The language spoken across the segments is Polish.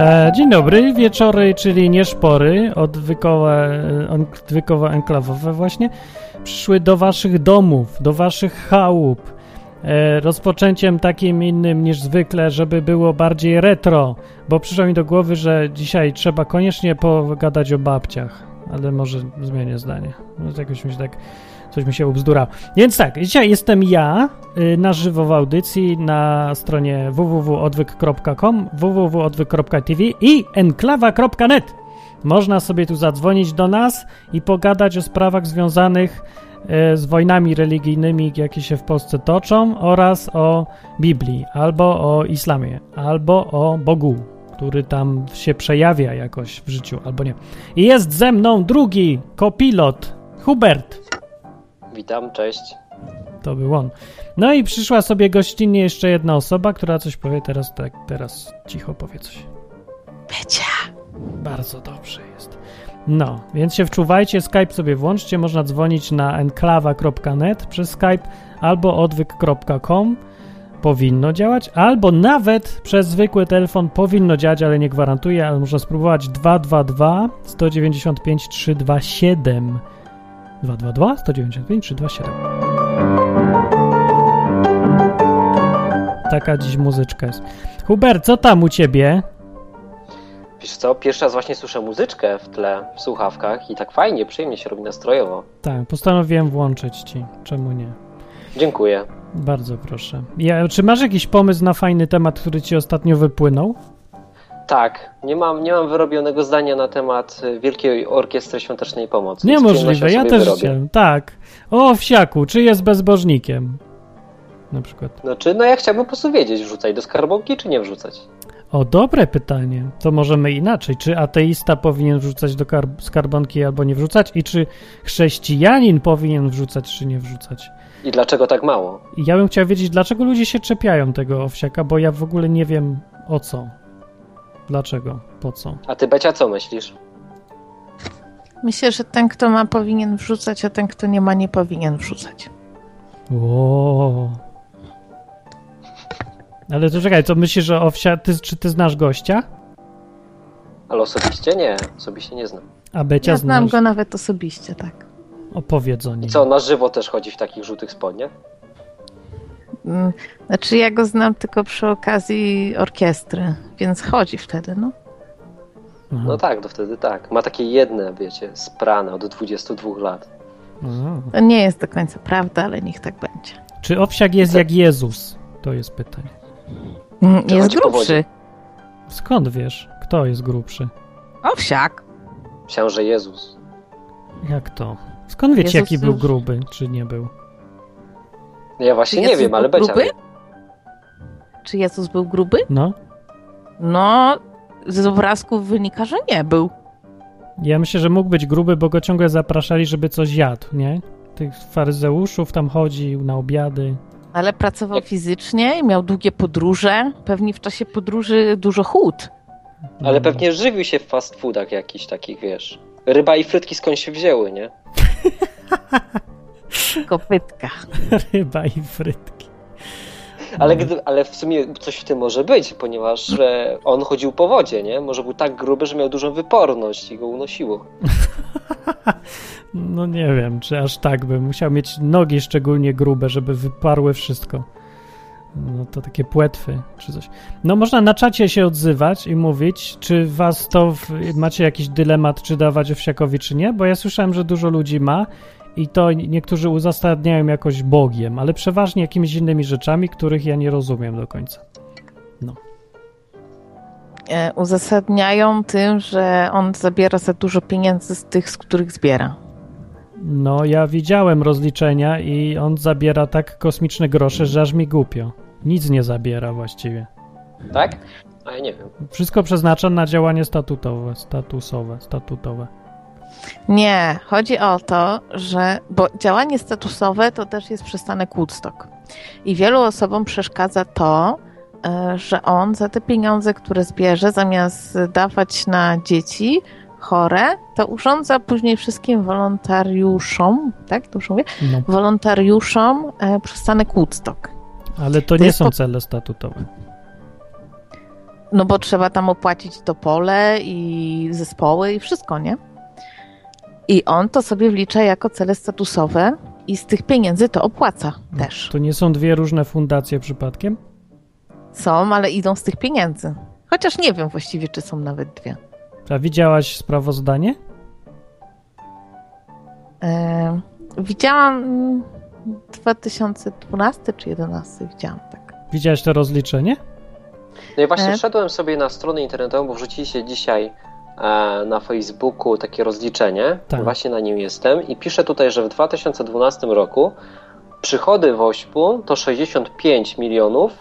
E, dzień dobry, wieczory, czyli nie szpory, odwykowe, odwykowo enklawowe właśnie, przyszły do waszych domów, do waszych chałup. E, rozpoczęciem takim innym niż zwykle, żeby było bardziej retro, bo przyszło mi do głowy, że dzisiaj trzeba koniecznie pogadać o babciach, ale może zmienię zdanie. No, jakoś mi się tak Coś mi się ubzdurało. Więc tak, dzisiaj jestem ja y, na żywo w audycji na stronie www.odwyk.com, www.odwyk.tv i enklawa.net. Można sobie tu zadzwonić do nas i pogadać o sprawach związanych y, z wojnami religijnymi, jakie się w Polsce toczą, oraz o Biblii, albo o islamie, albo o Bogu, który tam się przejawia jakoś w życiu, albo nie. I jest ze mną drugi kopilot, Hubert. Witam, cześć. To był on. No i przyszła sobie gościnnie jeszcze jedna osoba, która coś powie teraz tak, teraz cicho powie coś. Becia. Bardzo dobrze jest. No, więc się wczuwajcie, Skype sobie włączcie, można dzwonić na enklawa.net przez Skype albo odwyk.com powinno działać, albo nawet przez zwykły telefon powinno działać, ale nie gwarantuję, ale można spróbować 222 195 327 222 195 327. Taka dziś muzyczka jest. Hubert, co tam u ciebie? Wiesz co, pierwszy raz właśnie słyszę muzyczkę w tle, w słuchawkach i tak fajnie, przyjemnie się robi nastrojowo. Tak, postanowiłem włączyć ci. Czemu nie? Dziękuję. Bardzo proszę. Ja, czy masz jakiś pomysł na fajny temat, który ci ostatnio wypłynął? Tak, nie mam, nie mam wyrobionego zdania na temat y, Wielkiej Orkiestry Świątecznej Pomocy. Niemożliwe, ja też chciałem. Tak. O, wsiaku, czy jest bezbożnikiem? Na przykład. Znaczy, no ja chciałbym po prostu wiedzieć, wrzucać do skarbonki, czy nie wrzucać? O, dobre pytanie. To możemy inaczej. Czy ateista powinien wrzucać do skarbonki albo nie wrzucać? I czy chrześcijanin powinien wrzucać, czy nie wrzucać? I dlaczego tak mało? Ja bym chciał wiedzieć, dlaczego ludzie się czepiają tego owsiaka, bo ja w ogóle nie wiem o co. Dlaczego? Po co? A ty, Becia, co myślisz? Myślę, że ten, kto ma, powinien wrzucać, a ten, kto nie ma, nie powinien wrzucać. Ło. Ale to czekaj, to myślisz, że owsia... Ty, czy ty znasz gościa? Ale osobiście nie. Osobiście nie znam. A Becia ja znam znasz? go nawet osobiście, tak. Opowiedz o nim. I co, na żywo też chodzi w takich żółtych spodniach? Mm, znaczy ja go znam tylko przy okazji orkiestry, więc chodzi wtedy, no. Aha. No tak, to wtedy tak. Ma takie jedne, wiecie, sprane od 22 lat. Aha. To nie jest do końca prawda, ale niech tak będzie. Czy owsiak jest jak Jezus? To jest pytanie. Mm, jest grubszy. Skąd wiesz? Kto jest grubszy? Owsiak. Myślałem, że Jezus. Jak to? Skąd wiecie, Jezus jaki był gruby, czy nie był? Ja właśnie nie wiem, ale Becia gruby? Czy Jezus był gruby? No. No, z obrazków wynika, że nie był. Ja myślę, że mógł być gruby, bo go ciągle zapraszali, żeby coś jadł, nie? Tych faryzeuszów tam chodził na obiady. Ale pracował fizycznie i miał długie podróże. Pewnie w czasie podróży dużo chód. Ale pewnie żywił się w fast foodach jakichś takich, wiesz. Ryba i frytki skąd się wzięły, nie? Kopytka. Ryba i frytki. Ale, gdy, ale w sumie coś w tym może być, ponieważ on chodził po wodzie, nie? Może był tak gruby, że miał dużą wyporność i go unosiło. No nie wiem, czy aż tak by musiał mieć nogi szczególnie grube, żeby wyparły wszystko. No to takie płetwy czy coś. No można na czacie się odzywać i mówić, czy was to w, macie jakiś dylemat, czy dawać owsiakowi, czy nie, bo ja słyszałem, że dużo ludzi ma i to niektórzy uzasadniają jakoś Bogiem, ale przeważnie jakimiś innymi rzeczami, których ja nie rozumiem do końca. No. E, uzasadniają tym, że on zabiera za dużo pieniędzy z tych, z których zbiera. No, ja widziałem rozliczenia i on zabiera tak kosmiczne grosze, że aż mi głupio. Nic nie zabiera właściwie. Tak? A ja nie wiem. Wszystko przeznacza na działanie statutowe, statusowe, statutowe. Nie, chodzi o to, że bo działanie statusowe to też jest przystanek Woodstock. I wielu osobom przeszkadza to, e, że on za te pieniądze, które zbierze, zamiast dawać na dzieci chore, to urządza później wszystkim wolontariuszom, tak? To już mówię? No. Wolontariuszom e, przystanek Woodstock. Ale to, to nie są to... cele statutowe. No bo trzeba tam opłacić to pole i zespoły i wszystko, nie? I on to sobie wlicza jako cele statusowe i z tych pieniędzy to opłaca też. To nie są dwie różne fundacje przypadkiem? Są, ale idą z tych pieniędzy. Chociaż nie wiem właściwie, czy są nawet dwie. A widziałaś sprawozdanie? E, widziałam mm, 2012 czy 2011 widziałam tak. Widziałaś to rozliczenie? No i właśnie E? wszedłem sobie na stronę internetową, bo wrzuciliście dzisiaj na Facebooku takie rozliczenie. Tak. Właśnie na nim jestem i piszę tutaj, że w 2012 roku przychody WOŚP-u to 65 milionów,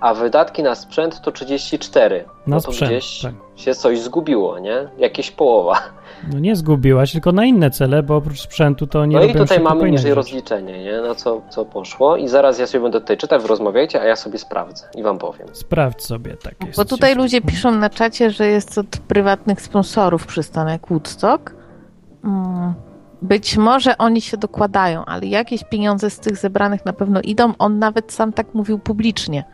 a wydatki na sprzęt to 34. Na no to sprzęt, gdzieś tak. się coś zgubiło, nie? Jakieś połowa. No nie zgubiłaś, tylko na inne cele, bo oprócz sprzętu to nie no i tutaj mamy niżej rozliczenie, nie? Na co, co poszło i zaraz ja sobie będę tutaj czytać, rozmawiajcie, a ja sobie sprawdzę i wam powiem. Sprawdź sobie tak jest. Bo tutaj ludzie piszą na czacie, że jest od prywatnych sponsorów przystanek Woodstock. Mm, Być może oni się dokładają, ale jakieś pieniądze z tych zebranych na pewno idą. On nawet sam tak mówił publicznie.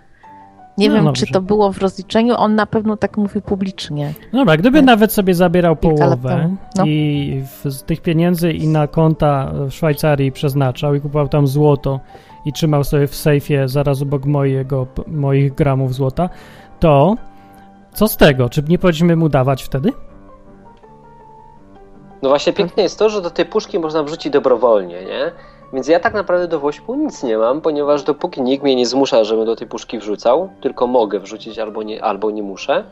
Nie No wiem, dobrze. czy to było w rozliczeniu, on na pewno tak mówił publicznie. Dobra, gdyby Nie. nawet sobie zabierał połowę. No. i w, z tych pieniędzy i na konta w Szwajcarii przeznaczał i kupował tam złoto i trzymał sobie w sejfie zaraz obok mojego, moich gramów złota, to co z tego? Czy nie powinniśmy mu dawać wtedy? No właśnie piękne jest to, że do tej puszki można wrzucić dobrowolnie, nie? Więc ja tak naprawdę do Wośpu nic nie mam, ponieważ dopóki nikt mnie nie zmusza, żebym do tej puszki wrzucał, tylko mogę wrzucić albo nie, albo nie muszę.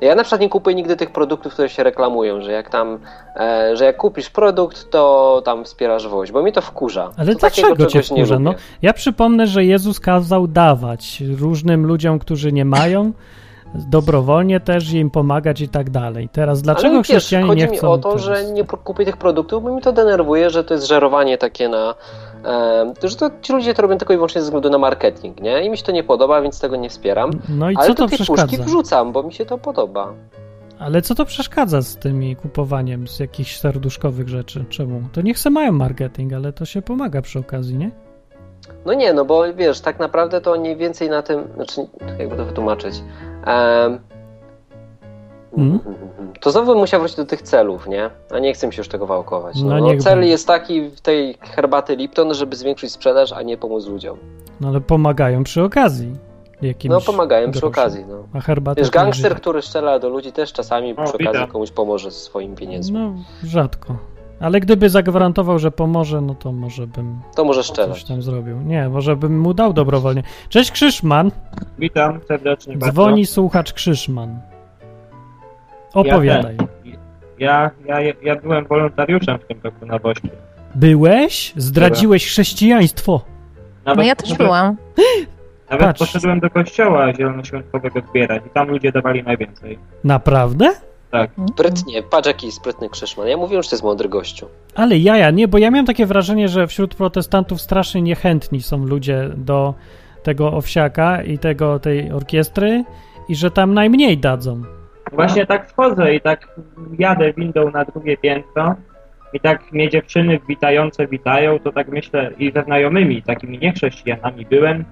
Ja na przykład nie kupuję nigdy tych produktów, które się reklamują, że jak tam, e, że jak kupisz produkt, to tam wspierasz woź, bo mi to wkurza. Ale to dlaczego cię wkurza? No, ja przypomnę, że Jezus kazał dawać różnym ludziom, którzy nie mają, dobrowolnie też im pomagać i tak dalej. Teraz dlaczego Ale wiesz, chrześcijanie chodzi nie mi chcą o to, teraz? że nie kupię tych produktów, bo mi to denerwuje, że to jest żerowanie takie na... E, że to ci ludzie to robią tylko i wyłącznie ze względu na marketing, nie? I mi się to nie podoba, więc tego nie wspieram. No i Ale co to tej przeszkadza? puszki wrzucam, bo mi się to podoba. Ale co to przeszkadza z tymi kupowaniem z jakichś serduszkowych rzeczy? Czemu? To niech se mają marketing, ale to się pomaga przy okazji, nie? No nie, no bo wiesz, tak naprawdę to mniej więcej na tym, znaczy, jakby to wytłumaczyć. Mhm. To znowu bym musiał wrócić do tych celów, nie? A nie chcę mi się już tego wałkować. No No, no, cel jest taki w tej herbaty Lipton, żeby zwiększyć sprzedaż, a nie pomóc ludziom. No ale pomagają przy okazji. Jakimś No pomagają przy okazji, no. A herbatę Wiesz, gangster, który strzela do ludzi też czasami O, przy okazji komuś pomoże ze swoimi pieniędzmi. No rzadko. Ale gdyby zagwarantował, że pomoże, no to może bym To może coś strzelać. tam zrobił. Nie, może bym mu dał dobrowolnie. Cześć Krzyszman. Witam serdecznie Dzwoni słuchacz Krzyszman. Opowiadaj. bardzo. Ja, ja, ja byłem wolontariuszem w tym roku na Wośpie. Byłeś? Zdradziłeś chrześcijaństwo. No ja też byłam. Nawet Patrz. poszedłem do kościoła zielonoświątkowego zbierać i tam ludzie dawali najwięcej. Naprawdę? Tak. Sprytnie, patrz jaki sprytny Krzyszman. Ja mówiłem, że to jest mądry gościu. Ale jaja, nie, bo ja miałem takie wrażenie, że wśród protestantów strasznie niechętni są ludzie do tego owsiaka i tego, tej orkiestry i że tam najmniej dadzą. Właśnie tak wchodzę i tak jadę windą na drugie piętro i tak mnie dziewczyny witające witają, to tak myślę i ze znajomymi, takimi niechrześcijanami byłem,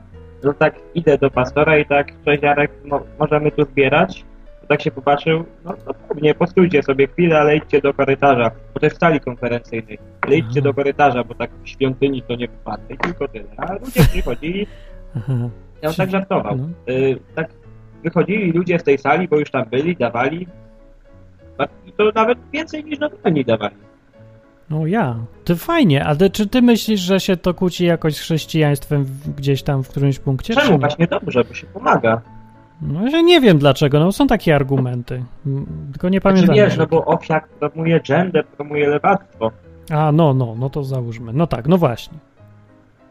to tak idę do pastora i tak, cześć Jarek, mo- możemy tu zbierać? Tak się popatrzył, no to pewnie, postójcie sobie chwilę, ale idźcie do korytarza, bo to jest w sali konferencyjnej, ale idźcie Aha. do korytarza, bo tak w świątyni to nie wypadnie, i tylko tyle. A ludzie przychodzili, ja on tak żartował. No. Y, tak wychodzili ludzie z tej sali, bo już tam byli, dawali. To nawet więcej niż normalni dawali. No ja. To fajnie, ale czy ty myślisz, że się to kłóci jakoś z chrześcijaństwem gdzieś tam w którymś punkcie? Czemu? nie? Właśnie dobrze, bo się pomaga. No ja nie wiem dlaczego, no są takie argumenty. Mm, Tylko nie Znaczy pamiętam. wiesz, no bo owsiak promuje gender, promuje lewactwo. A, no, no, no to załóżmy. No tak, no właśnie.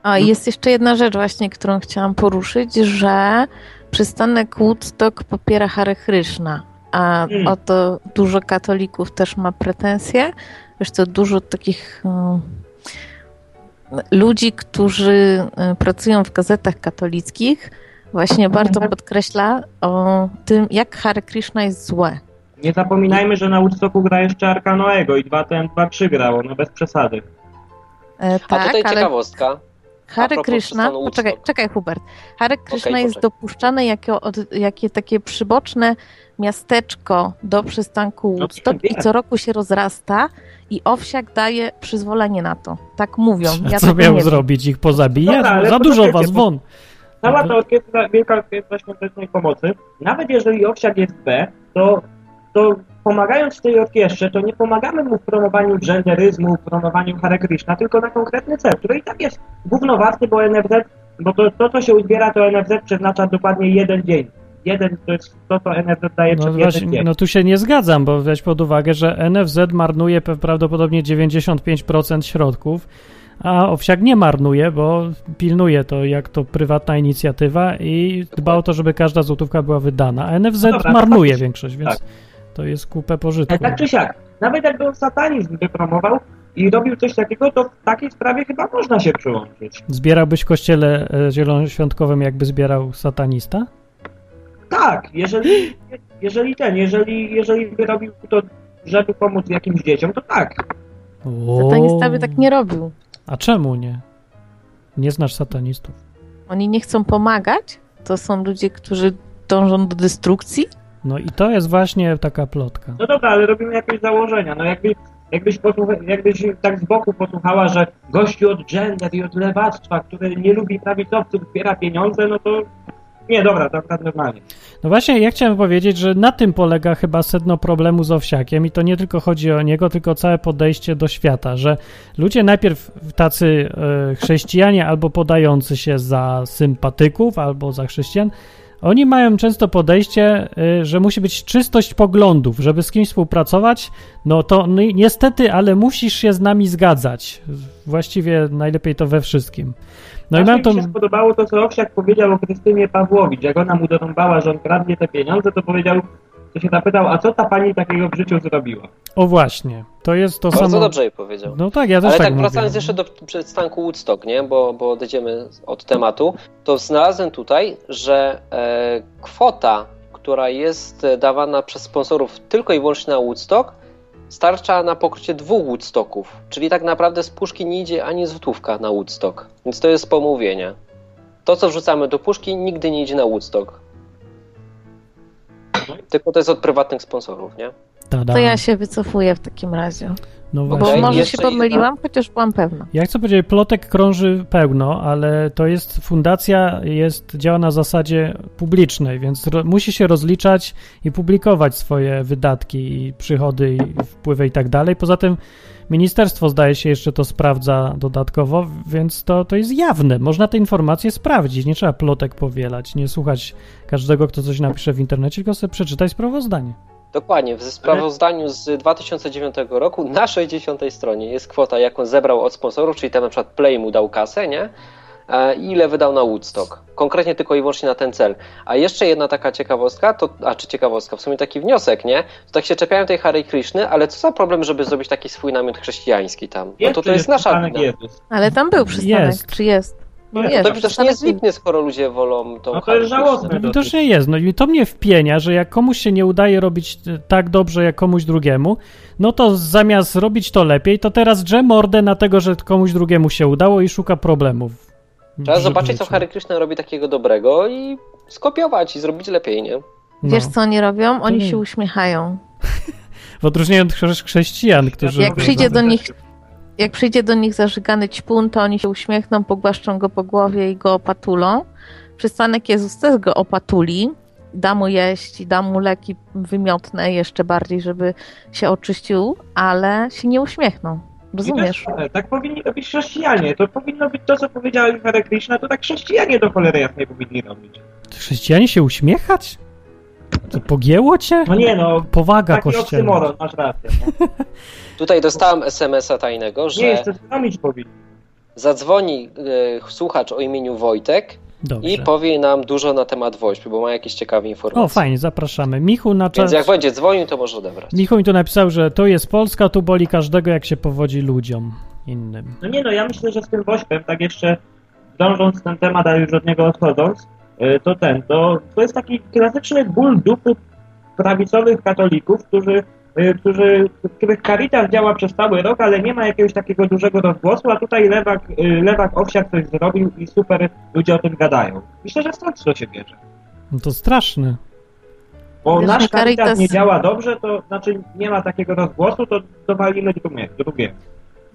A i jest jeszcze jedna rzecz właśnie, którą chciałam poruszyć, że przystanek Woodstock popiera Hare Krishna, a Mm. o to dużo katolików też ma pretensje. Zresztą dużo takich mm, ludzi, którzy y, pracują w gazetach katolickich, właśnie bardzo podkreśla o tym, jak Hare Krishna jest złe. Nie zapominajmy, że na Woodstocku gra jeszcze Arka Noego i 2 ten 2 3 grało, no bez przesady. E, A tak, tutaj ale ciekawostka. Hare Krishna, poczekaj, czekaj Hubert. Hare Krishna jest poczekaj. dopuszczane jako od, jakie takie przyboczne miasteczko do przystanku Woodstock wiem. i co roku się rozrasta i Owsiak daje przyzwolenie na to. Tak mówią. A Ja co miał zrobić? Ich pozabijać? Dobra, ale Za dużo was, bo- won! Cała No ta orkiestra, Wielka Orkiestra Świątecznej Pomocy, nawet jeżeli owsiak jest B, to, to pomagając tej orkiestrze, to nie pomagamy mu w promowaniu genderyzmu, w promowaniu Hare Krishna, tylko na konkretny cel, który i tak jest głównowarty, bo NFZ, bo to, to co się uzbiera, to NFZ przeznacza dokładnie jeden dzień. Jeden to jest to, co NFZ daje No, przez właśnie, jeden dzień. no tu się nie zgadzam, bo weź pod uwagę, że NFZ marnuje prawdopodobnie 95% środków, a Owsiak nie marnuje, bo pilnuje to jak to prywatna inicjatywa i dba o to, żeby każda złotówka była wydana. A NFZ No dobra, marnuje faktycznie- większość, więc tak. to jest kupę pożytku. Tak czy siak, nawet jakby on satanizm wypromował i robił coś takiego, to w takiej sprawie chyba można się przyłączyć. Zbierałbyś w kościele e, zielonoświątkowym, jakby zbierał satanista? Tak, jeżeli, jeżeli ten, jeżeli, jeżeli by robił to, żeby pomóc jakimś dzieciom, to tak. Satanista by tak nie robił. A czemu nie? Nie znasz satanistów. Oni nie chcą pomagać. To są ludzie, którzy dążą do destrukcji. No i to jest właśnie taka plotka. No dobra, ale robimy jakieś założenia. No jakby, jakbyś, posłucha, jakbyś tak z boku posłuchała, że gościu od gender i od lewactwa, który nie lubi prawicowców, zbiera pieniądze, no to nie, dobra, akurat normalnie. No właśnie, ja chciałem powiedzieć, że na tym polega chyba sedno problemu z Owsiakiem i to nie tylko chodzi o niego, tylko całe podejście do świata, że ludzie najpierw tacy e, chrześcijanie albo podający się za sympatyków, albo za chrześcijan, oni mają często podejście, e, że musi być czystość poglądów, żeby z kimś współpracować, no to niestety, ale musisz się z nami zgadzać. Właściwie najlepiej to we wszystkim. No i mam Strasznie to... mi się spodobało to, co Owsiak powiedział o Krystynie Pawłowicz. Jak ona mu dorąbała, że on kradnie te pieniądze, to powiedział, to się zapytał, a co ta pani takiego w życiu zrobiła? O właśnie, to jest to Bardzo samo... dobrze jej powiedział. No tak, ja też Ale tak, tak wracając jeszcze do przystanku Woodstock, nie? Bo, bo odejdziemy od tematu, to znalazłem tutaj, że e, kwota, która jest e, dawana przez sponsorów tylko i wyłącznie na Woodstock, starcza na pokrycie dwóch Woodstocków. Czyli tak naprawdę z puszki nie idzie ani złotówka na Woodstock. Więc to jest pomówienie. To, co wrzucamy do puszki, nigdy nie idzie na Woodstock. Tylko to jest od prywatnych sponsorów, nie? Tada. To ja się wycofuję w takim razie. No Bo właśnie. Okej, może się pomyliłam, chociaż byłam pewna. Ja chcę powiedzieć, plotek krąży pełno, ale to jest fundacja, jest, działa na zasadzie publicznej, więc ro, musi się rozliczać i publikować swoje wydatki i przychody i wpływy i tak dalej. Poza tym ministerstwo zdaje się jeszcze to sprawdza dodatkowo, więc to, to jest jawne. Można te informacje sprawdzić. Nie trzeba plotek powielać, nie słuchać każdego, kto coś napisze w internecie, tylko sobie przeczytaj sprawozdanie. Dokładnie, w sprawozdaniu z 2009 roku na 60 stronie jest kwota, jaką zebrał od sponsorów, czyli tam na przykład Play mu dał kasę, nie? E, I ile wydał na Woodstock. Konkretnie tylko i wyłącznie na ten cel. A jeszcze jedna taka ciekawostka, to, a czy ciekawostka, w sumie taki wniosek, nie? To tak się czepiają tej Hare Krishny, ale co za problem, żeby zrobić taki swój namiot chrześcijański tam? No to to jest nasza wina. Jezus? Ale tam był przystanek, Jest. czy jest? No Nie. To widocznie przystanek jest lipny, skoro ludzie wolą tą No to jest żałosne. No widocznie jest. No i to mnie wpienia, że jak komuś się nie udaje robić e, tak dobrze jak komuś drugiemu, no to zamiast robić to lepiej, to teraz drze mordę na tego, że komuś drugiemu się udało i szuka problemów. Trzeba zobaczyć, co. Hare Krishna robi takiego dobrego i skopiować i zrobić lepiej, nie? No. Wiesz, co oni robią? Oni nie. się uśmiechają. W odróżnieniu od chrze- chrześcijan, którzy... Jak przyjdzie do nich- Jak przyjdzie do nich zażygany ćpun, to oni się uśmiechną, pogłaszczą go po głowie i go opatulą. Przystanek Jezus też go opatuli, da mu jeść i da mu leki wymiotne jeszcze bardziej, żeby się oczyścił, ale się nie uśmiechną. Rozumiesz? Też, tak powinni robić chrześcijanie. To powinno być to, co powiedziała Hare Krishna, to tak chrześcijanie do cholery jasnej powinni robić. Chrześcijanie się uśmiechać? To pogięło cię? No nie no, Powaga taki kościelna. oksymoron, masz rację. No. Tutaj dostałem SMS-a tajnego, że Nie, jeszcze zrobić powinni. zadzwoni e, słuchacz o imieniu Wojtek Dobrze. i powie nam dużo na temat Wośpy, bo ma jakieś ciekawe informacje. O, fajnie, zapraszamy. Michu na czas... Więc jak będzie dzwonił, to może odebrać. Michu mi tu napisał, że to jest Polska, tu boli każdego, jak się powodzi ludziom innym. No nie no, ja myślę, że z tym Wośpem, tak jeszcze dążąc ten temat, a już od niego odchodząc, y, to ten, to, to jest taki klasyczny ból dupy prawicowych katolików, którzy którzy, których Caritas działa przez cały rok, ale nie ma jakiegoś takiego dużego rozgłosu, a tutaj Lewak, y, Lewak Owsiak coś zrobił i super ludzie o tym gadają. Myślę, że stąd to się bierze. No to straszne. Bo Wiesz, nasz Caritas Caritas- nie działa dobrze, to znaczy nie ma takiego rozgłosu, to dowalimy drugie. drugie.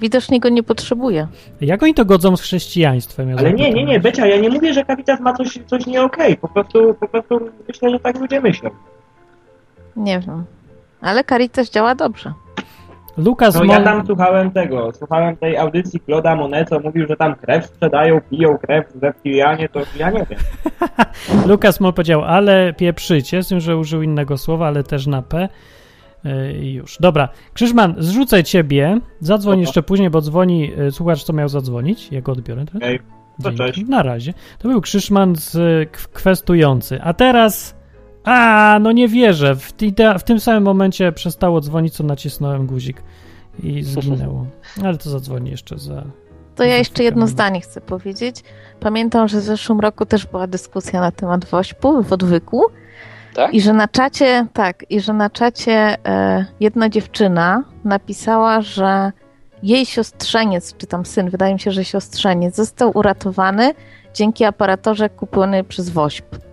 Widocznie go nie potrzebuje. Jak oni to godzą z chrześcijaństwem? Ja Ale nie, nie, nie, Becia, ja nie mówię, że Caritas ma coś, coś nie okej. Po prostu, po prostu myślę, że tak ludzie myślą. Nie wiem. Ale Caritas działa dobrze. Lukas No ja Mon... tam słuchałem tego, słuchałem tej audycji Claude'a Monet, co mówił, że tam krew sprzedają, piją krew reptilianie, to ja nie wiem. Lukas Mol powiedział, ale pieprzycie, z tym, że użył innego słowa, ale też na P. Yy, I już. Dobra. Krzyżman, zrzucę ciebie. Zadzwoń Oho. jeszcze później, bo dzwoni yy, słuchacz, co miał zadzwonić. Ja go odbiorę teraz. Dzięki. cześć. Na razie. To był Krzyżman z k- kwestujący. A teraz. A, no nie wierzę. W, ty- w tym samym momencie przestało dzwonić, co nacisnąłem guzik i zginęło. Ale to zadzwoni jeszcze za. To ja jeszcze jedno zdanie chcę powiedzieć. Pamiętam, że w zeszłym roku też była dyskusja na temat wośpu w odwyku Tak? i że na czacie, tak, i że na czacie e, jedna dziewczyna napisała, że jej siostrzeniec, czy tam syn, wydaje mi się, że siostrzeniec, został uratowany dzięki aparatorze kupiony przez WOŚP.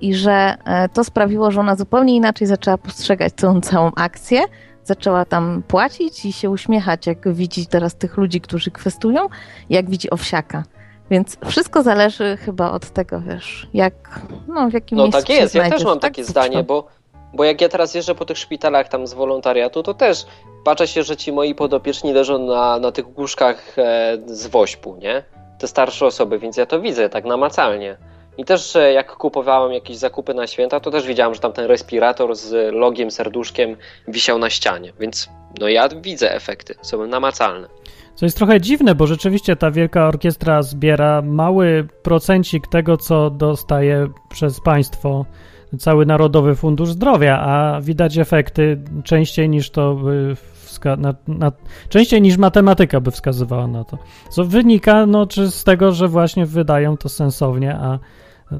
I że e, to sprawiło, że ona zupełnie inaczej zaczęła postrzegać tą całą akcję. Zaczęła tam płacić i się uśmiechać, jak widzi teraz tych ludzi, którzy kwestują, jak widzi owsiaka. Więc wszystko zależy chyba od tego, wiesz, jak, no w jakim No miejscu tak się jest, ja też mam tak? takie zdanie, trzeba. bo, bo jak ja teraz jeżdżę po tych szpitalach tam z wolontariatu, to też patrzę się, że ci moi podopieczni leżą na, na tych łóżkach e, z wośpu, nie? Te starsze osoby, więc ja to widzę tak namacalnie. I też jak kupowałem jakieś zakupy na święta, to też widziałem, że tam ten respirator z logiem, serduszkiem wisiał na ścianie, więc no ja widzę efekty, są namacalne. Co jest trochę dziwne, bo rzeczywiście ta wielka orkiestra zbiera mały procencik tego, co dostaje przez państwo cały Narodowy Fundusz Zdrowia, a widać efekty częściej niż to by wska- na, na, częściej niż matematyka by wskazywała na to. Co wynika no, czy z tego, że właśnie wydają to sensownie, a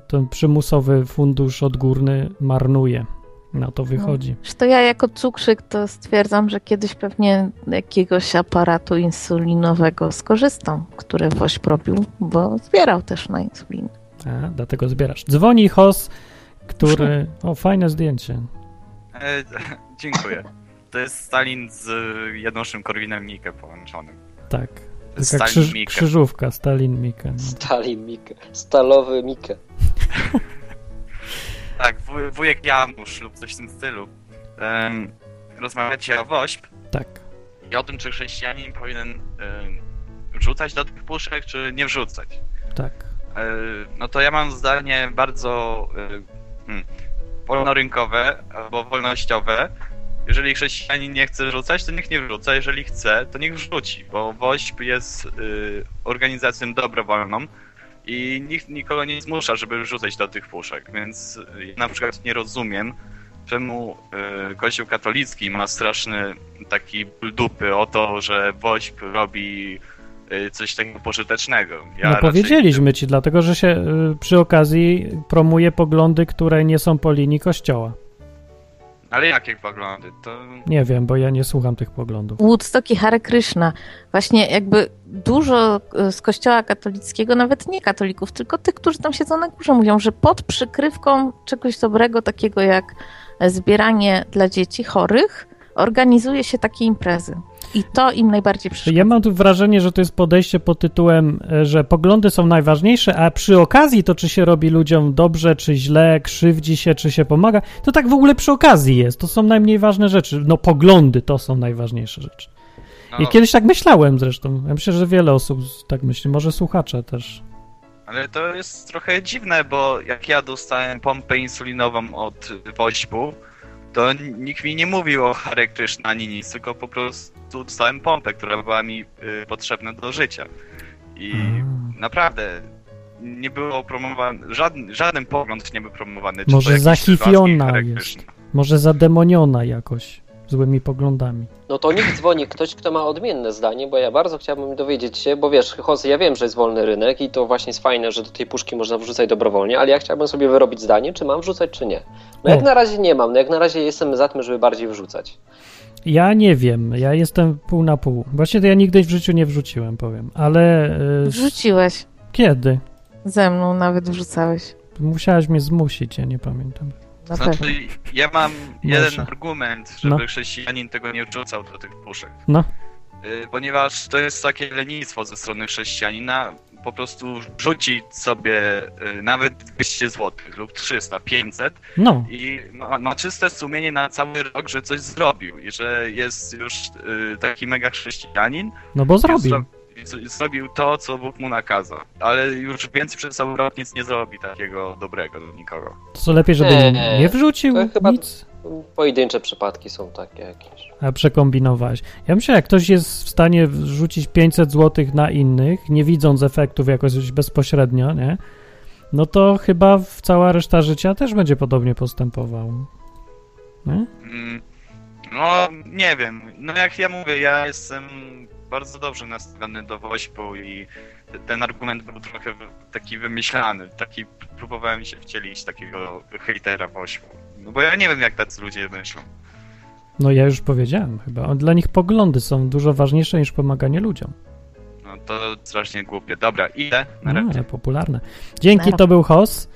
ten przymusowy fundusz odgórny marnuje. Na to wychodzi. Że to ja jako cukrzyk to stwierdzam, że kiedyś pewnie jakiegoś aparatu insulinowego skorzystam, który woźb robił, bo zbierał też na insulinę. A, dlatego zbierasz. Dzwoni Hos, który... O, fajne zdjęcie. E, dziękuję. To jest Stalin z Janoszem Korwinem-Mikke połączonym. Tak. Taka Stalin krzyż, Mikke. krzyżówka, Stalin Mika. No. Stalin Mikke, stalowy Mikke. Tak, wuj, wujek Janusz lub coś w tym stylu. Em, rozmawiacie o WOŚP Tak. i o tym, czy chrześcijanin powinien em, wrzucać do tych puszek, czy nie wrzucać. Tak. E, no to ja mam zdanie bardzo e, hmm, wolnorynkowe albo wolnościowe. Jeżeli chrześcijanin nie chce wrzucać, to niech nie wrzuca. Jeżeli chce, to niech wrzuci, bo WOŚP jest y, organizacją dobrowolną i nikt nikogo nie zmusza, żeby wrzucać do tych puszek, więc ja na przykład nie rozumiem, czemu y, Kościół katolicki ma straszny taki ból dupy o to, że WOŚP robi y, coś takiego pożytecznego. Ja no raczej- powiedzieliśmy ci, dlatego że się y, przy okazji promuje poglądy, które nie są po linii kościoła. Ale jakie poglądy? To Nie wiem, bo ja nie słucham tych poglądów. Woodstock i Hare Krishna. Właśnie jakby dużo e, z kościoła katolickiego, nawet nie katolików, tylko tych, którzy tam siedzą na górze, mówią, że pod przykrywką czegoś dobrego, takiego jak zbieranie dla dzieci chorych, organizuje się takie imprezy. I to im najbardziej przeszkadza. Ja mam tu wrażenie, że to jest podejście pod tytułem, e, że poglądy są najważniejsze, a przy okazji to, czy się robi ludziom dobrze, czy źle, krzywdzi się, czy się pomaga, to tak w ogóle przy okazji jest. To są najmniej ważne rzeczy. No poglądy to są najważniejsze rzeczy. no, I kiedyś tak myślałem zresztą. Ja myślę, że wiele osób tak myśli, może słuchacze też. Ale to jest trochę dziwne, bo jak ja dostałem pompę insulinową od Wośpu, to nikt mi nie mówił o Hare Krishna ani nic, tylko po prostu dostałem pompę, która była mi y, potrzebna do życia. I A. naprawdę nie było promowane, żaden, żaden pogląd nie był promowany. czy Może Hare jest. Może zademoniona jakoś złymi poglądami. No to niech dzwoni ktoś, kto ma odmienne zdanie, bo ja bardzo chciałbym dowiedzieć się, bo wiesz, Jose, ja wiem, że jest wolny rynek i to właśnie jest fajne, że do tej puszki można wrzucać dobrowolnie, ale ja chciałbym sobie wyrobić zdanie, czy mam wrzucać, czy nie. No jak O. na razie nie mam, no jak na razie jestem za tym, żeby bardziej wrzucać. Ja nie wiem, ja jestem pół na pół. Właśnie to ja nigdy w życiu nie wrzuciłem, powiem, ale y, Wrzuciłeś. kiedy? Ze mną nawet wrzucałeś. Musiałaś mnie zmusić, ja nie pamiętam. Na Znaczy, ja mam jeden Może. argument, żeby No. chrześcijanin tego nie wrzucał do tych puszek. No. Y, Ponieważ to jest takie lenistwo ze strony chrześcijanina, po prostu wrzucić sobie y, nawet 200 zł lub 300, 500 No, i ma, ma czyste sumienie na cały rok, że coś zrobił i że jest już y, taki mega chrześcijanin. no bo zrobił. zro- Zrobił to, co Bóg mu nakazał, ale już więcej przez cały rok nic nie zrobi takiego dobrego dla nikogo. To co lepiej, żeby Nie, nie wrzucił to chyba- nic? Pojedyncze przypadki są takie jakieś. A przekombinowałeś. Ja myślę, jak ktoś jest w stanie wrzucić 500 zł na innych, nie widząc efektów jakoś bezpośrednio, nie? No to chyba w cała reszta życia też będzie podobnie postępował. Nie? Mm, No, nie wiem. No jak ja mówię, ja jestem bardzo dobrze nastawiony do Wośpu i te- ten argument był trochę taki wymyślany. Taki próbowałem się wcielić takiego hejtera Wośpu. No bo ja nie wiem, jak tacy ludzie myślą. No ja już powiedziałem chyba. Dla nich poglądy są dużo ważniejsze niż pomaganie ludziom. No to strasznie głupie. Dobra, idę. Na No, razie. popularne. Dzięki, to był Hos.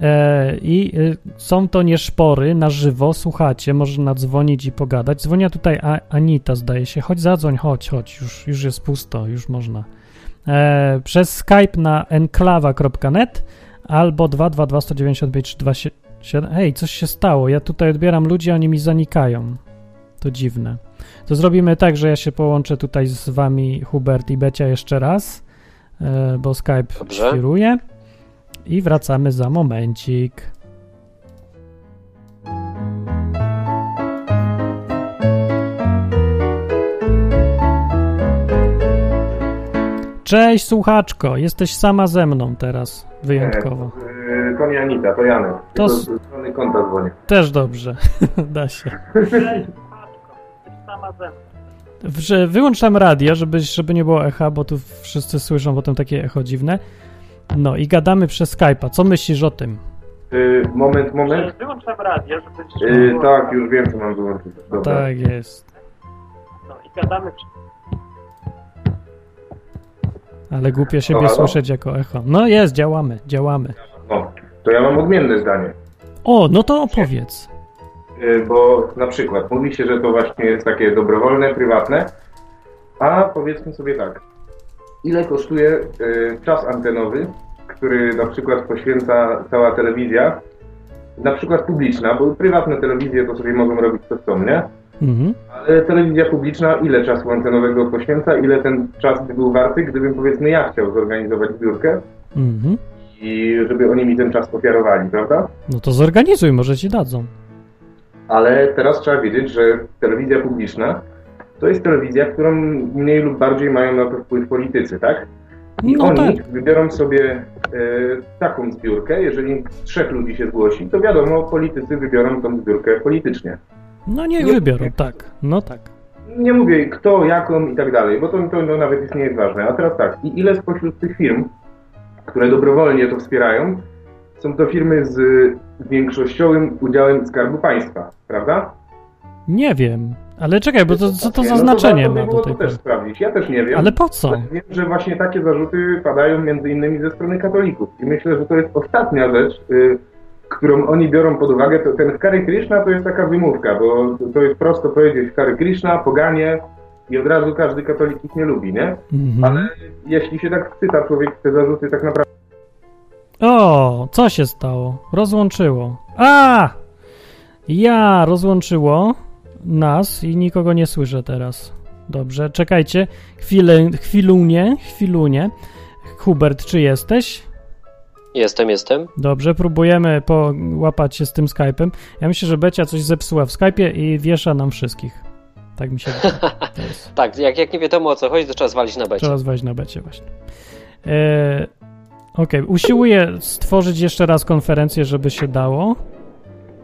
E, I y, są to nie szpory na żywo, słuchacie, można nadzwonić i pogadać. Dzwonia tutaj Anita, zdaje się. Chodź, zadzwoń, chodź, chodź, już, już jest pusto, już można. E, przez Skype na enklawa.net albo 222 195 227. Hej, coś się stało. Ja tutaj odbieram ludzi, a oni mi zanikają. To dziwne. To zrobimy tak, że ja się połączę tutaj z wami, Hubert i Becia, jeszcze raz, e, bo Skype Dobrze. świruje. I wracamy za momencik. Cześć słuchaczko, jesteś sama ze mną teraz, wyjątkowo. Yy, To nie Anita, to Janek. To z strony konta dzwonię. Też dobrze, da się. Że wyłącz tam radio, żeby, żeby nie było echa, bo tu wszyscy słyszą potem takie echo dziwne. No i gadamy przez Skype'a. Co myślisz o tym? Yy, moment, moment. Wyłącz tam radio, żeby... Yy, tak, już wiem, co mam wyłączyć. Dobra. Tak jest. No i gadamy Ale głupio siebie Halo? słyszeć jako echo. No jest, działamy, działamy. To ja mam odmienne zdanie. O, no to opowiedz. Yy, bo na przykład mówi się, że to właśnie jest takie dobrowolne, prywatne, a powiedzmy sobie tak. Ile kosztuje yy, czas antenowy, który na przykład poświęca cała telewizja, na przykład publiczna, bo prywatne telewizje to sobie mogą robić co chcą, nie? Mhm. Ale telewizja publiczna ile czasu antenowego poświęca, ile ten czas by był warty, gdybym powiedzmy ja chciał zorganizować zbiórkę Mhm. I żeby oni mi ten czas ofiarowali, prawda? No to zorganizuj, może ci dadzą. Ale teraz trzeba wiedzieć, że telewizja publiczna to jest telewizja, którą mniej lub bardziej mają na to wpływ politycy, tak? I No oni tak. wybiorą sobie e, taką zbiórkę, jeżeli trzech ludzi się zgłosi, to wiadomo, politycy wybiorą tą zbiórkę politycznie. No niech Nie- wybiorą, tak. No tak. Nie mówię kto, jaką i tak dalej, bo to, to, to nawet jest nie jest ważne. A teraz tak, i ile spośród tych firm, które dobrowolnie to wspierają, są to firmy z większościowym udziałem Skarbu Państwa, prawda? Nie wiem. Ale czekaj, bo to, co to za no znaczenie warto by ma do tej to też sprawdzić. Ja też nie wiem. Ale po co? Ale Wiem, że właśnie takie zarzuty padają między innymi ze strony katolików. I myślę, że to jest ostatnia rzecz, y, którą oni biorą pod uwagę. To, ten Hare Krishna to jest taka wymówka, bo to, to jest prosto powiedzieć Hare Krishna, poganie i od razu każdy katolik ich nie lubi, nie? Mhm. Ale jeśli się tak wczyta człowiek te zarzuty, tak naprawdę O, co się stało? Rozłączyło. A! Ja rozłączyło nas i nikogo nie słyszę teraz. Dobrze, czekajcie. Chwilę, chwilunie, chwilunie. Hubert, czy jesteś? Jestem, jestem. Dobrze, próbujemy połapać się z tym Skype'em. Ja myślę, że Becia coś zepsuła w Skype'ie i wiesza nam wszystkich. Tak mi się wydaje. Tak, jak, jak nie wiadomo o co chodzi, to trzeba zwalić na becie. Trzeba zwalić na becie właśnie. E, Okej, usiłuję stworzyć jeszcze raz konferencję, żeby się dało.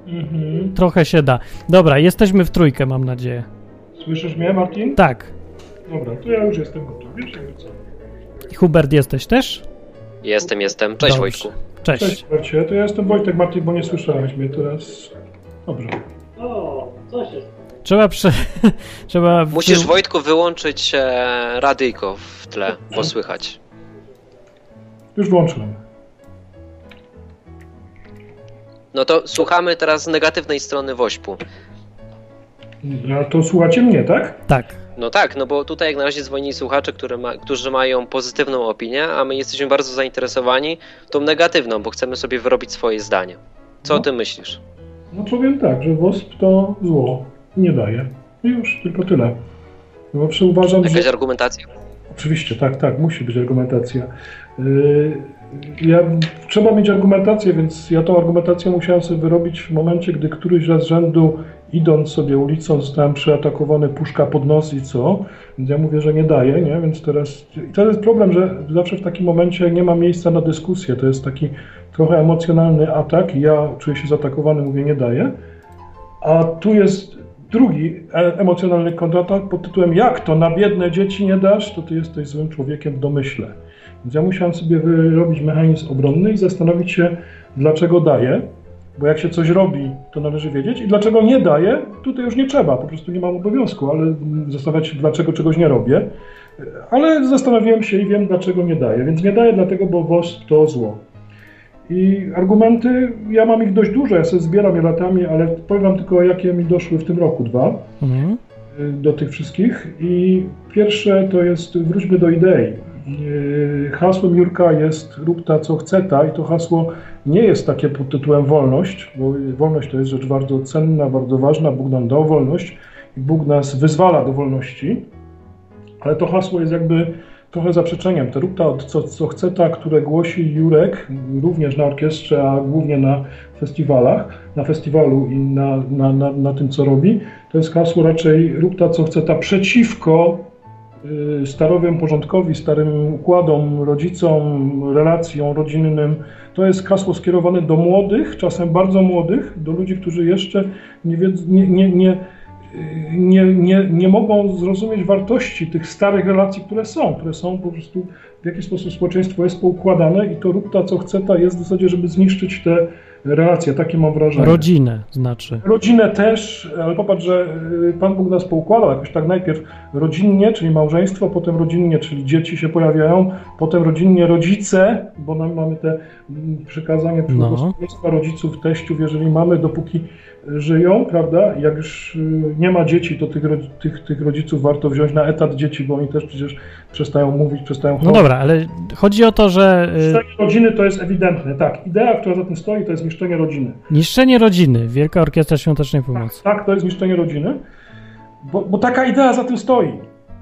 Mhm. Trochę się da. Dobra, jesteśmy w trójkę, mam nadzieję. Słyszysz mnie, Martin? Tak. Dobra, to ja już jestem gotowy. Jakby co. Hubert, jesteś też? Jestem, jestem. Cześć Dobrze. Wojtku. Cześć. Cześć, Marcie. To ja jestem Wojtek Martin, bo nie słyszałeś mnie teraz. Dobrze. Trzeba prze... Trzeba... Musisz, Wojtku, wyłączyć e, radyjko w tle, bo słychać. Już włączyłem. No to słuchamy teraz negatywnej strony Wośpu. A to słuchacie mnie, tak? Tak. No tak, no bo tutaj jak na razie dzwonili słuchacze, które ma, którzy mają pozytywną opinię, a my jesteśmy bardzo zainteresowani tą negatywną, bo chcemy sobie wyrobić swoje zdanie. Co No. o tym myślisz? No powiem tak, że WOSP to zło. Nie daje. I już, tylko tyle. No, Zawsze uważam, że... Jakaś argumentacja? Oczywiście, tak, tak, musi być argumentacja. Yy, Ja, trzeba mieć argumentację, więc ja tą argumentację musiałem sobie wyrobić w momencie, gdy któryś raz z rzędu, idąc sobie ulicą, zostałem przyatakowany puszka pod nos i co? Więc ja mówię, że nie daje, nie? Więc teraz... I to jest problem, że zawsze w takim momencie nie ma miejsca na dyskusję. To jest taki trochę emocjonalny atak i ja czuję się zaatakowany, mówię, nie daje. A tu jest drugi e- emocjonalny kontratak pod tytułem Jak to na biedne dzieci nie dasz, to ty jesteś złym człowiekiem w domyśle. Więc ja musiałem sobie wyrobić mechanizm obronny i zastanowić się, dlaczego daję, bo jak się coś robi, to należy wiedzieć i dlaczego nie daję, tutaj już nie trzeba, po prostu nie mam obowiązku, ale mm, zastanawiać się, dlaczego czegoś nie robię. Ale zastanowiłem się i wiem, dlaczego nie daję. Więc nie daję dlatego, bo WOS to zło. I argumenty, ja mam ich dość dużo, ja sobie zbieram je latami, ale powiem wam tylko, jakie mi doszły w tym roku, dwa Mhm. y, do tych wszystkich. I pierwsze to jest wróćmy do idei. Y, Hasłem Jurka jest rób ta co chce ta i to hasło nie jest takie pod tytułem wolność, bo wolność to jest rzecz bardzo cenna, bardzo ważna. Bóg nam dał wolność i Bóg nas wyzwala do wolności, ale to hasło jest jakby trochę zaprzeczeniem. To rób ta co, co chce ta, które głosi Jurek również na orkiestrze, a głównie na festiwalach, na festiwalu i na, na, na, na tym co robi, to jest hasło raczej rób ta co chce ta przeciwko y, starowym porządkowi, starym układom, rodzicom, relacjom rodzinnym. To jest hasło skierowane do młodych, czasem bardzo młodych, do ludzi, którzy jeszcze nie, wiedzą, nie, nie, nie, nie, nie, nie mogą zrozumieć wartości tych starych relacji, które są, które są po prostu w jaki sposób społeczeństwo jest poukładane i to rób ta co chce ta jest w zasadzie, żeby zniszczyć te relacje, takie mam wrażenie. Rodzinę znaczy. Rodzinę też, ale popatrz, że y, Pan Bóg nas poukładał jakoś tak najpierw rodzinnie, czyli małżeństwo, potem rodzinnie, czyli dzieci się pojawiają, potem rodzinnie rodzice, bo mamy te mm, przykazanie No. rodziców, teściów, jeżeli mamy, dopóki żyją, prawda? Jak już y, nie ma dzieci, to tych, tych, tych rodziców warto wziąć na etat dzieci, bo oni też przecież przestają mówić, przestają No dobra, ale chodzi o to, że y, Niszczenie rodziny to jest ewidentne, tak. Idea, która za tym stoi, to jest niszczenie rodziny. niszczenie rodziny, Wielka Orkiestra Świątecznej Pomocy. Tak, to jest niszczenie rodziny, bo, bo taka idea za tym stoi.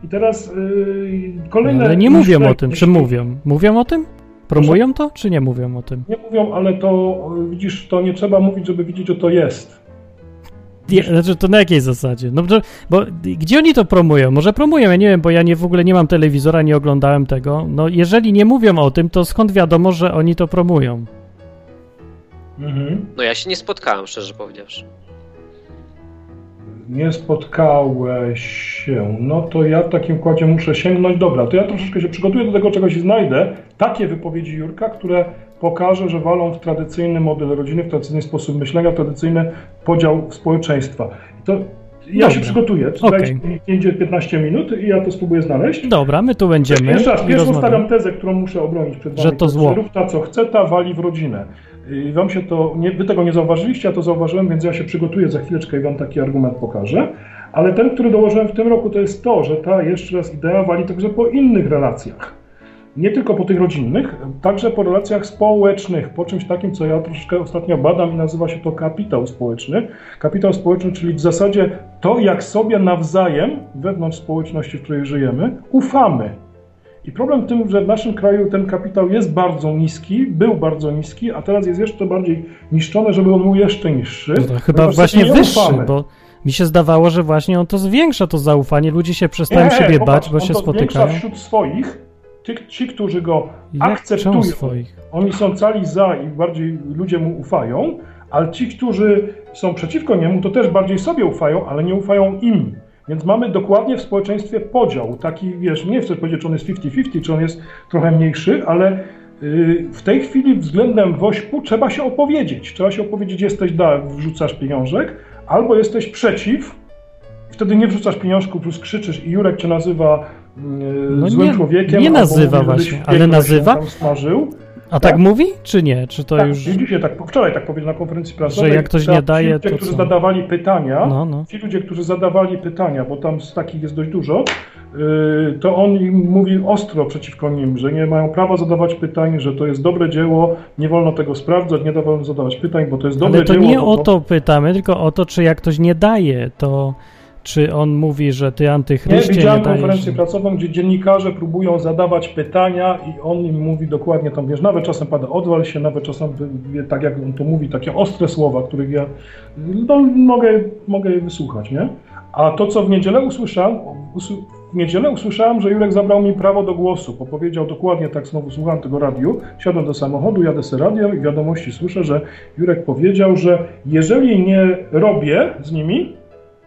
I teraz yy, kolejne... Ale nie mówią o tym, czy mówią? Mówią o tym? Promują to, czy nie mówią o tym? Nie mówią, ale to yy, widzisz, to nie trzeba mówić, żeby widzieć, że to jest. Znaczy to na jakiej zasadzie? No bo, bo gdzie oni to promują? Może promują, ja nie wiem, bo ja nie w ogóle nie mam telewizora, nie oglądałem tego. No jeżeli nie mówią o tym, to skąd wiadomo, że oni to promują? Mhm. No ja się nie spotkałem, szczerze powiedziawszy. Nie spotkałeś się. No to ja w takim kładzie muszę sięgnąć. Dobra, to ja troszeczkę się przygotuję do tego czegoś i znajdę takie wypowiedzi Jurka, które pokaże, że walą w tradycyjny model rodziny, w tradycyjny sposób myślenia, w tradycyjny podział społeczeństwa. To ja się przygotuję. Mi 5 15 minut i ja to spróbuję znaleźć. Dobra, my tu będziemy. Jeszcze raz, pierwszą stawiam tezę, którą muszę obronić przed wami. Że to zło. Ta, co chce, ta wali w rodzinę. I wam się to, nie, wy tego nie zauważyliście, ja to zauważyłem, więc ja się przygotuję za chwileczkę i wam taki argument pokażę. Ale ten, który dołożyłem w tym roku, to jest to, że ta jeszcze raz idea wali także po innych relacjach. Nie tylko po tych rodzinnych, także po relacjach społecznych, po czymś takim, co ja troszeczkę ostatnio badam i nazywa się to kapitał społeczny. Kapitał społeczny, czyli w zasadzie to, jak sobie nawzajem, wewnątrz społeczności, w której żyjemy, ufamy. I problem w tym, że w naszym kraju ten kapitał jest bardzo niski, był bardzo niski, a teraz jest jeszcze bardziej niszczony, żeby on był jeszcze niższy. No chyba właśnie wyższy, ufamy. bo mi się zdawało, że właśnie on to zwiększa to zaufanie. Ludzie się przestają Nie, siebie popatrz, bać, bo się to zwiększa spotykają. wśród swoich, ci, ci, którzy go Jak akceptują, oni są cali za i bardziej ludzie mu ufają, ale ci, którzy są przeciwko niemu, to też bardziej sobie ufają, ale nie ufają im. Więc mamy dokładnie w społeczeństwie podział. Taki, wiesz, nie chcę powiedzieć, czy on jest 50-50, czy on jest trochę mniejszy, ale yy, w tej chwili względem Wośpu trzeba się opowiedzieć. Trzeba się opowiedzieć, jesteś da, wrzucasz pieniążek, albo jesteś przeciw Wtedy nie wrzucasz pieniążków, plus krzyczysz i Jurek cię nazywa No złym nie- człowiekiem. nie nazywa właśnie, ale nazywa? Tam smażył. A tak mówi, czy nie? Czy to tak, już... dzisiaj tak, wczoraj tak powiedział na konferencji prasowej. Że jak ktoś nie daje, ci ludzie, to którzy co? zadawali pytania, No, no. ci ludzie, którzy zadawali pytania, bo tam z takich jest dość dużo, yy, to on im mówi ostro przeciwko nim, że nie mają prawa zadawać pytań, że to jest dobre dzieło, nie wolno tego sprawdzać, nie wolno zadawać pytań, bo to jest dobre Ale to dzieło. nie bo o to pytamy, tylko o to, czy jak ktoś nie daje, to czy on mówi, że ty Nie, antychryście nie, widziałem dajesz. konferencję prasową, gdzie dziennikarze próbują zadawać pytania i on im mówi dokładnie tam, wiesz, nawet czasem pada odwal się, nawet czasem, tak jak on to mówi, takie ostre słowa, których ja no, mogę, mogę je wysłuchać, nie? A to, co w niedzielę usłyszałem, usły- w niedzielę usłyszałem, że Jurek zabrał mi prawo do głosu, bo powiedział dokładnie tak, znowu słuchałem tego radiu, siadłem do samochodu, jadę sobie radio i wiadomości słyszę, że Jurek powiedział, że jeżeli nie robię z nimi,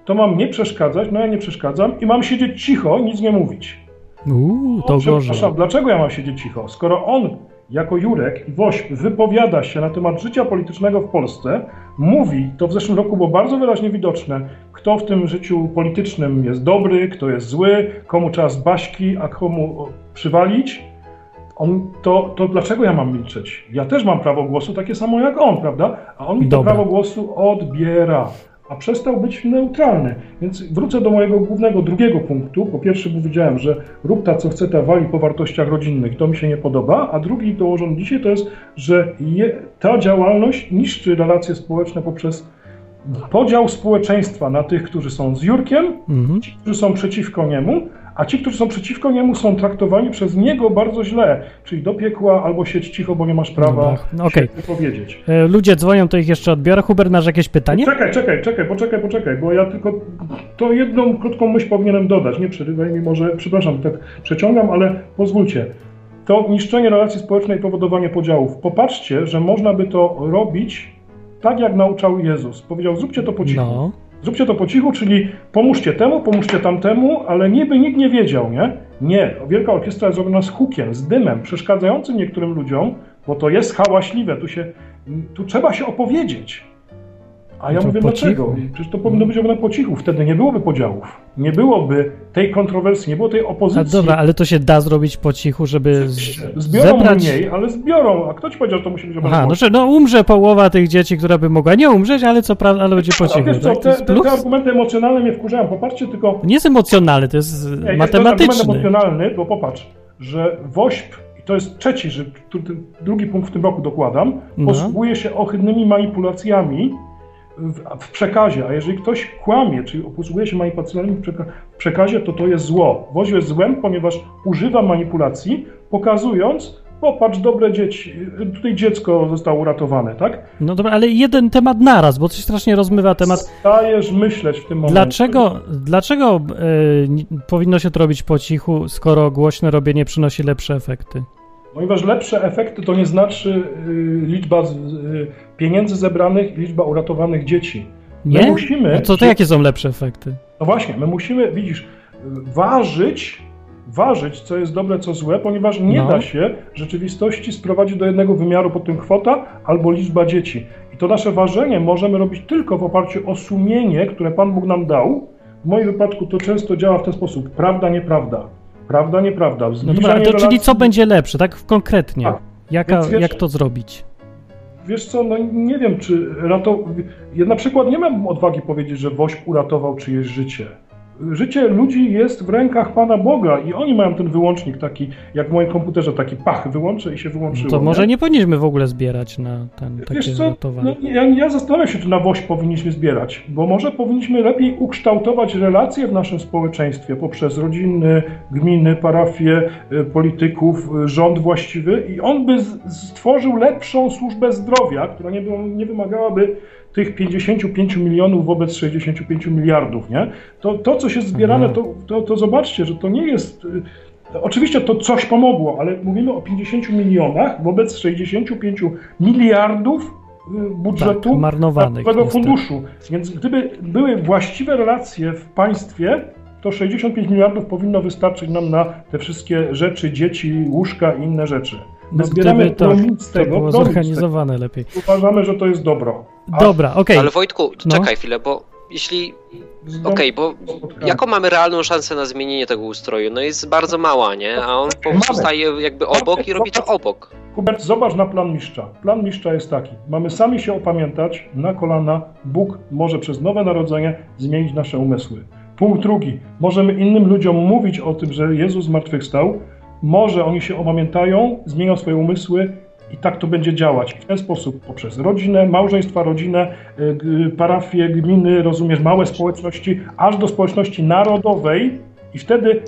to mam nie przeszkadzać, no ja nie przeszkadzam i mam siedzieć cicho, nic nie mówić. Uuu, to O, gorzej. Przepraszam, dlaczego ja mam siedzieć cicho? Skoro on jako Jurek i Wośp wypowiada się na temat życia politycznego w Polsce, mówi, to w zeszłym roku było bardzo wyraźnie widoczne, kto w tym życiu politycznym jest dobry, kto jest zły, komu trzeba z baśki, a komu przywalić, on, to, to dlaczego ja mam milczeć? Ja też mam prawo głosu, takie samo jak on, prawda? A on mi to Dobra. prawo głosu odbiera, a przestał być neutralny. Więc wrócę do mojego głównego, drugiego punktu. Po pierwsze powiedziałem, że rób ta, co chce, ta wali po wartościach rodzinnych. To mi się nie podoba. A drugi dołożony dzisiaj to jest, że je, ta działalność niszczy relacje społeczne poprzez podział społeczeństwa na tych, którzy są z Jurkiem, Mhm. ci, którzy są przeciwko niemu, a ci, którzy są przeciwko niemu, są traktowani przez niego bardzo źle, czyli do piekła albo siedź cicho, bo nie masz prawa no okej. się wypowiedzieć. E, Ludzie dzwonią, to ich jeszcze odbiorę. Hubert, masz jakieś pytanie? Czekaj, czekaj, czekaj, poczekaj, poczekaj, bo ja tylko to jedną krótką myśl powinienem dodać. Nie przerywaj mi może, przepraszam, tak przeciągam, ale pozwólcie. To niszczenie relacji społecznej, powodowanie podziałów. Popatrzcie, że można by to robić tak, jak nauczał Jezus. Powiedział, zróbcie to po cichu. No. Zróbcie to po cichu, czyli pomóżcie temu, pomóżcie tamtemu, ale niby nikt nie wiedział, nie? Nie. Wielka Orkiestra jest zrobiona z hukiem, z dymem, przeszkadzającym niektórym ludziom, bo to jest hałaśliwe, tu się, tu trzeba się opowiedzieć. A ja To mówię, po dlaczego? cichu. Przecież to powinno być robione po cichu, wtedy nie byłoby podziałów. Nie byłoby tej kontrowersji, nie było tej A opozycji. dobra, ale to się da zrobić po cichu, żeby z, Zbiorą zebrać... mniej, ale zbiorą. A kto ci powiedział, że to musi być robione Aha, no, że no umrze połowa tych dzieci, która by mogła nie umrzeć, ale co prawda, ale będzie po A cichu, wiesz co, tak? To te, te, te argumenty emocjonalne mnie wkurzają. Popatrzcie tylko, Nie jest emocjonalny, to jest Nie, jest to argument matematyczny. emocjonalny, bo popatrz, że WOŚP, i to jest trzeci, że drugi punkt w tym roku dokładam, No. posługuje się ohydnymi manipulacjami w, w przekazie, a jeżeli ktoś kłamie, czyli posługuje się manipulacjami w przeka- w przekazie, to to jest zło. WOŚP jest złem, ponieważ używa manipulacji, pokazując, popatrz, dobre dzieci, tutaj dziecko zostało uratowane, tak? No dobra, ale jeden temat naraz, bo coś strasznie rozmywa temat. Stajesz myśleć w tym momencie. Dlaczego, dlaczego nie- powinno się to robić po cichu, skoro głośne robienie przynosi lepsze efekty? Ponieważ lepsze efekty to nie znaczy y, liczba z, y, pieniędzy zebranych i liczba uratowanych dzieci. My Nie? musimy. A co to jakie są lepsze efekty? No właśnie, my musimy, widzisz, ważyć, ważyć, co jest dobre, co złe, ponieważ nie No. da się rzeczywistości sprowadzić do jednego wymiaru pod tym kwota albo liczba dzieci. I to nasze ważenie możemy robić tylko w oparciu o sumienie, które Pan Bóg nam dał. W moim wypadku to często działa w ten sposób: prawda, nieprawda. Prawda, nieprawda. No dobra, to czyli relacji- co będzie lepsze, tak konkretnie? Tak. Jaka, wiesz- jak to zrobić? Wiesz co, no nie wiem, czy ratow... Ja na przykład nie mam odwagi powiedzieć, że WOŚP uratował czyjeś życie. Życie ludzi jest w rękach Pana Boga i oni mają ten wyłącznik taki, jak w moim komputerze, taki pach, wyłączę i się wyłączyło. To może nie powinniśmy w ogóle zbierać na ten, takie Wiesz co, no, ja, ja zastanawiam się, czy na WOŚP powinniśmy zbierać, bo może powinniśmy lepiej ukształtować relacje w naszym społeczeństwie poprzez rodziny, gminy, parafie, y, polityków, y, rząd właściwy i on by stworzył lepszą służbę zdrowia, która nie, by, nie wymagałaby tych 55 milionów wobec 65 miliardów, nie? To, to co się zbierane, Mhm. to, to, to zobaczcie, że to nie jest... y, Oczywiście to coś pomogło, ale mówimy o 50 milionach wobec 65 miliardów y, budżetu Tak, marnowanych Narodowego. Funduszu. Więc gdyby były właściwe relacje w państwie, to 65 miliardów powinno wystarczyć nam na te wszystkie rzeczy, dzieci, łóżka i inne rzeczy. My No, zbieramy to, promil z to tego, było z tego. zorganizowane lepiej. Uważamy, że to jest dobro. Dobra, okej. Ale Wojtku, No. czekaj chwilę, bo jeśli Znowu Okej, bo spotkamy. jaką mamy realną szansę na zmienienie tego ustroju? No jest bardzo mała, nie? A on po prostu staje jakby obok i robi to obok. Hubert, zobacz na plan mistrza. Plan mistrza jest taki. Mamy sami się opamiętać na kolana. Bóg może przez nowe narodzenie zmienić nasze umysły. Punkt drugi. Możemy innym ludziom mówić o tym, że Jezus zmartwychwstał. Może oni się opamiętają, zmienią swoje umysły i tak to będzie działać. W ten sposób poprzez rodzinę, małżeństwa, rodzinę, y, parafie, gminy, rozumiesz, małe społeczności, aż do społeczności narodowej i wtedy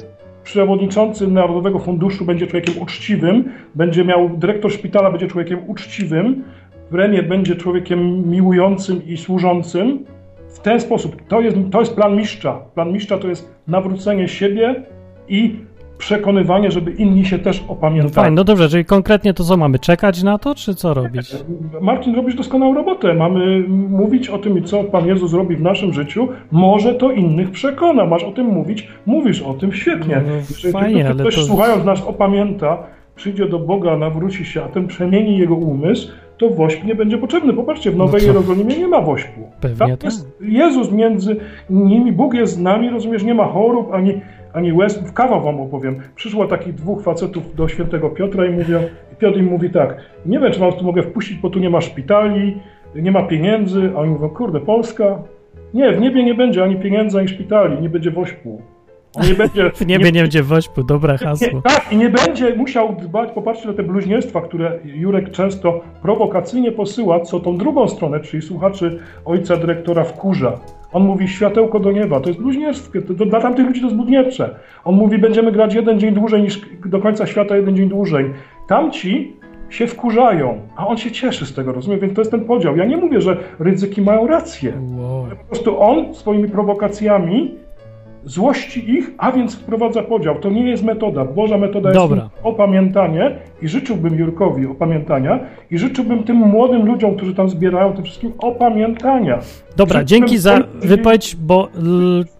przewodniczący Narodowego Funduszu będzie człowiekiem uczciwym, będzie miał, dyrektor szpitala będzie człowiekiem uczciwym, premier będzie człowiekiem miłującym i służącym. W ten sposób, to jest, to jest plan mistrza. Plan mistrza to jest nawrócenie siebie i przekonywanie, żeby inni się też opamiętali. fajnie, no dobrze, czyli konkretnie to co mamy? Czekać na to, czy co robić? Marcin, robisz doskonałą robotę. Mamy mówić o tym, co Pan Jezus robi w naszym życiu. Może to innych przekona. Masz o tym mówić, mówisz o tym świetnie. No, Jeżeli fajnie, tylko ktoś to- słuchając nas opamięta, przyjdzie do Boga, nawróci się, a ten przemieni jego umysł, to wośp nie będzie potrzebny. Popatrzcie, w Nowej No Jerozolimie nie ma wośpu. Pewnie Tam tak. jest Jezus między nimi, Bóg jest z nami, rozumiesz, nie ma chorób, ani, ani łez. W kawa wam opowiem. Przyszło takich dwóch facetów do świętego Piotra i mówią, Piotr im mówi tak, nie wiem, czy was tu mogę wpuścić, bo tu nie ma szpitali, nie ma pieniędzy, a oni mówią, kurde, Polska? Nie, w niebie nie będzie ani pieniędzy, ani szpitali, nie będzie wośpu. Nie będzie, W niebie nie będzie wośpu, dobre hasło. nie, tak, i nie będzie musiał dbać, popatrzcie na te bluźnierstwa, które Jurek często prowokacyjnie posyła, co tą drugą stronę, czyli słuchaczy ojca dyrektora wkurza. On mówi światełko do nieba, to jest bluźnierstwo, to, to dla tamtych ludzi to jest bluźniercze. On mówi, będziemy grać jeden dzień dłużej niż do końca świata, jeden dzień dłużej. Tamci się wkurzają, a on się cieszy z tego, rozumiem? Więc to jest ten podział. Ja nie mówię, że ryzyki mają rację. Wow. Po prostu on swoimi prowokacjami złości ich, a więc wprowadza podział. To nie jest metoda. Boża metoda Dobra. jest opamiętanie i życzyłbym Jurkowi opamiętania i życzyłbym tym młodym ludziom, którzy tam zbierają, tym wszystkim opamiętania. Dobra, dzięki za wypowiedź, bo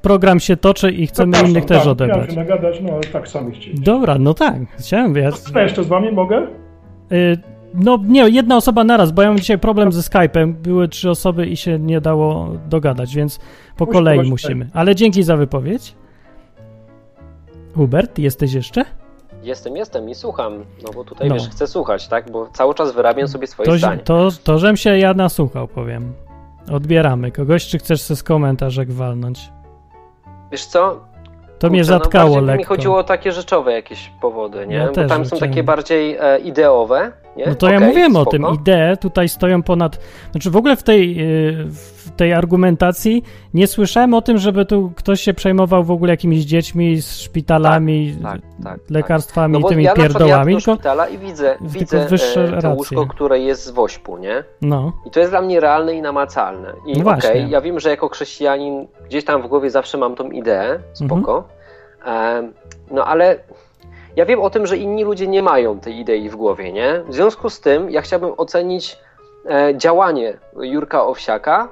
program się toczy i chcemy Zapraszam, innych też tak, odebrać. Miałem się nagadać, no ale tak sami chcieli. Dobra, no tak, chciałem, ja, Co jeszcze z wami mogę? y, no nie, jedna osoba naraz, bo ja mam dzisiaj problem ze Skype'em, były trzy osoby i się nie dało dogadać, więc po Musi kolei musimy. Ale dzięki za wypowiedź. Hubert, jesteś jeszcze? Jestem, jestem i słucham, no bo tutaj No. wiesz, chcę słuchać, tak? Bo cały czas wyrabiam sobie swoje To, zdanie. to, to, żem się ja nasłuchał, powiem. Odbieramy. Kogoś, czy chcesz se z komentarzek walnąć? Wiesz co? To mnie Kurczę, zatkało no lekko. mi chodziło o takie rzeczowe jakieś powody, nie? Ja Bo tam są takie bardziej e, ideowe, nie? No to ja Okej, mówiłem o spoko. tym. Idee tutaj stoją ponad. Znaczy w ogóle w tej, yy, w tej argumentacji nie słyszałem o tym, żeby tu ktoś się przejmował w ogóle jakimiś dziećmi z szpitalami, Tak, tak, tak. lekarstwami No i tymi ja pierdołami. do Tylko, szpitala i widzę, widzę wyższe e, to łóżko, które jest z wośpu, nie? no, I to jest dla mnie realne i namacalne. I No okej, właśnie. ja wiem, że jako chrześcijanin gdzieś tam w głowie zawsze mam tą ideę, spoko. Mhm. No ale ja wiem o tym, że inni ludzie nie mają tej idei w głowie, nie? W związku z tym ja chciałbym ocenić e, działanie Jurka Owsiaka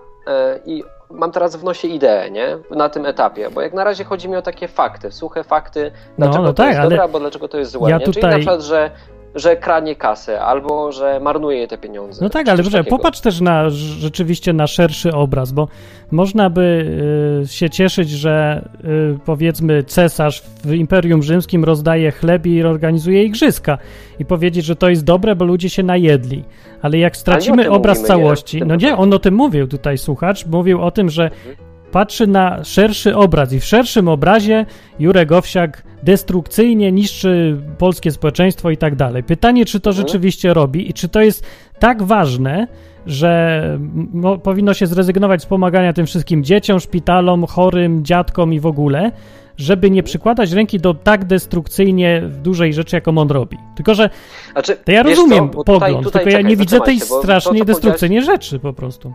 i mam teraz w nosie ideę, nie? Na tym etapie, bo jak na razie chodzi mi o takie fakty, suche fakty, dlaczego no to tak, jest ale dobre, albo dlaczego to jest złe, ja nie? Czyli tutaj- na przykład, że że kranie kasę, albo że marnuje te pieniądze. no tak, ale proszę, popatrz też na rzeczywiście na szerszy obraz, bo można by y, się cieszyć, że y, powiedzmy cesarz w Imperium Rzymskim rozdaje chleb i organizuje igrzyska i powiedzieć, że to jest dobre, bo ludzie się najedli. Ale jak stracimy obraz mówimy, nie? całości, tym no nie, on o tym mówił tutaj słuchacz, mówił o tym, że patrzy na szerszy obraz i w szerszym obrazie Jurek Owsiak destrukcyjnie niszczy polskie społeczeństwo i tak dalej. Pytanie, czy to Mhm. rzeczywiście robi i czy to jest tak ważne, że no, powinno się zrezygnować z pomagania tym wszystkim dzieciom, szpitalom, chorym, dziadkom i w ogóle, żeby nie przykładać ręki do tak destrukcyjnie dużej rzeczy, jaką on robi. Tylko, że Znaczy, to ja rozumiem co, pogląd, tutaj- tutaj, tylko ja czekaj, nie widzę tej się, strasznej, to, destrukcyjnej rzeczy po prostu.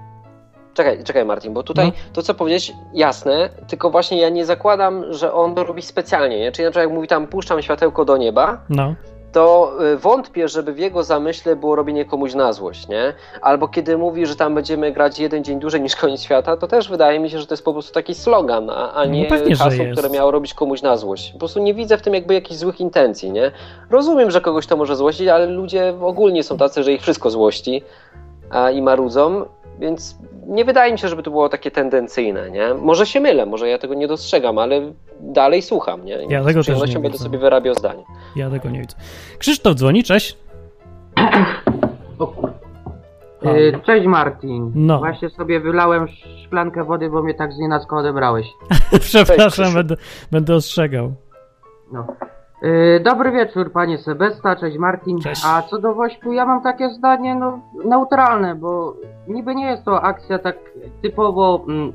Czekaj, czekaj Martin, bo tutaj No. to co powiedzieć jasne, tylko właśnie ja nie zakładam, że on to robi specjalnie, nie? Czyli na przykład jak mówi tam puszczam światełko do nieba, No. to y, wątpię, żeby w jego zamyśle było robienie komuś na złość, nie? Albo kiedy mówi, że tam będziemy grać jeden dzień dłużej niż koniec świata, to też wydaje mi się, że to jest po prostu taki slogan, a, a No nie pewnie, że hasło, które miało robić komuś na złość. Po prostu nie widzę w tym jakby jakichś złych intencji, nie? Rozumiem, że kogoś to może złościć, ale ludzie ogólnie są tacy, że ich wszystko złości i marudzą, więc nie wydaje mi się, żeby to było takie tendencyjne, nie? Może się mylę, może ja tego nie dostrzegam, ale dalej słucham, nie? I Ja tego też nie będę widzę. sobie wyrabiał zdanie. Ja tego nie widzę. Krzysztof dzwoni, cześć. O kur... Halo. Y, Cześć Martin. No. Właśnie sobie wylałem szklankę wody, bo mnie tak z nienacka odebrałeś. Przepraszam, Krzysiu. będę, będę ostrzegał. No. Y, Dobry wieczór panie Sebesta, cześć Martin. Cześć. A co do Wośpu, ja mam takie zdanie no, neutralne, bo niby nie jest to akcja tak typowo... Mm,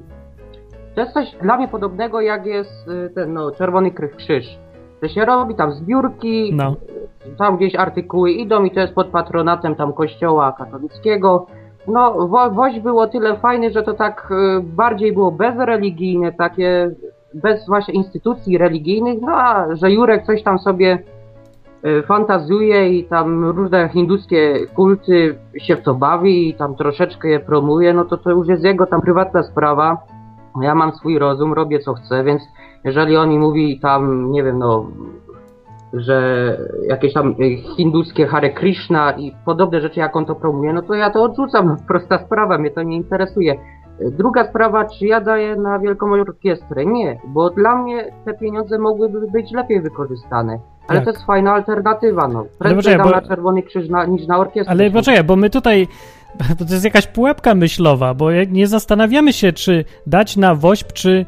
to jest coś dla mnie podobnego jak jest y, ten no, Czerwony Krzyż. To się robi tam zbiórki, No. tam gdzieś artykuły idą i to jest pod patronatem tam kościoła katolickiego. No, wo, było tyle fajny, że to tak y, bardziej było bezreligijne, takie bez właśnie instytucji religijnych, no a że Jurek coś tam sobie y, fantazuje i tam różne hinduskie kulty się w to bawi i tam troszeczkę je promuje, no to to już jest jego tam prywatna sprawa. Ja mam swój rozum, robię co chcę, więc jeżeli on mi mówi tam, nie wiem, no, że jakieś tam hinduskie Hare Krishna i podobne rzeczy, jak on to promuje, no to ja to odrzucam, no, prosta sprawa, mnie to nie interesuje. Druga sprawa, czy ja daję na Wielką Orkiestrę? Nie, bo dla mnie te pieniądze mogłyby być lepiej wykorzystane. Ale Tak. to jest fajna alternatywa, no. Prędzej dam bo- na Czerwony Krzyż na, niż na orkiestrę. Ale poczekaj, bo my tutaj. To jest jakaś pułapka myślowa, bo nie zastanawiamy się, czy dać na WOŚP, czy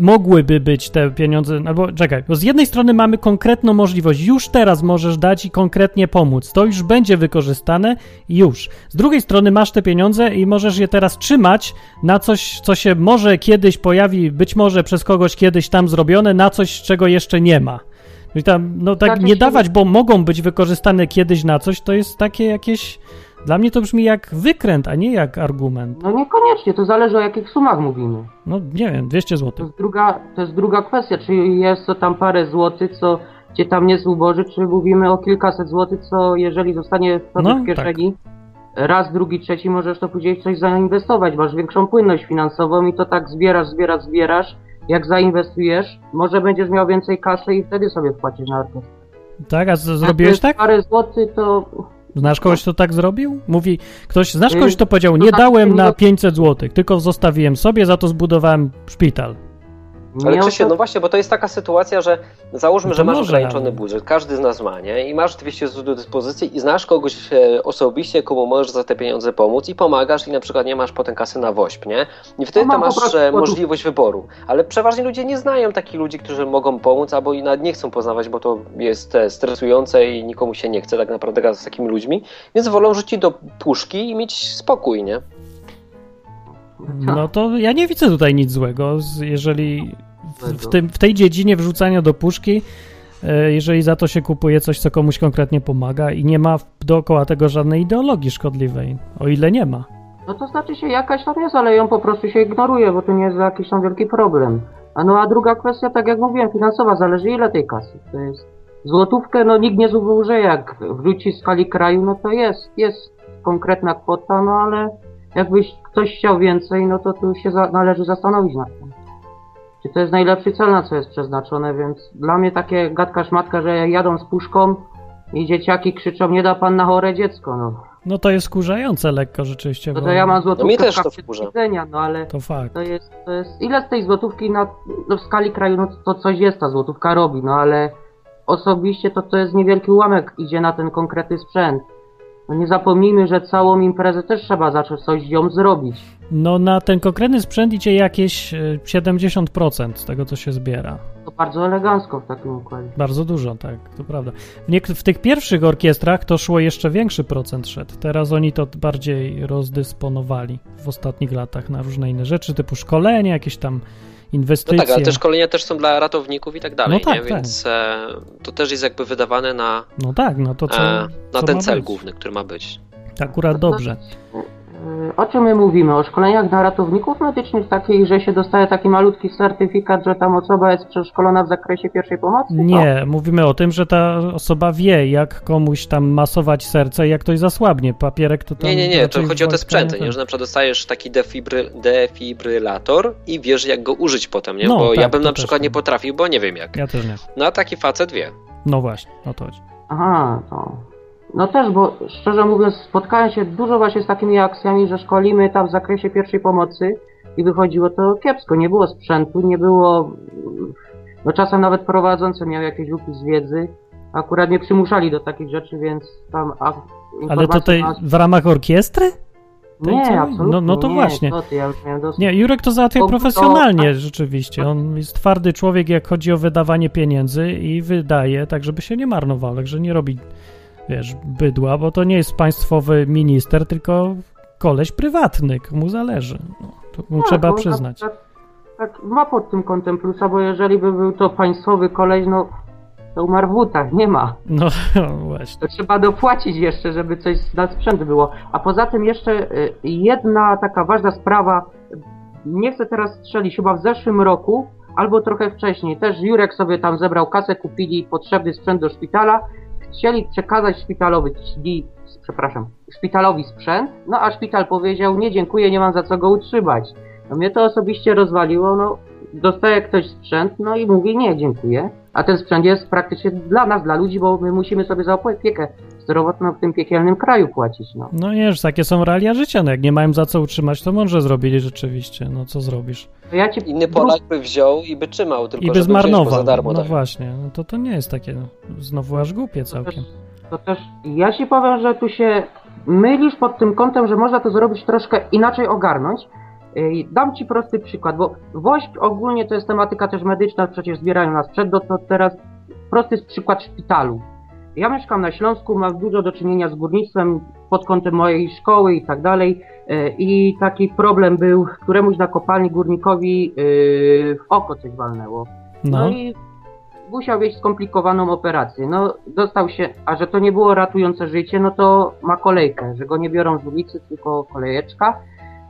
mogłyby być te pieniądze. Albo czekaj, bo z jednej strony mamy konkretną możliwość, już teraz możesz dać i konkretnie pomóc. To już będzie wykorzystane już. Z drugiej strony masz te pieniądze i możesz je teraz trzymać na coś, co się może kiedyś pojawi, być może przez kogoś kiedyś tam zrobione, na coś, czego jeszcze nie ma. I tam, no tak Znaczy nie dawać, bo mogą być wykorzystane kiedyś na coś, to jest takie jakieś. Dla mnie to brzmi jak wykręt, a nie jak argument. No niekoniecznie, to zależy o jakich sumach mówimy. No nie wiem, 200 To zł. jest druga, to jest druga kwestia, czy jest to tam parę złotych, co cię tam nie zuboży, czy mówimy o kilkaset złotych, co jeżeli zostanie No, w kieszeni, raz, drugi, trzeci, możesz to później w coś zainwestować, masz większą płynność finansową i to tak zbierasz, zbierasz, zbierasz, jak zainwestujesz, może będziesz miał więcej kasy i wtedy sobie wpłacisz na orkiestrę. Tak, a z- to zrobiłeś tak? parę złotych, to Znasz kogoś, kto tak zrobił? Mówi, ktoś, znasz Y, kogoś, kto powiedział, nie znaczy, dałem nie na do- 500 zł, tylko zostawiłem sobie, za to zbudowałem szpital. Ale Krzysiu, no właśnie, bo to jest taka sytuacja, że załóżmy, No że masz może, ograniczony ale- budżet, każdy z nas ma, nie? I masz 200 zł do dyspozycji i znasz kogoś e, osobiście, komu możesz za te pieniądze pomóc i pomagasz i na przykład nie masz potem kasy na woźb, nie? I wtedy No masz e, możliwość wyboru. Ale przeważnie ludzie nie znają takich ludzi, którzy mogą pomóc, albo i nawet nie chcą poznawać, bo to jest e, stresujące i nikomu się nie chce tak naprawdę z takimi ludźmi, więc wolą rzucić do puszki i mieć spokój, nie? No to ja nie widzę tutaj nic złego, z- jeżeli w, tym, w tej dziedzinie wrzucania do puszki, e, jeżeli za to się kupuje coś, co komuś konkretnie pomaga i nie ma dookoła tego żadnej ideologii szkodliwej, o ile nie ma. No to znaczy się jakaś tam jest, ale ją po prostu się ignoruje, bo to nie jest jakiś tam wielki problem. A no a druga kwestia, tak jak mówiłem, finansowa, zależy ile tej kasy. To jest złotówkę, no nikt nie zużyje, jak wróci w skali kraju, no to jest, jest konkretna kwota, no ale jakbyś ktoś chciał więcej, no to tu się za, należy zastanowić nad tym. Czy to jest najlepszy cel, na co jest przeznaczone, więc dla mnie takie gadka szmatka, że jak jadą z puszką i dzieciaki krzyczą, nie da pan na chore dziecko, no. No to jest skurzające lekko rzeczywiście, No bo to ja mam złotówkę mnie też w to jedzenia, no ale to fakt. to jest, to jest, ile z tej złotówki na, no w skali kraju, no to coś jest, ta złotówka robi, no ale osobiście to to jest niewielki ułamek, idzie na ten konkretny sprzęt. No nie zapomnijmy, że całą imprezę też trzeba zacząć coś z nią zrobić. No na ten konkretny sprzęt idzie jakieś e, 70% z tego, co się zbiera. To bardzo elegancko w takim układzie. Bardzo dużo, tak, to prawda. W, w tych pierwszych orkiestrach to szło jeszcze większy procent szedł. Teraz oni to bardziej rozdysponowali w ostatnich latach na różne inne rzeczy, typu szkolenia, jakieś tam No inwestycje. tak, ale te szkolenia też są dla ratowników i tak dalej, No tak, nie? tak. Więc e, to też jest jakby wydawane na, No tak, no to co, e, na co ten cel być. główny, który ma być. Akurat dobrze. O czym my mówimy? O szkoleniach dla ratowników medycznych takich, że się dostaje taki malutki certyfikat, że tam osoba jest przeszkolona w zakresie pierwszej pomocy? Nie, mówimy o tym, że ta osoba wie, jak komuś tam masować serce i jak ktoś zasłabnie. Papierek to tam Nie, nie, nie, to chodzi o te sprzęty, nie- nie? Że na przykład dostajesz taki defibry, defibrylator i wiesz jak go użyć potem, nie? No, bo ja tak, bym to na przykład tak. nie potrafił, bo nie wiem jak. Ja też nie. No a taki facet wie. No właśnie, o to chodzi. Aha, to... No też, bo szczerze mówiąc, spotkałem się dużo właśnie z takimi akcjami, że szkolimy tam w zakresie pierwszej pomocy i wychodziło to kiepsko. Nie było sprzętu, nie było. No czasem nawet prowadzący miał jakieś luki z wiedzy. Akurat nie przymuszali do takich rzeczy, więc tam. A, Ale tutaj nas- w ramach orkiestry? Nie, absolutnie. No- no to nie, właśnie. Co ty, ja. Nie, Jurek to załatwia To- to- profesjonalnie, rzeczywiście. On jest twardy człowiek, jak chodzi o wydawanie pieniędzy i wydaje tak, żeby się nie marnował, także nie robi, wiesz, bydła, bo to nie jest państwowy minister, tylko koleś prywatny, komu zależy. No, to mu Tak, trzeba bo przyznać. Tak, tak, ma pod tym kątem plusa, bo jeżeli by był to państwowy koleś, no to umarł w butach, nie ma. No, właśnie. To trzeba dopłacić jeszcze, żeby coś na sprzęt było. A poza tym jeszcze y, jedna taka ważna sprawa, nie chcę teraz strzelić, chyba w zeszłym roku, albo trochę wcześniej, też Jurek sobie tam zebrał kasę, kupili potrzebny sprzęt do szpitala, chcieli przekazać szpitalowi, przepraszam, szpitalowi sprzęt, no a szpital powiedział, nie dziękuję, nie mam za co go utrzymać. No mnie to osobiście rozwaliło, no dostaje ktoś sprzęt, no i mówi nie, dziękuję. A ten sprzęt jest praktycznie dla nas, dla ludzi, bo my musimy sobie za opiekę zdrowotną w tym piekielnym kraju płacić, no. No nie, że takie są realia życia, no jak nie mają za co utrzymać, to mądrze zrobili rzeczywiście, no co zrobisz? Ja ci Inny Polak by wziął i by trzymał, tylko I by zmarnował, za darmo. no tak. właśnie, no to to nie jest takie, no, znowu aż głupie To też, całkiem. to też ja ci powiem, że tu się mylisz pod tym kątem, że można to zrobić troszkę inaczej ogarnąć. Dam ci prosty przykład, bo WOŚP ogólnie to jest tematyka też medyczna, przecież zbierają nas przed, to teraz prosty przykład szpitalu. Ja mieszkam na Śląsku, mam dużo do czynienia z górnictwem pod kątem mojej szkoły i tak dalej. E, I taki problem był, któremuś na kopalni górnikowi yy, w oko coś walnęło. No, No, i musiał mieć skomplikowaną operację. No, dostał się, a że to nie było ratujące życie, no to ma kolejkę, że go nie biorą z ulicy, tylko kolejeczka.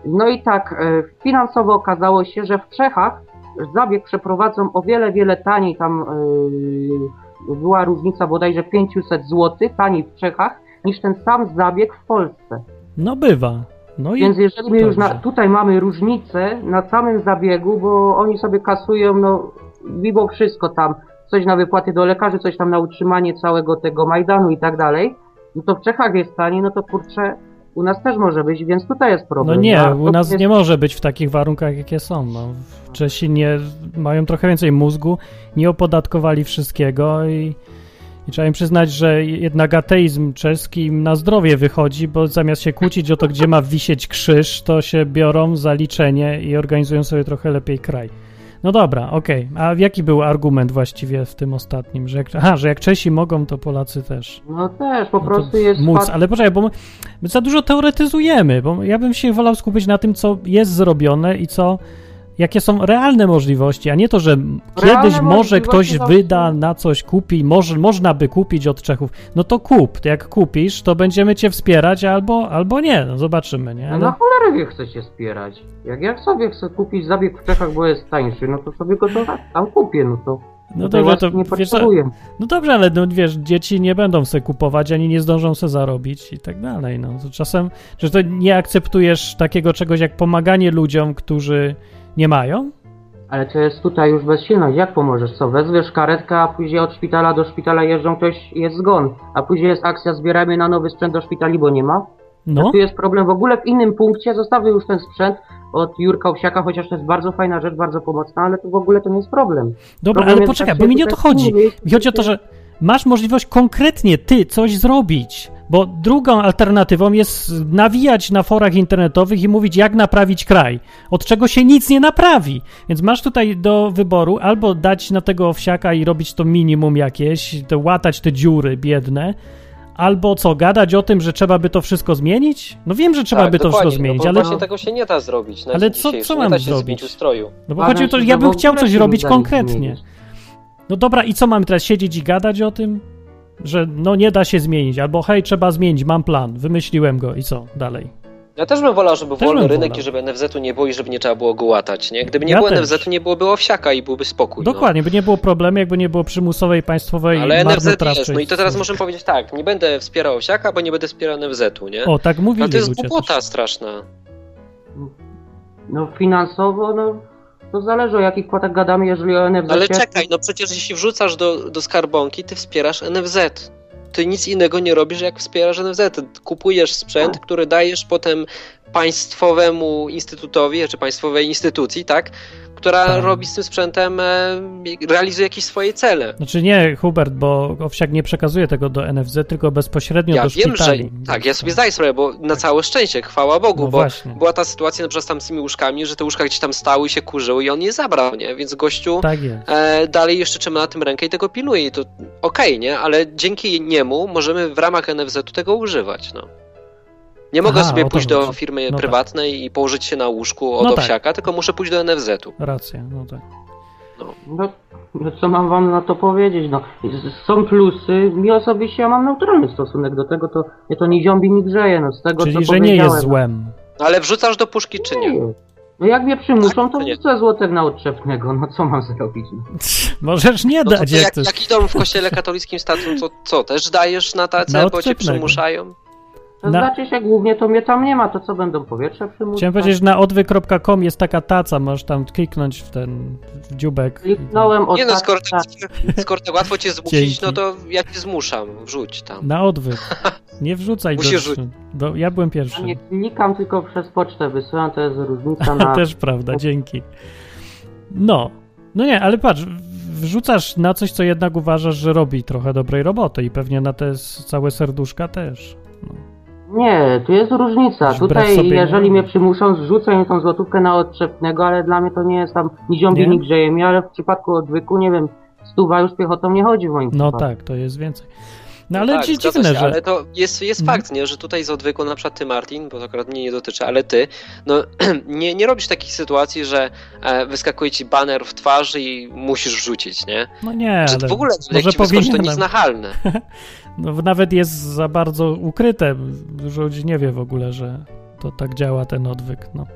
No i tak, e, finansowo okazało się, że w Czechach zabieg przeprowadzą o wiele, wiele taniej, tam e, była różnica bodajże 500 zł, taniej w Czechach, niż ten sam zabieg w Polsce. no bywa. No Więc jeżeli my już na, tutaj mamy różnicę na samym zabiegu, bo oni sobie kasują, no mimo wszystko tam, coś na wypłaty do lekarzy, coś tam na utrzymanie całego tego Majdanu i tak dalej, no to w Czechach jest taniej, no to kurczę, u nas też może być, więc tutaj jest No problem. nie, A u nas jest- nie może być w takich warunkach, jakie są. No. Czesi nie, mają trochę więcej mózgu, nie opodatkowali wszystkiego i, i trzeba im przyznać, że jednak ateizm czeski im na zdrowie wychodzi, bo zamiast się kłócić o to, gdzie ma wisieć krzyż, to się biorą za liczenie i organizują sobie trochę lepiej kraj. No dobra, okej. A jaki był argument właściwie w tym ostatnim? Że jak, aha, że jak Czesi mogą, to Polacy też. No też, po No prostu jest móc, fakt- ale poczekaj, bo my, my za dużo teoretyzujemy, bo ja bym się wolał skupić na tym, co jest zrobione i co, jakie są realne możliwości, a nie to, że kiedyś może ktoś to wyda na coś, kupi, może, można by kupić od Czechów. No to kup, jak kupisz, to będziemy cię wspierać albo, albo nie, no zobaczymy, nie? No Ale, na cholerę wie chce się wspierać. Jak ja sobie chcę kupić zabieg w Czechach, bo jest tańszy, no to sobie go tam kupię, no to... no dobrze, to nie wiesz, no dobrze, ale no, wiesz, dzieci nie będą se kupować, ani nie zdążą se zarobić i tak dalej, no. To czasem, że to nie akceptujesz takiego czegoś jak pomaganie ludziom, którzy nie mają? Ale to jest tutaj już bezsilność. Jak pomożesz? Co? Wezwiesz karetkę, a później od szpitala do szpitala jeżdżą, ktoś jest zgon. A później jest akcja, zbieramy na nowy sprzęt do szpitali, bo nie ma. No, Tu jest problem w ogóle w innym punkcie. Zostawię już ten sprzęt od Jurka Owsiaka, chociaż to jest bardzo fajna rzecz, bardzo pomocna, ale to w ogóle to nie jest problem. dobra, Problem ale poczekaj, taki, bo mi nie o to chodzi. innych- Mi chodzi o to, że masz możliwość konkretnie ty coś zrobić, bo drugą alternatywą jest nawijać na forach internetowych i mówić, jak naprawić kraj, od czego się nic nie naprawi. Więc masz tutaj do wyboru albo dać na tego owsiaka i robić to minimum jakieś, te, łatać te dziury biedne, albo co, gadać o tym, że trzeba by to wszystko zmienić? No wiem, że trzeba tak, by to wszystko zmienić, no, bo ale, właśnie tego się nie da zrobić. Na Ale co- co nie mam da się zrobić? ustroju. no bo Uważam chodzi o to, że ja bym chciał coś nie robić konkretnie. No dobra, i co mamy teraz siedzieć i gadać o tym? Że no nie da się zmienić, albo hej, trzeba zmienić, mam plan, wymyśliłem go i co dalej? Ja też bym wolał, żeby Też wolny rynek wolał. i żeby NFZ-u nie było i żeby nie trzeba było go łatać, nie? Gdyby nie Ja było też. NFZ-u, nie byłoby owsiaka i byłby spokój. no. Dokładnie, by nie było problemu, jakby nie było przymusowej, państwowej Ale NFZ jest, no i to teraz możemy powiedzieć tak, nie będę wspierał owsiaka, bo nie będę wspierał NFZ-u, nie? O, tak mówili No to jest głupota straszna. No finansowo, no to zależy o jakich kwotach gadamy, jeżeli o NFZ. Ale czekaj, no przecież jeśli wrzucasz do, do skarbonki, ty wspierasz NFZ. ty nic innego nie robisz, jak wspierasz NFZ. Kupujesz sprzęt, Tak. który dajesz potem państwowemu instytutowi, czy państwowej instytucji, tak? Która Tak. robi z tym sprzętem, e, realizuje jakieś swoje cele. Znaczy nie, Hubert, bo Owsiak nie przekazuje tego do NFZ, tylko bezpośrednio Ja do wiem, że szpitali. tak, ja sobie zdaję sprawę, bo na całe szczęście, chwała Bogu, No bo właśnie. była ta sytuacja na przykład z tamtymi łóżkami, że te łóżka gdzieś tam stały i się kurzyły i on je zabrał, nie? Więc gościu Tak e, dalej jeszcze trzyma na tym rękę i tego pilnuje i to okej, nie? Ale dzięki niemu możemy w ramach NFZ-u tego używać, no. Nie mogę Aha, sobie to pójść do chodzi. firmy No tak. prywatnej i położyć się na łóżku od No tak. owsiaka, tylko muszę pójść do NFZ-u. Racja, no tak. No, no co mam wam na to powiedzieć? No, są plusy. Mi osobiście ja mam neutralny stosunek do tego, to mnie to nie ziąbi, nie grzeje. No, z tego, Czyli, co że nie jest złem. No, ale wrzucasz do puszki czy nie? No jak mnie przymuszą, to Tak, nie. wrzucę złotek na odczepnego. No co mam zrobić? No. Możesz nie No to dać, ty jak jak, idą w kościele katolickim statut, to co, też dajesz na tace, Na bo cię przymuszają? To Na- znaczy się głównie to mnie tam nie ma, to co będą powietrze przymuszać? Chciałem powiedzieć, że na odwy.com jest taka taca, możesz tam kliknąć w ten w dziubek. Kliknąłem od Nie no, skoro tak, skoro tak łatwo cię zmusić, Dzięki. no to ja cię zmuszam, wrzuć tam. Na odwyk. Nie wrzucaj do, Musisz rzucić. do... Ja byłem Ja pierwszy. nie klikam, tylko przez pocztę wysyłam, to jest różnica na... Też prawda, dzięki. No. No nie, ale patrz, wrzucasz na coś, co jednak uważasz, że robi trochę dobrej roboty i pewnie na te całe serduszka też. Nie, tu jest różnica. Już Tutaj, sobie nie jeżeli mnie przymuszą, zrzucę im tą złotówkę na odczepnego, ale dla mnie to nie jest tam ni ziąbi, Nie? ni grzeje mi, ale w przypadku odwyku, nie wiem, stuwa już piechotą nie chodzi w moim No przypadku. tak, to jest więcej. No ale tak, dziwne, się, że... Ale to jest, jest Mhm. fakt, nie, że tutaj z odwyku, na przykład ty Martin, bo to akurat mnie nie dotyczy, ale ty, no nie, nie robisz takich sytuacji, że e, wyskakuje ci baner w twarz i musisz wrzucić, nie? No nie, Że ale w ogóle jak może ci wyskoczy, to nic nachalne. No, nawet jest za bardzo ukryte. Dużo ludzi nie wie w ogóle, że to tak działa ten odwyk. No,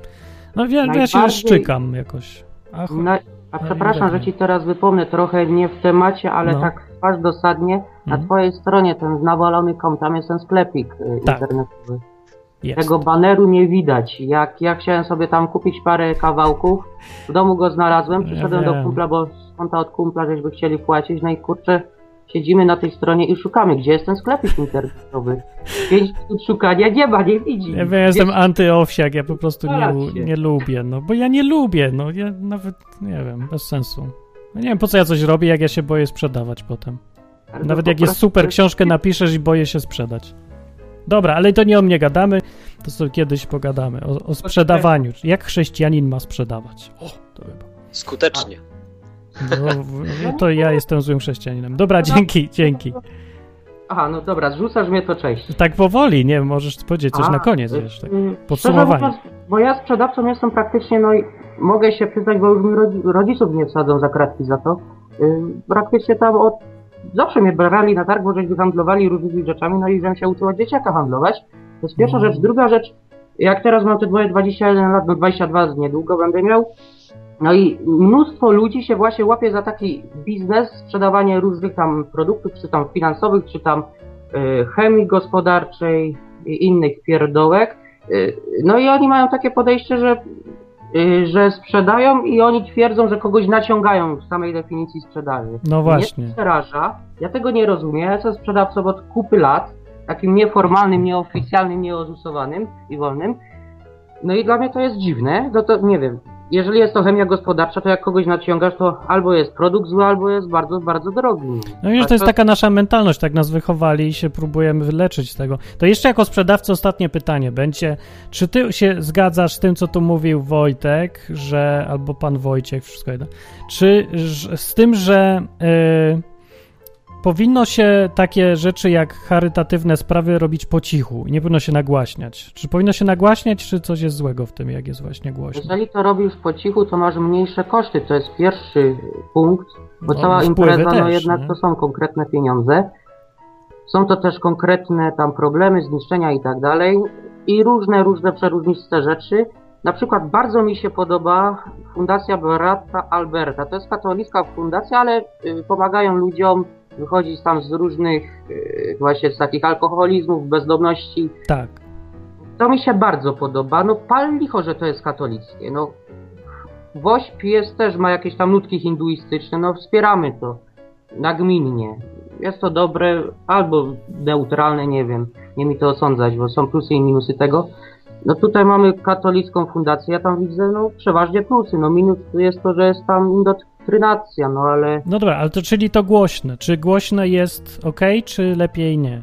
no ja, ja się Najbardziej- szczykam jakoś. Ach, Na, a No, przepraszam, że ci teraz wypomnę trochę nie w temacie, ale No. tak twarz dosadnie. Na Mhm. twojej stronie ten nawalony kom, tam jest ten sklepik y, Tak. internetowy. jest. Tego baneru nie widać. Jak ja chciałem sobie tam kupić parę kawałków, w domu go znalazłem, Ja przyszedłem do wiem. kumpla, bo z konta od kumpla żeśmy chcieli płacić, no i kurczę, siedzimy na tej stronie i szukamy, gdzie jest ten sklepik internetowy. Pięć minut szukania, nie ma, nie widzi. Ja, ja jestem antyowsiak, ja po prostu nie, nie lubię, no bo ja nie lubię, no ja nawet, nie wiem, bez sensu. No nie wiem, po co ja coś robię, jak ja się boję sprzedawać potem. Ale Nawet jak jest super książkę napiszesz i boję się sprzedać. Dobra, ale to nie o mnie gadamy, to sobie kiedyś pogadamy o, o sprzedawaniu. Jak chrześcijanin ma sprzedawać? O, to chyba. Skutecznie. No, w- to ja jestem złym chrześcijaninem. Dobra, dzięki, dzięki. Aha, no dobra, zrzucasz mnie to cześć. Tak powoli, nie możesz powiedzieć coś A, na koniec, y, wiesz, tak. y, podsumowanie. Bo ja sprzedawcą jestem praktycznie, no i mogę się przyznać, bo już mi rodzi- rodziców nie wsadzą za kratki za to. Y, Praktycznie tam od... Zawsze mnie brali na targ, bo żeśmy handlowali różnymi rzeczami, no i żebym się uczył od dzieciaka handlować. To jest pierwsza Mhm. rzecz. Druga rzecz, jak teraz mam te moje 21 lat, no 22 niedługo będę miał, no i mnóstwo ludzi się właśnie łapie za taki biznes, sprzedawanie różnych tam produktów, czy tam finansowych, czy tam y, chemii gospodarczej i innych pierdołek. Y, No i oni mają takie podejście, że, y, że sprzedają i oni twierdzą, że kogoś naciągają w samej definicji sprzedaży. No właśnie. Mnie przeraża. Ja tego nie rozumiem. Ja jestem sprzedawcą od kupy lat, takim nieformalnym, nieoficjalnym, nieozusowanym i wolnym. No i dla mnie to jest dziwne. No to nie wiem. Jeżeli jest to chemia gospodarcza, to jak kogoś naciągasz, to albo jest produkt zły, albo jest bardzo, bardzo drogi. No i to jest taka nasza mentalność, tak nas wychowali i się próbujemy wyleczyć z tego. To jeszcze jako sprzedawca ostatnie pytanie będzie, czy ty się zgadzasz z tym, co tu mówił Wojtek, że, albo pan Wojciech, wszystko jedno, czy z tym, że y, powinno się takie rzeczy jak charytatywne sprawy robić po cichu i nie powinno się nagłaśniać? Czy powinno się nagłaśniać, czy coś jest złego w tym, jak jest właśnie głośno? Jeżeli to robisz po cichu, to masz mniejsze koszty. To jest pierwszy punkt, bo No, cała impreza, no też, jednak nie? to są konkretne pieniądze. Są to też konkretne tam problemy, zniszczenia i tak dalej. I różne, różne przeróżniste rzeczy. Na przykład bardzo mi się podoba Fundacja Brata Alberta. To jest katolicka fundacja, ale y, pomagają ludziom wychodzić tam z różnych y, właśnie z takich alkoholizmów, bezdomności. Tak. To mi się bardzo podoba. No pal licho, że to jest katolickie. No WOŚP jest też, ma jakieś tam nutki hinduistyczne, no wspieramy to nagminnie. jest to dobre albo neutralne, nie wiem. Nie mi to osądzać, bo są plusy i minusy tego. No tutaj mamy katolicką fundację, ja tam widzę no przeważnie plusy. No minus jest to, że jest tam indoktrynacja, no ale No dobra, ale to czyli to głośne. Czy głośne jest ok, czy lepiej nie?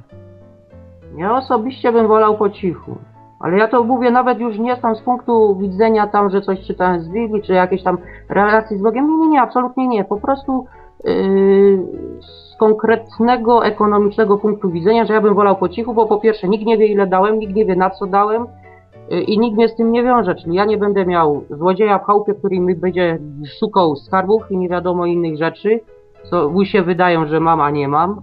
ja osobiście bym wolał po cichu. Ale ja to mówię nawet już nie tam z punktu widzenia tam, że coś czytałem z Biblii, czy jakieś tam relacje z Bogiem. Nie, nie, nie, absolutnie nie. Po prostu yy, z konkretnego ekonomicznego punktu widzenia, że ja bym wolał po cichu, bo po pierwsze nikt nie wie ile dałem, nikt nie wie na co dałem i nikt mnie z tym nie wiąże. Czyli ja nie będę miał złodzieja w chałupie, który mi będzie szukał skarbów i nie wiadomo innych rzeczy, co mu się wydają, że mam, a nie mam.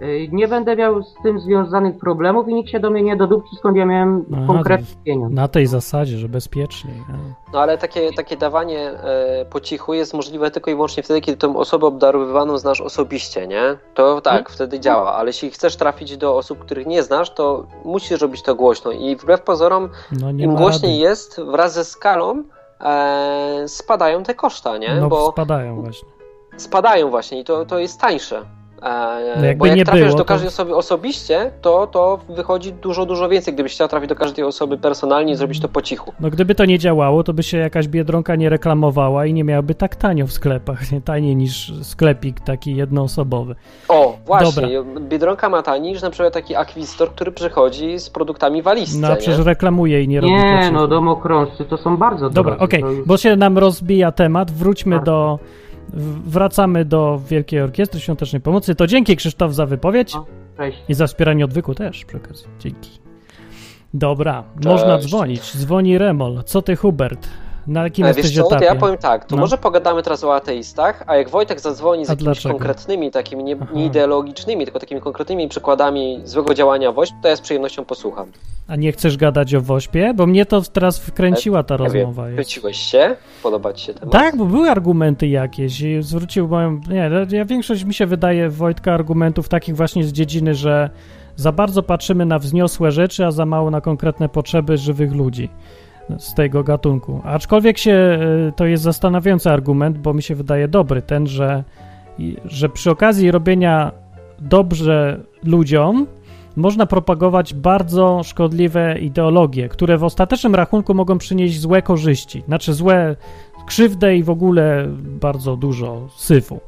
Yy, Nie będę miał z tym związanych problemów i nikt się do mnie nie dodupczy, skąd ja miałem Aha, konkretny pieniądz. Na tej zasadzie, że bezpieczniej. A. No ale takie, takie dawanie e, po cichu jest możliwe tylko i wyłącznie wtedy, kiedy tą osobę obdarowywaną znasz osobiście, nie? To tak, Mhm. wtedy działa, ale jeśli chcesz trafić do osób, których nie znasz, to musisz robić to głośno i wbrew pozorom, No im głośniej rady. jest, wraz ze skalą e, spadają te koszta, nie? No Bo spadają właśnie. spadają właśnie i to, to jest tańsze. E, No jakby bo jak nie trafiasz było, do to- każdej osoby osobiście, to, to wychodzi dużo, dużo więcej. Gdybyś chciał trafić do każdej osoby personalnie i zrobić to po cichu. No gdyby to nie działało, to by się jakaś biedronka nie reklamowała i nie miałaby tak tanio w sklepach, nie taniej niż sklepik taki jednoosobowy. O, właśnie. Biedronka ma taniej niż na przykład taki akwizytor, który przychodzi z produktami walizce, No a nie? przecież reklamuje i nie robi Nie, no domokrążcy to są bardzo Dobra, okej, to już- bo się nam rozbija temat, wróćmy Tak. do... Wracamy do Wielkiej Orkiestry Świątecznej Pomocy. To dzięki Krzysztof za wypowiedź No. I za wspieranie odwyku też przy okazji. Dzięki. Dobra, Cześć. można dzwonić. Dzwoni Remol. Co ty, Hubert? Na jakim E, jesteś Wiesz co, to ja powiem tak, to No. może pogadamy teraz o ateistach, a jak Wojtek zadzwoni z A jakimiś dlaczego? konkretnymi, takimi nie, nie ideologicznymi, tylko takimi konkretnymi przykładami złego działania WOŚP, to ja z przyjemnością posłucham. A nie chcesz gadać o Wośpie? Bo mnie to teraz wkręciła ta Nie rozmowa. wiem, chwyciłeś się? Podoba ci się temat? Tak, bo były argumenty jakieś i zwrócił moją... Nie, ja większość mi się wydaje, Wojtka, argumentów takich właśnie z dziedziny, że za bardzo patrzymy na wzniosłe rzeczy, a za mało na konkretne potrzeby żywych ludzi z tego gatunku. Aczkolwiek się, y, to jest zastanawiający argument, bo mi się wydaje dobry, ten, że, że przy okazji robienia dobrze ludziom można propagować bardzo szkodliwe ideologie, które w ostatecznym rachunku mogą przynieść złe korzyści, znaczy złe krzywdę i w ogóle bardzo dużo syfu.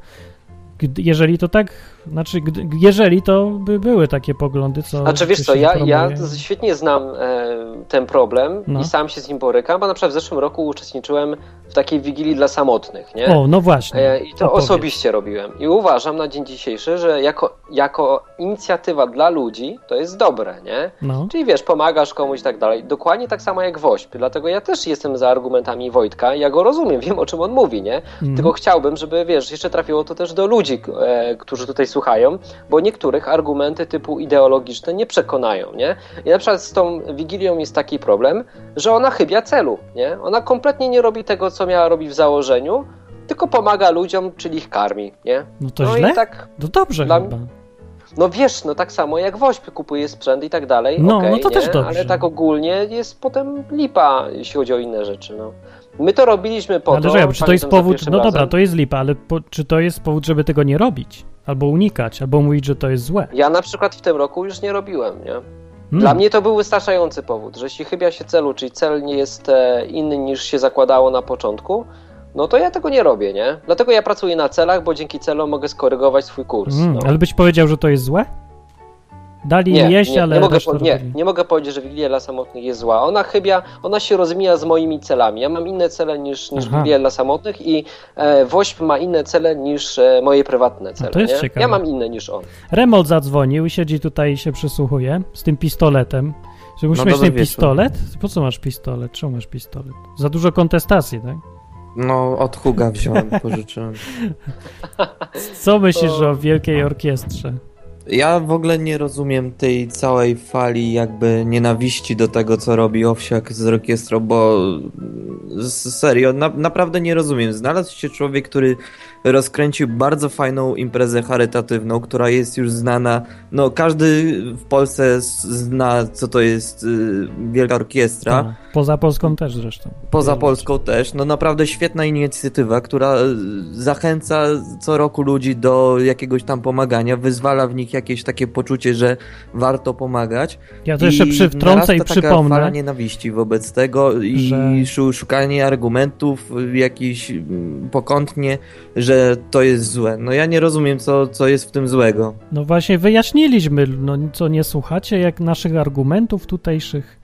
Jeżeli to tak, znaczy, gdy, jeżeli to by były takie poglądy, co. Znaczy wiesz co, ja, ja świetnie znam e, ten problem No. i sam się z nim borykam, bo na przykład w zeszłym roku uczestniczyłem w takiej wigilii dla samotnych, nie? O, no właśnie. E, I to Opowiedz. osobiście robiłem. I uważam na dzień dzisiejszy, że jako, jako inicjatywa dla ludzi to jest dobre, nie? No. Czyli wiesz, pomagasz komuś i tak dalej. Dokładnie tak samo jak WOŚP. Dlatego ja też jestem za argumentami Wojtka. Ja go rozumiem, wiem o czym on mówi, nie? Mhm. Tylko chciałbym, żeby wiesz, jeszcze trafiło to też do ludzi, e, którzy tutaj słuchają, bo niektórych argumenty typu ideologiczne nie przekonają, nie? I na przykład z tą Wigilią jest taki problem, że ona chybia celu, nie? Ona kompletnie nie robi tego, co miała robić w założeniu, tylko pomaga ludziom, czyli ich karmi, nie? No to no źle? i tak, No dobrze Dla- chyba. no wiesz, no tak samo jak Wośp kupuje sprzęt i tak dalej, No, okej, no to nie? też dobrze. ale tak ogólnie jest potem lipa, jeśli chodzi o inne rzeczy, no. My to robiliśmy po Ale to, że, czy to jest powód. No dobra, razem. to jest lipa, ale po, czy to jest powód, żeby tego nie robić? Albo unikać, albo mówić, że to jest złe. Ja na przykład w tym roku już nie robiłem, nie? Hmm. Dla mnie to był wystarczający powód, że jeśli chybia się celu, czyli cel nie jest e, inny niż się zakładało na początku, no to ja tego nie robię, nie? Dlatego ja pracuję na celach, bo dzięki celom mogę skorygować swój kurs. Mm, no. Ale byś powiedział, że to jest złe? Dali im Nie, jeść, nie, ale nie, mogę, po, nie, nie mogę powiedzieć, że Wigilia dla samotnych jest zła. Ona chybia, ona się rozmija z moimi celami. Ja mam inne cele niż, niż Aha. Wigilia dla samotnych i e, Wośp ma inne cele niż e, moje prywatne cele. to jest nie? ciekawe. Ja mam inne niż on. Remolt zadzwonił i siedzi tutaj i się przysłuchuje z tym pistoletem. Że musisz No, mieć ten wieczór. pistolet? Po co masz pistolet? Czemu masz pistolet? Za dużo kontestacji, tak? No, od Huga wziąłem, pożyczyłem. Co myślisz o Wielkiej Orkiestrze? Ja w ogóle nie rozumiem tej całej fali jakby nienawiści do tego, co robi Owsiak z orkiestrą, bo s- serio, na, naprawdę nie rozumiem. Znalazł się człowiek, który rozkręcił bardzo fajną imprezę charytatywną, która jest już znana, no każdy w Polsce zna, co to jest y, Wielka Orkiestra. Tak. Poza Polską też zresztą. Poza Polską też. No naprawdę świetna inicjatywa, która e, zachęca co roku ludzi do jakiegoś tam pomagania, wyzwala w nich jakieś takie poczucie, że warto pomagać. Ja to jeszcze I przytrącę i taka przypomnę. fala nienawiści wobec tego i że- szu- szukanie argumentów y, jakichś mm, pokątnie, że to jest złe. No ja nie rozumiem, co, co jest w tym złego. No właśnie wyjaśniliśmy, no co nie słuchacie jak naszych argumentów tutejszych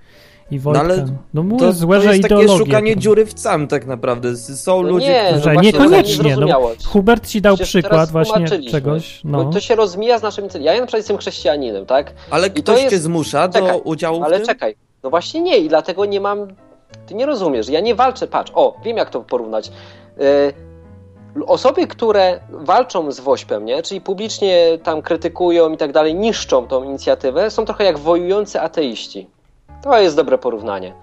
i Wojtka. No ale no mówię, To, złe, to że jest takie szukanie to- dziury w sam tak naprawdę. Są No ludzie, nie, którzy... no Że właśnie, niekoniecznie, no. Hubert ci dał Przecież przykład właśnie czegoś. Bo No. to się rozmija z naszymi celami. Ja na przykład jestem chrześcijaninem, tak? Ale to ktoś jest- cię zmusza do Czekaj, udziału w Ale tym? czekaj, no właśnie nie i dlatego nie mam. Ty nie rozumiesz, ja nie walczę. Patrz, o, wiem jak to porównać. Yy, osoby, które walczą z Wośpem, nie? czyli publicznie tam krytykują i tak dalej, niszczą tą inicjatywę, są trochę jak wojujący ateiści. To jest dobre porównanie.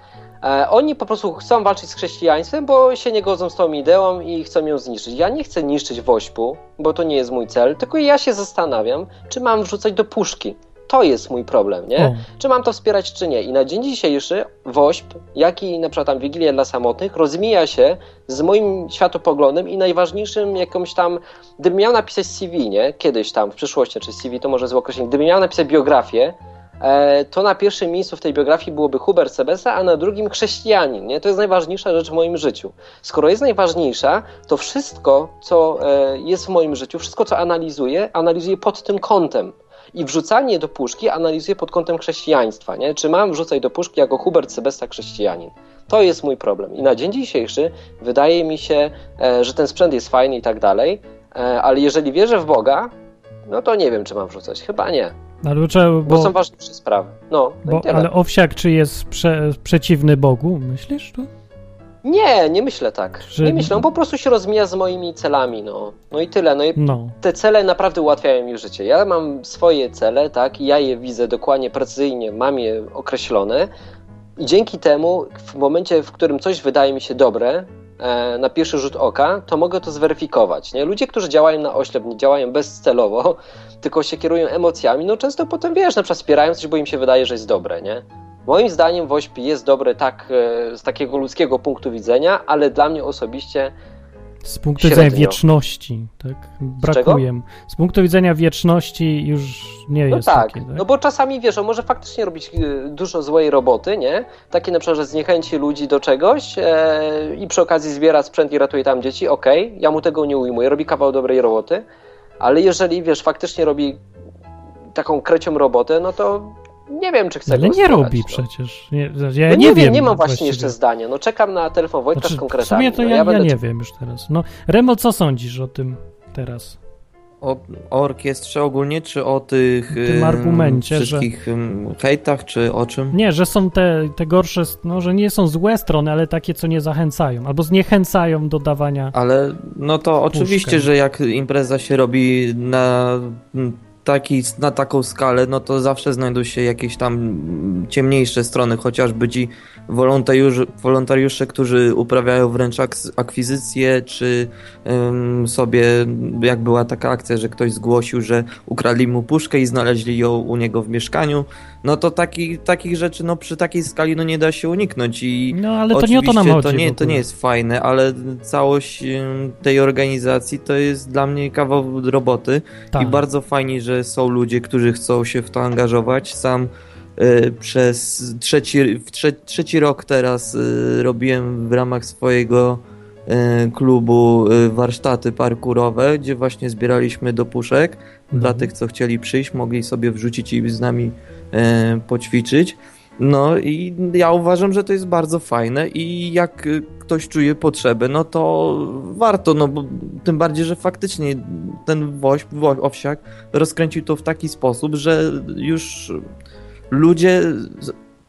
E, Oni po prostu chcą walczyć z chrześcijaństwem, bo się nie godzą z tą ideą i chcą ją zniszczyć. Ja nie chcę niszczyć Wośpu, bo to nie jest mój cel, tylko ja się zastanawiam, czy mam wrzucać do puszki. To jest mój problem, nie? Czy mam to wspierać, czy nie. I na dzień dzisiejszy WOŚP, jak i na przykład tam Wigilia dla Samotnych, rozmija się z moim światopoglądem i najważniejszym jakąś tam, gdybym miał napisać CV, nie? Kiedyś tam, w przyszłości, czy CV to może złe określenie, gdybym miał napisać biografię, e, to na pierwszym miejscu w tej biografii byłoby Hubert Sebesa, a na drugim chrześcijanin, nie? To jest najważniejsza rzecz w moim życiu. Skoro jest najważniejsza, to wszystko, co e, jest w moim życiu, wszystko, co analizuję, analizuję pod tym kątem. I wrzucanie do puszki analizuję pod kątem chrześcijaństwa. Nie? Czy mam wrzucać do puszki jako Hubert Sebesta chrześcijanin? To jest mój problem. I na dzień dzisiejszy wydaje mi się, e, że ten sprzęt jest fajny i tak dalej, e, ale jeżeli wierzę w Boga, no to nie wiem, czy mam wrzucać. Chyba nie, Ale bo, bo, są ważniejsze sprawy. No, no bo, ale Owsiak czy jest prze, przeciwny Bogu, myślisz tu? Nie, nie myślę tak. Że- Nie myślę, on po prostu się rozmija z moimi celami. No, no i tyle. No i No. te cele naprawdę ułatwiają mi życie. Ja mam swoje cele, tak, ja je widzę dokładnie, precyzyjnie, mam je określone i dzięki temu w momencie, w którym coś wydaje mi się dobre, e, na pierwszy rzut oka, to mogę to zweryfikować. Nie? Ludzie, którzy działają na oślep, nie działają bezcelowo, tylko się kierują emocjami, no często potem, wiesz, na przykład wspierają coś, bo im się wydaje, że jest dobre, nie? Moim zdaniem WOŚP jest dobry tak e, z takiego ludzkiego punktu widzenia, ale dla mnie osobiście Z punktu widzenia wieczności, tak? Brakuje. Z punktu widzenia wieczności już nie No jest tak, takie, tak? no bo czasami wiesz, on może faktycznie robić y, dużo złej roboty, nie? Takie na przykład, że zniechęci ludzi do czegoś e, i przy okazji zbiera sprzęt i ratuje tam dzieci, okej, ja mu tego nie ujmuję, robi kawał dobrej roboty, ale jeżeli wiesz, faktycznie robi taką krecią robotę, no to nie wiem, czy chcę Ale go nie robi no. przecież. Nie, ja No nie, nie, wiem. nie mam właśnie właściwie. jeszcze zdania. No czekam na telefon Wojtka Znaczy, z w konkretami. sumie to no, ja, ja, będę nie wiem już teraz. No, Remo, co sądzisz o tym teraz? O, o orkiestrze ogólnie, czy o tych tym argumencie, że- wszystkich em, hejtach, czy o czym? Nie, że są te, te gorsze, no, że nie są złe strony, ale takie, co nie zachęcają, albo zniechęcają do dawania. Ale no to oczywiście, że jak impreza się robi na taki, na taką skalę, no to zawsze znajdą się jakieś tam ciemniejsze strony, chociażby ci wolontariusze, wolontariusze którzy uprawiają wręcz akwizycję, czy ym, sobie, jak była taka akcja, że ktoś zgłosił, że ukradli mu puszkę i znaleźli ją u niego w mieszkaniu, no to taki, takich rzeczy no przy takiej skali no nie da się uniknąć i No, ale to nie o to nam chodzi. To nie, to nie jest fajne, ale całość tej organizacji to jest dla mnie kawał roboty Tak. i bardzo fajnie, że są ludzie, którzy chcą się w to angażować. Sam e, przez trzeci, w trze, trzeci rok teraz e, robiłem w ramach swojego e, klubu warsztaty parkurowe, gdzie właśnie zbieraliśmy do puszek. Dla Mhm. tych, co chcieli przyjść, mogli sobie wrzucić i z nami poćwiczyć. No i ja uważam, że to jest bardzo fajne i jak y, ktoś czuje potrzebę, no to warto, no bo tym bardziej, że faktycznie ten woź, wo- owsiak rozkręcił to w taki sposób, że już ludzie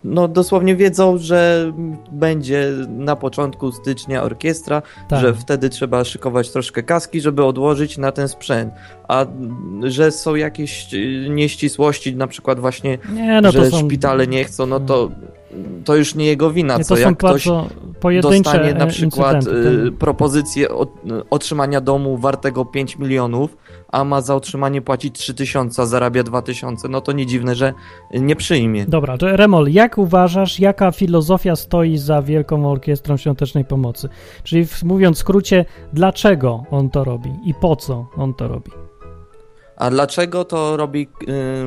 no dosłownie wiedzą, że będzie na początku stycznia orkiestra, Tak. że wtedy trzeba szykować troszkę kaski, żeby odłożyć na ten sprzęt. A że są jakieś y, nieścisłości, na przykład właśnie, Nie, no że są, szpitale nie chcą, no to to już nie jego wina, nie, co jak ktoś dostanie na e, przykład y, tak. propozycję od, otrzymania domu wartego 5 milionów, a ma za utrzymanie płacić 3 tysiące, a zarabia 2 tysiące, no to nie dziwne, że nie przyjmie. Dobra, to Remol, jak uważasz, jaka filozofia stoi za Wielką Orkiestrą Świątecznej Pomocy? Czyli mówiąc w skrócie, dlaczego on to robi i po co on to robi? A dlaczego to robi,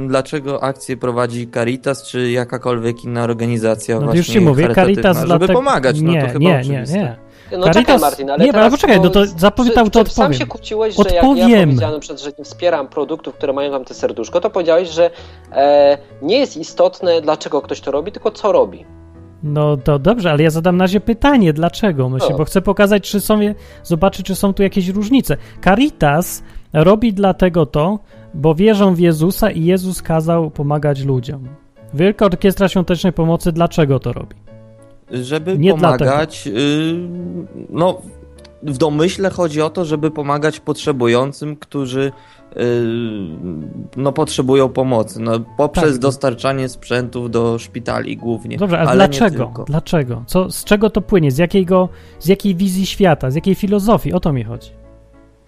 dlaczego akcję prowadzi Caritas, czy jakakolwiek inna organizacja No już ci mówię? Caritas Żeby dlatego... pomagać, no nie, to chyba nie, nie, oczywiste. nie. No Caritas- czekaj Martin, ale nie, teraz, ale poczekaj, no to zapytał, to czy Sam odpowiem. się kłóciłeś, że jak ja Odpowiem. powiedziałem przed, że nie wspieram produktów, które mają tam te serduszko, to powiedziałeś, że e, nie jest istotne dlaczego ktoś to robi, tylko co robi. No to dobrze, ale ja zadam na razie pytanie, dlaczego myślę, O. bo chcę pokazać, czy są, zobaczyć, czy są tu jakieś różnice. Caritas robi dlatego to, bo wierzą w Jezusa i Jezus kazał pomagać ludziom. Wielka Orkiestra Świątecznej Pomocy dlaczego to robi? Żeby Nie pomagać, y, no w domyśle chodzi o to, żeby pomagać potrzebującym, którzy y, no potrzebują pomocy, no poprzez Tak. dostarczanie sprzętów do szpitali głównie. Dobrze, ale, ale dlaczego? Dlaczego? Co, z czego to płynie? Z, jakiego, z jakiej wizji świata? Z jakiej filozofii? O to mi chodzi.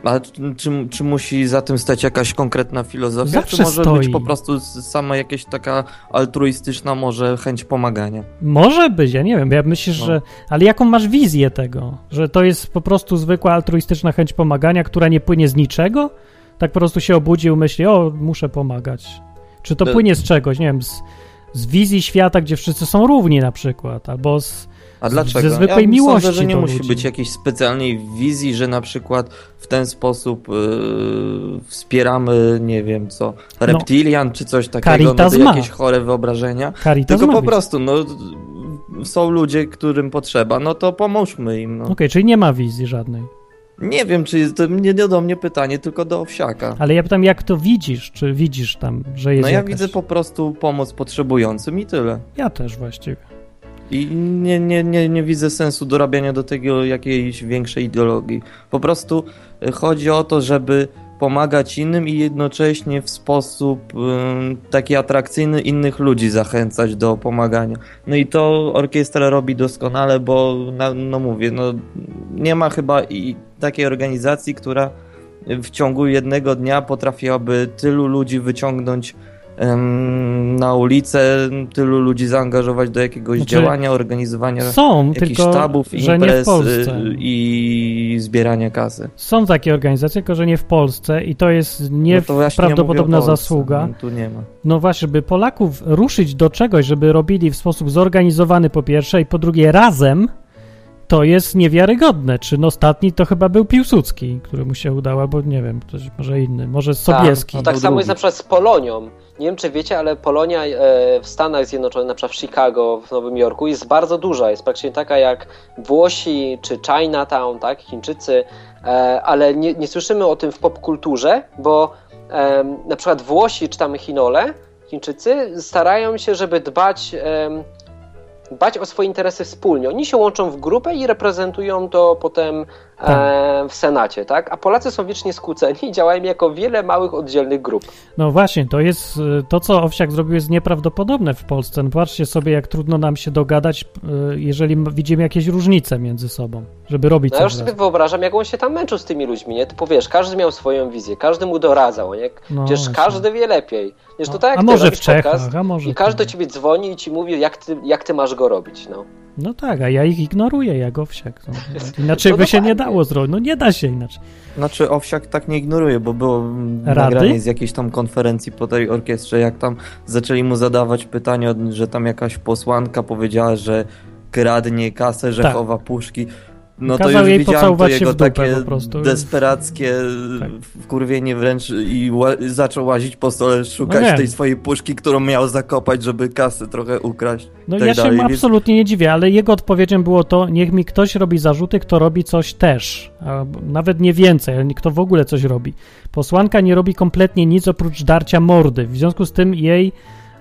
A czy, czy musi za tym stać jakaś konkretna filozofia, Zawsze czy może stoi. być po prostu sama jakaś taka altruistyczna może chęć pomagania? Może być, ja nie wiem, ja myślę, No. że... Ale jaką masz wizję tego? Że to jest po prostu zwykła altruistyczna chęć pomagania, która nie płynie z niczego? Tak po prostu się obudził, myśli, o, muszę pomagać. Czy to To- płynie z czegoś, nie wiem, z, z wizji świata, gdzie wszyscy są równi na przykład, albo z... A dlaczego? ze zwykłej ja miłości Sądzę, że nie musi ludzi. być jakiejś specjalnej wizji, że na przykład w ten sposób yy, wspieramy, nie wiem co, reptilian czy coś takiego, No. No, ma. jakieś chore wyobrażenia. Caritas Tylko po być. prostu, no są ludzie, którym potrzeba, no to pomóżmy im. No. Okej, czyli nie ma wizji żadnej. Nie wiem, czy jest to nie do mnie pytanie, tylko do owsiaka. Ale ja pytam, jak to widzisz? Czy widzisz tam, że jest No ja jakaś... widzę po prostu pomoc potrzebującym i tyle. Ja też właściwie. I nie, nie, nie, nie widzę sensu dorabiania do tego jakiejś większej ideologii. Po prostu y, chodzi o to, żeby pomagać innym i jednocześnie w sposób ym, taki atrakcyjny innych ludzi zachęcać do pomagania. No i to orkiestra robi doskonale, bo na, no mówię, no nie ma chyba i takiej organizacji, która w ciągu jednego dnia potrafiłaby tylu ludzi wyciągnąć na ulicę, tylu ludzi zaangażować do jakiegoś Znaczy, działania, organizowania Są, jakichś sztabów, imprez y, i zbierania kasy. Są takie organizacje, tylko że nie w Polsce i to jest No nieprawdopodobna o Polsce, zasługa. no, Tu nie ma. No właśnie, żeby Polaków ruszyć do czegoś, żeby robili w sposób zorganizowany po pierwsze i po drugie razem, to jest niewiarygodne. Czy no ostatni to chyba był Piłsudski, któremu się udało, albo nie wiem, ktoś może inny, może Sobieski. Tak, no tak samo drugi. jest na przykład z Polonią. Nie wiem, czy wiecie, ale Polonia e, w Stanach Zjednoczonych, na przykład w Chicago, w Nowym Jorku, jest bardzo duża. Jest praktycznie taka jak Włosi czy Chinatown, tak, Chińczycy, e, ale nie, nie słyszymy o tym w popkulturze, bo em, na przykład Włosi czy tam Chinole, Chińczycy, starają się, żeby dbać, dbać o swoje interesy wspólnie. Oni się łączą w grupę i reprezentują to potem w Senacie, tak? A Polacy są wiecznie skłóceni i działają jako wiele małych, oddzielnych grup. No właśnie, to jest y, to, co Owsiak zrobił, jest nieprawdopodobne w Polsce. No patrzcie sobie, jak trudno nam się dogadać, y, jeżeli widzimy jakieś różnice między sobą, żeby robić No ja już coś sobie razem. wyobrażam, jak on się tam męczył z tymi ludźmi, nie? Typu wiesz, każdy miał swoją wizję, każdy mu doradzał, nie? No Przecież właśnie. każdy wie lepiej. Wiesz, to tak jak A ty może w Czechach, a może i każdy do ciebie dzwoni i ci mówi, jak ty, jak ty masz go robić, no. No tak, a ja ich ignoruję jak Owsiak. No. Inaczej No by się nie dało zrobić. No nie da się inaczej. Znaczy Owsiak tak nie ignoruje, bo było Rady? nagranie z jakiejś tam konferencji po tej orkiestrze, jak tam zaczęli mu zadawać pytania, że tam jakaś posłanka powiedziała, że kradnie kasę, że Tak. chowa puszki. No to Kazał już jej widziałem to się jego takie po desperackie Tak. wkurwienie wręcz i ła- zaczął łazić po stole, szukać No tej swojej puszki, którą miał zakopać, żeby kasę trochę ukraść. No tak ja się dalej, mu więc- absolutnie nie dziwię, ale jego odpowiedzią było to, niech mi ktoś robi zarzuty, kto robi coś też. A nawet nie więcej, ale kto w ogóle coś robi. Posłanka nie robi kompletnie nic oprócz darcia mordy. W związku z tym jej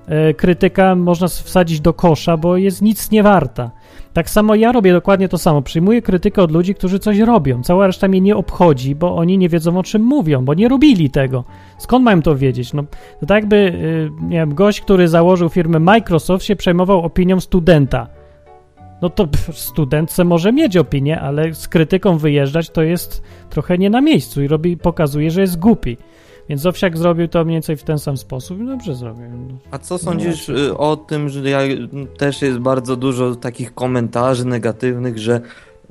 e, krytyka można wsadzić do kosza, bo jest nic nie warta. Tak samo ja robię dokładnie to samo. Przyjmuję krytykę od ludzi, którzy coś robią. Cała reszta mnie nie obchodzi, bo oni nie wiedzą o czym mówią, bo nie robili tego. Skąd mają to wiedzieć? No, to tak jakby, y, nie wiem, gość, który założył firmę Microsoft się przejmował opinią studenta. no to pff, student se może mieć opinię, ale z krytyką wyjeżdżać to jest trochę nie na miejscu i robi, pokazuje, że jest głupi. Więc Owsiak zrobił to mniej więcej w ten sam sposób i dobrze zrobił. No. A co sądzisz y, o tym, że ja, też jest bardzo dużo takich komentarzy negatywnych, że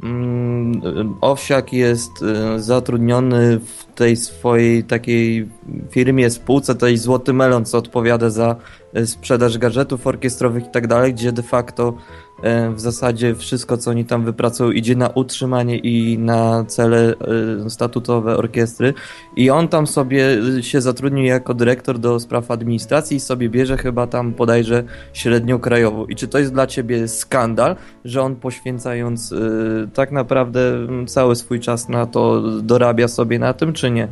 mm, Owsiak jest y, zatrudniony w tej swojej takiej firmie, spółce, tej Złoty Melon, co odpowiada za y, sprzedaż gadżetów orkiestrowych i tak dalej, gdzie de facto w zasadzie wszystko, co oni tam wypracują, idzie na utrzymanie i na cele e, statutowe orkiestry. I on tam sobie y, się zatrudnił jako dyrektor do spraw administracji i sobie bierze chyba tam bodajże średnią krajową. I czy to jest dla ciebie skandal, że on poświęcając tak naprawdę cały swój czas na to dorabia sobie na tym, czy nie?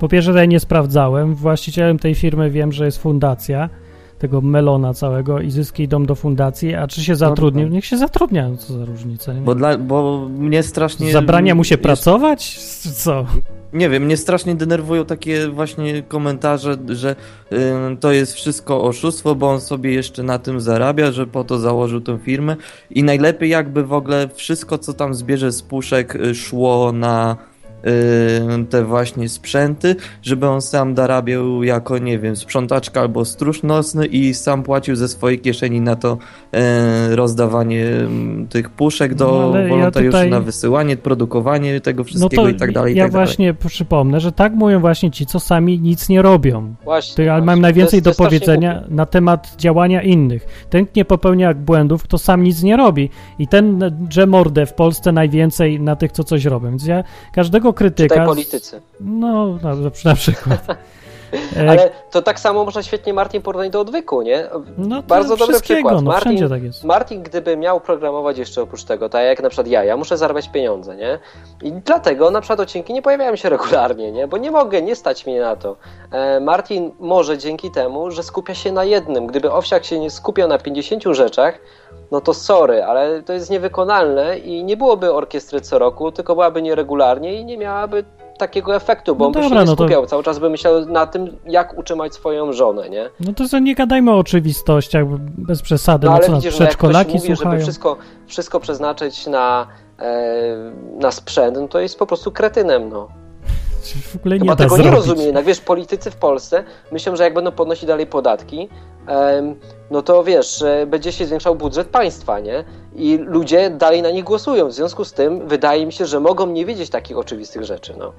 Po pierwsze, ja nie sprawdzałem. Właścicielem tej firmy wiem, że jest fundacja tego melona całego i zyski idą do fundacji, a czy się zatrudnił? tak. Niech się zatrudnia, no co za różnica. Bo, dla, bo mnie strasznie... Zabrania mu się jest- pracować? Co? Nie wiem, mnie strasznie denerwują takie właśnie komentarze, że to jest wszystko oszustwo, bo on sobie jeszcze na tym zarabia, że po to założył tę firmę i najlepiej jakby w ogóle wszystko, co tam zbierze z puszek y, szło na te właśnie sprzęty, żeby on sam darabiał jako, nie wiem, sprzątaczka albo stróż nocny i sam płacił ze swojej kieszeni na to y, rozdawanie mm, tych puszek do No, ale ja wolontariuszy tutaj- na wysyłanie, produkowanie tego No wszystkiego to i tak dalej. i ja tak dalej. właśnie przypomnę, że tak mówią właśnie ci, co sami nic nie robią. Właśnie. To ja właśnie. mam najwięcej To jest- do to powiedzenia na temat działania innych. Ten nie popełnia błędów, kto sam nic nie robi. I ten drze mordę w Polsce najwięcej na tych, co coś robią. Więc ja każdego krytyka... Czytaj politycy. No, na, na przykład. E, Ale to tak samo można świetnie Martin porównać do odwyku, nie? no bardzo dobry przykład. No, Martin- tak jest. Martin, gdyby miał programować jeszcze oprócz tego, tak jak na przykład ja, ja muszę zarabiać pieniądze, nie? I dlatego na przykład odcinki nie pojawiają się regularnie, nie? Bo nie mogę, nie stać mnie na to. E, Martin może dzięki temu, że skupia się na jednym. Gdyby Owsiak się nie skupiał na 50 rzeczach, no to sorry, ale to jest niewykonalne i nie byłoby orkiestry co roku, tylko byłaby nieregularnie i nie miałaby takiego efektu, bo No on by dobra, się nie no to- skupiał, cały czas by myślał na tym, jak utrzymać swoją żonę, nie? No to co, nie gadajmy o oczywistościach, bez przesady. No No, co, nas widzisz, że jak ktoś przedszkolaki mówi, żeby słuchają. wszystko, wszystko przeznaczyć na, e, na sprzęt, no to jest po prostu kretynem, no. W ogóle nie Chyba da tego nie zrobić. rozumie. Jednak wiesz, politycy w Polsce myślą, że jak będą podnosić dalej podatki, no to wiesz, będzie się zwiększał budżet państwa, nie? I ludzie dalej na nich głosują. W związku z tym wydaje mi się, że mogą nie wiedzieć takich oczywistych rzeczy, no.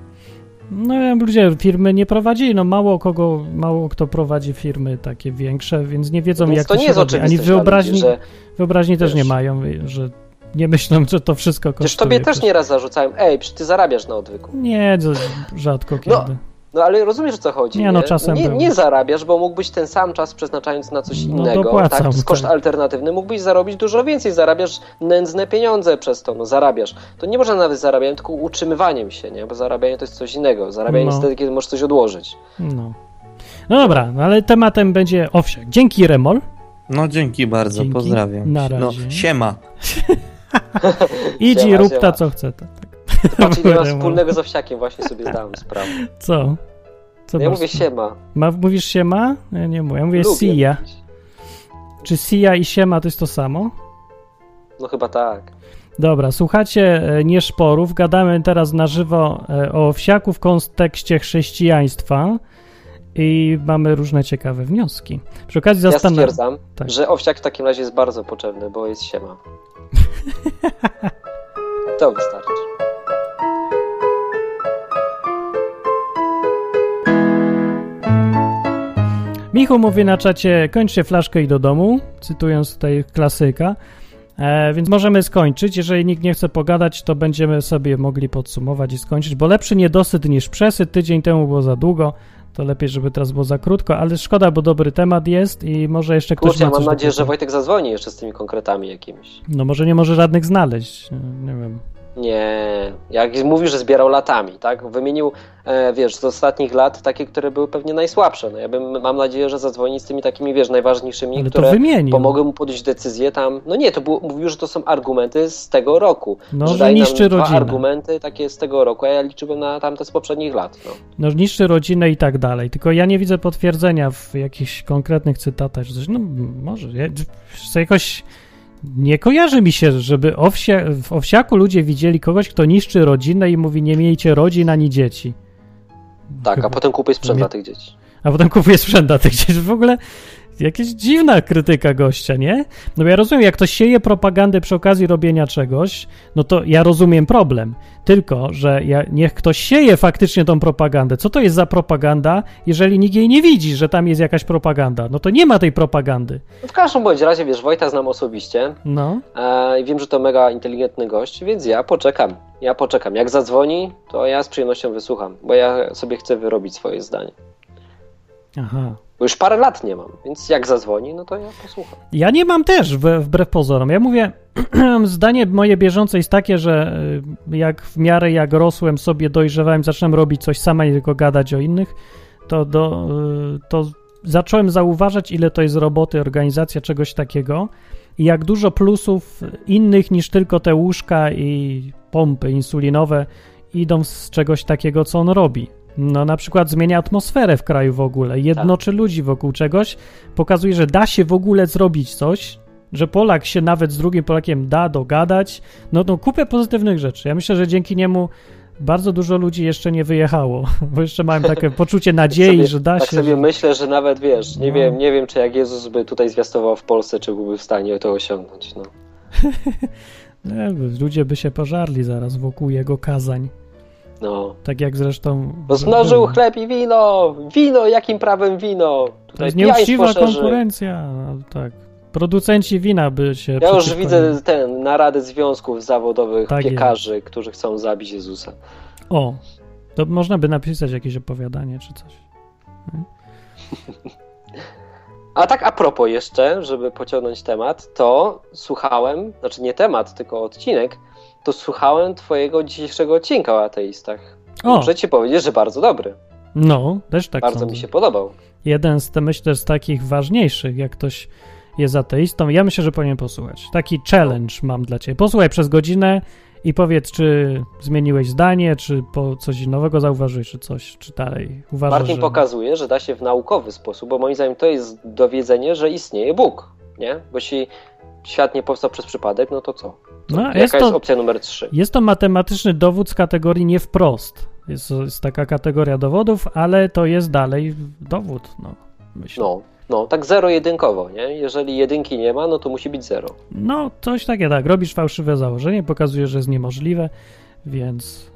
No ludzie firmy nie prowadzili, no mało kogo, mało kto prowadzi firmy takie większe, więc nie wiedzą Więc jak to to, nie się jest robi. Ani wyobraźni, ludzi, że wyobraźni też wiesz. nie mają, że nie myślą, że to wszystko kosztuje. Przecież tobie też nieraz zarzucają, ej, przecież ty zarabiasz na odwyku. Nie, to rzadko kiedy. No, No ale rozumiesz o co chodzi. Nie, no, czasem nie, nie zarabiasz, bo mógłbyś ten sam czas przeznaczając na coś No, innego, dopłacam, tak, z koszt tak. alternatywny, mógłbyś zarobić dużo więcej. Zarabiasz nędzne pieniądze przez to, no zarabiasz. To nie można nawet zarabianiem, tylko utrzymywaniem się, nie? Bo zarabianie to jest coś innego. Zarabianie No. jest wtedy, kiedy możesz coś odłożyć. No. No dobra, no ale tematem będzie owsiak. Dzięki Remol. No dzięki bardzo, Dzięki. pozdrawiam. Na No, razie. siema. Idź i rób ta co chce. Tak. Patrz, ile ma wspólnego z owsiakiem, właśnie sobie zdałem sprawę. Co? Co Ja masz? mówię siema. Ma, mówisz siema? Ja nie mówię, ja mówię Lubię sia. mówić. Czy sia i siema to jest to samo? No chyba tak. Dobra, słuchacie e, Nieszporów. Gadamy teraz na żywo e, o wsiaku w kontekście chrześcijaństwa i mamy różne ciekawe wnioski. Przy okazji Ja zastanawiam stwierdzam, tak. że owsiak w takim razie jest bardzo potrzebny, bo jest siema. To wystarczy. Michu mówi na czacie, kończcie flaszkę i do domu, cytując tutaj klasyka. E, więc możemy skończyć. Jeżeli nikt nie chce pogadać, to będziemy sobie mogli podsumować i skończyć, bo lepszy niedosyt niż przesyt. Tydzień temu było za długo, to lepiej, żeby teraz było za krótko, ale szkoda, bo dobry temat jest i może jeszcze ktoś Kurczę, ma mam nadzieję, że. Wojtek zadzwoni jeszcze z tymi konkretami jakimiś. No może nie może żadnych znaleźć, nie wiem. Nie, jak mówił, że zbierał latami, tak? Wymienił, e, wiesz, z ostatnich lat takie, które były pewnie najsłabsze. No ja bym, mam nadzieję, że zadzwoni z tymi takimi, wiesz, najważniejszymi, Ale które pomogły mu podjąć decyzję tam. No nie, to było, mówił, że to są argumenty z tego roku. No, że że nam niszczy dwa rodzinę. argumenty takie z tego roku, a ja liczyłem na tamte z poprzednich lat. No. No niszczy rodzinę i tak dalej. Tylko ja nie widzę potwierdzenia w jakichś konkretnych cytatach. No może. Ja, jakoś nie kojarzy mi się, żeby w owsiaku ludzie widzieli kogoś, kto niszczy rodzinę i mówi nie miejcie rodzin ani dzieci. Tak, Chyba. a potem kupuje sprzęt Mnie- dla tych dzieci. A potem kupuje sprzęt dla tych dzieci. W ogóle jakaś dziwna krytyka gościa, nie? No bo ja rozumiem, jak ktoś sieje propagandę przy okazji robienia czegoś, no to ja rozumiem problem. Tylko, że ja, niech ktoś sieje faktycznie tą propagandę. Co to jest za propaganda, jeżeli nikt jej nie widzi, że tam jest jakaś propaganda? No to nie ma tej propagandy. No w każdym bądź razie, wiesz, Wojta znam osobiście No. e, i wiem, że to mega inteligentny gość, więc ja poczekam. Ja poczekam. Jak zadzwoni, to ja z przyjemnością wysłucham, bo ja sobie chcę wyrobić swoje zdanie. Aha. Bo już parę lat nie mam, więc jak zadzwoni, no to ja posłucham. Ja nie mam też, wbrew pozorom. Ja mówię, zdanie moje bieżące jest takie, że y, jak w miarę jak rosłem sobie, dojrzewałem, zacząłem robić coś sama, nie tylko gadać o innych, to, do, y, to zacząłem zauważać, ile to jest roboty, organizacja czegoś takiego i jak dużo plusów innych niż tylko te łóżka i pompy insulinowe idą z czegoś takiego, co on robi. No na przykład zmienia atmosferę w kraju w ogóle, jednoczy ludzi wokół czegoś, pokazuje, że da się w ogóle zrobić coś, że Polak się nawet z drugim Polakiem da dogadać. No, no kupę pozytywnych rzeczy. Ja myślę, że dzięki niemu bardzo dużo ludzi jeszcze nie wyjechało, bo jeszcze mają takie poczucie nadziei, sobie, że da tak się. sobie że... myślę, że nawet wiesz, nie No. wiem, nie wiem, czy jak Jezus by tutaj zwiastował w Polsce, czy byłby w stanie to osiągnąć. No. Nie, ludzie by się pożarli zaraz wokół jego kazań. No. Tak jak zresztą. Rozmnożył było. chleb i wino! Wino, jakim prawem wino? To Tutaj jest pijaństwo nieuczciwa konkurencja. No, tak. Producenci wina by się. Ja już widzę ten narady związków zawodowych Tak piekarzy, którzy chcą zabić Jezusa. O, to można by napisać jakieś opowiadanie czy coś. A tak a propos jeszcze, żeby pociągnąć temat, to słuchałem, znaczy nie temat, tylko odcinek, to słuchałem twojego dzisiejszego odcinka o ateistach. O. Muszę ci powiedzieć, że bardzo dobry. No, też tak bardzo sądzę. mi się podobał. jeden z, te, myślę, z takich ważniejszych, jak ktoś jest ateistą. Ja myślę, że powinien posłuchać. Taki challenge mam dla ciebie. Posłuchaj przez godzinę i powiedz, czy zmieniłeś zdanie, czy po coś nowego zauważyłeś, czy coś, czy dalej uważasz, Martin że... pokazuje, że da się w naukowy sposób, bo moim zdaniem to jest dowiedzenie, że istnieje Bóg, nie? Bo jeśli świat nie powstał przez przypadek, no to co? No, Jaka jest jest, to- opcja numer 3? Jest to matematyczny dowód z kategorii nie wprost. Jest, jest taka kategoria dowodów, ale to jest dalej dowód, no, myślę. No, no, tak zero-jedynkowo, nie? Jeżeli jedynki nie ma, no to musi być zero. No, coś takie, tak. Robisz fałszywe założenie, pokazuje, że jest niemożliwe, więc.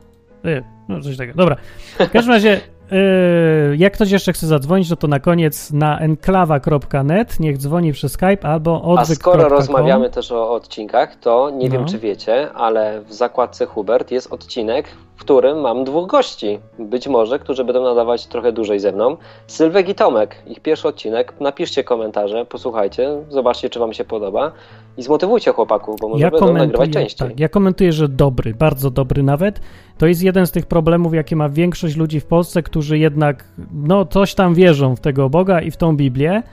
Y, no, coś takiego. Dobra. W każdym razie, y, jak ktoś jeszcze chce zadzwonić, to to na koniec na enklawa.net. Niech dzwoni przez Skype albo A skoro rozmawiamy też o odcinkach, to nie wiem, No. czy wiecie, ale w zakładce Hubert jest odcinek, którym mam dwóch gości. Być może, którzy będą nadawać trochę dłużej ze mną. Sylwek i Tomek, ich pierwszy odcinek. Napiszcie komentarze, posłuchajcie, zobaczcie, czy wam się podoba i zmotywujcie chłopaków, bo może Ja będą nagrywać komentuję, częściej. tak, ja komentuję, że dobry, bardzo dobry nawet. To jest jeden z tych problemów, jakie ma większość ludzi w Polsce, którzy jednak, no, coś tam wierzą w tego Boga i w tą Biblię,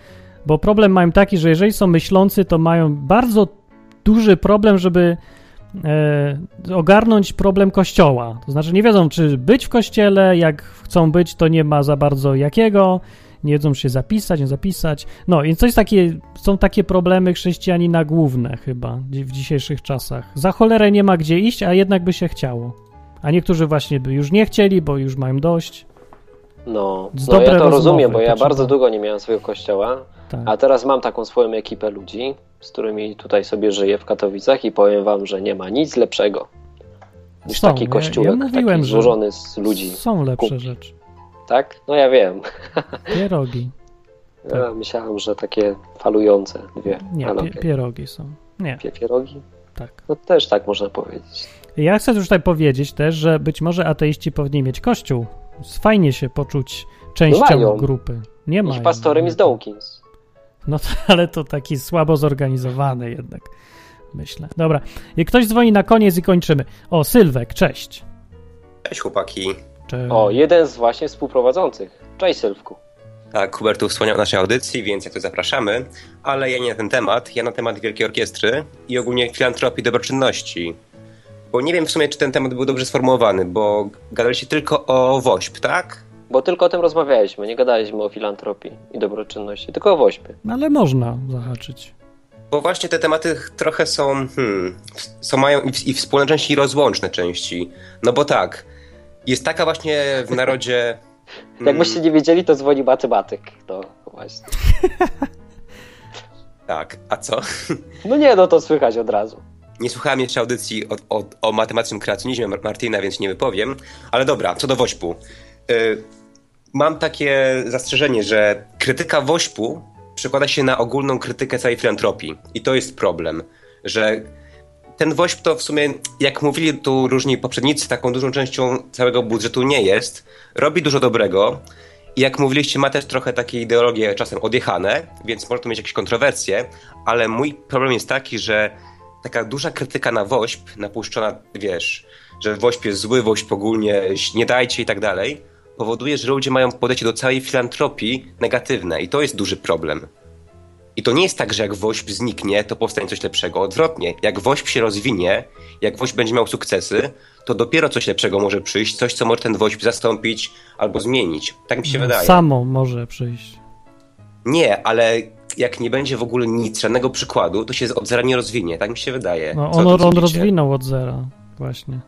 bo problem mają taki, że jeżeli są myślący, to mają bardzo duży problem, żeby e, ogarnąć problem kościoła. To znaczy nie wiedzą, czy być w kościele, jak chcą być, to nie ma za bardzo jakiego, nie wiedzą, czy się zapisać, nie zapisać. No, więc jest takie, są takie problemy chrześcijanina główne chyba w dzisiejszych czasach. Za cholerę nie ma gdzie iść, a jednak by się chciało. A niektórzy właśnie by już nie chcieli, bo już mają dość. No, Z no ja to rozmowy, rozumiem, bo ja trzeba- bardzo długo nie miałem swojego kościoła, Tak. a teraz mam taką swoją ekipę ludzi, z którymi tutaj sobie żyję w Katowicach i powiem wam, że nie ma nic lepszego niż Są, taki ja- kościółek, ja mówiłem, taki złożony z ludzi. Są lepsze kup- rzeczy. Tak? No ja wiem. Pierogi. Ja myślałem, że takie falujące dwie. Tak. Nie, pie, pierogi są. Nie, Pie- pierogi? tak. No też tak można powiedzieć. Ja chcę tutaj powiedzieć też, że być może ateiści powinni mieć kościół. Fajnie się poczuć częścią mają. grupy. Nie ma. Ich pastorem jest Dawkins. No to, ale to taki słabo zorganizowany jednak, myślę. Dobra, jak ktoś dzwoni na koniec i kończymy. O, Sylwek, cześć. Cześć chłopaki. Cześć. O, jeden z właśnie współprowadzących. Cześć Sylwku. Tak, Hubert tu wspomniał o naszej audycji, więc jak to zapraszamy, ale ja nie na ten temat, ja na temat Wielkiej Orkiestry i ogólnie filantropii, dobroczynności. Bo nie wiem w sumie, czy ten temat był dobrze sformułowany, bo gadaliście tylko o WOŚP, tak? Bo tylko o tym rozmawialiśmy, nie gadaliśmy o filantropii i dobroczynności, tylko o wośpie. No, Ale można zahaczyć. Bo właśnie te tematy trochę są, hmm, są mają i, i wspólne części i rozłączne części. No bo tak, jest taka właśnie w narodzie... Hmm. Jakbyście nie wiedzieli, to dzwoni matematyk. No właśnie. tak, a co? No nie, no to słychać od razu. Nie słuchałem jeszcze audycji o, o, o matematycznym kreacjonizmie Martina, więc nie wypowiem. Ale dobra, co do Wośpu. Yy, mam takie zastrzeżenie, że krytyka Wośpu przekłada się na ogólną krytykę całej filantropii. I to jest problem, że ten WOŚP to w sumie, jak mówili tu różni poprzednicy, taką dużą częścią całego budżetu nie jest. Robi dużo dobrego. I jak mówiliście, ma też trochę takie ideologie czasem odjechane, więc może to mieć jakieś kontrowersje, ale mój problem jest taki, że taka duża krytyka na WOŚP, napuszczona, wiesz, że WOŚP jest zły, WOŚP ogólnie nie dajcie i tak dalej, powoduje, że ludzie mają podejście do całej filantropii negatywne i to jest duży problem. I to nie jest tak, że jak WOŚP zniknie, to powstanie coś lepszego. Odwrotnie, jak WOŚP się rozwinie, jak WOŚP będzie miał sukcesy, to dopiero coś lepszego może przyjść, coś, co może ten WOŚP zastąpić albo zmienić. Tak mi się no, wydaje. Samo może przyjść. Nie, ale jak nie będzie w ogóle nic, żadnego przykładu, to się od zera nie rozwinie. Tak mi się wydaje. No, on, on rozwinął od zera, właśnie.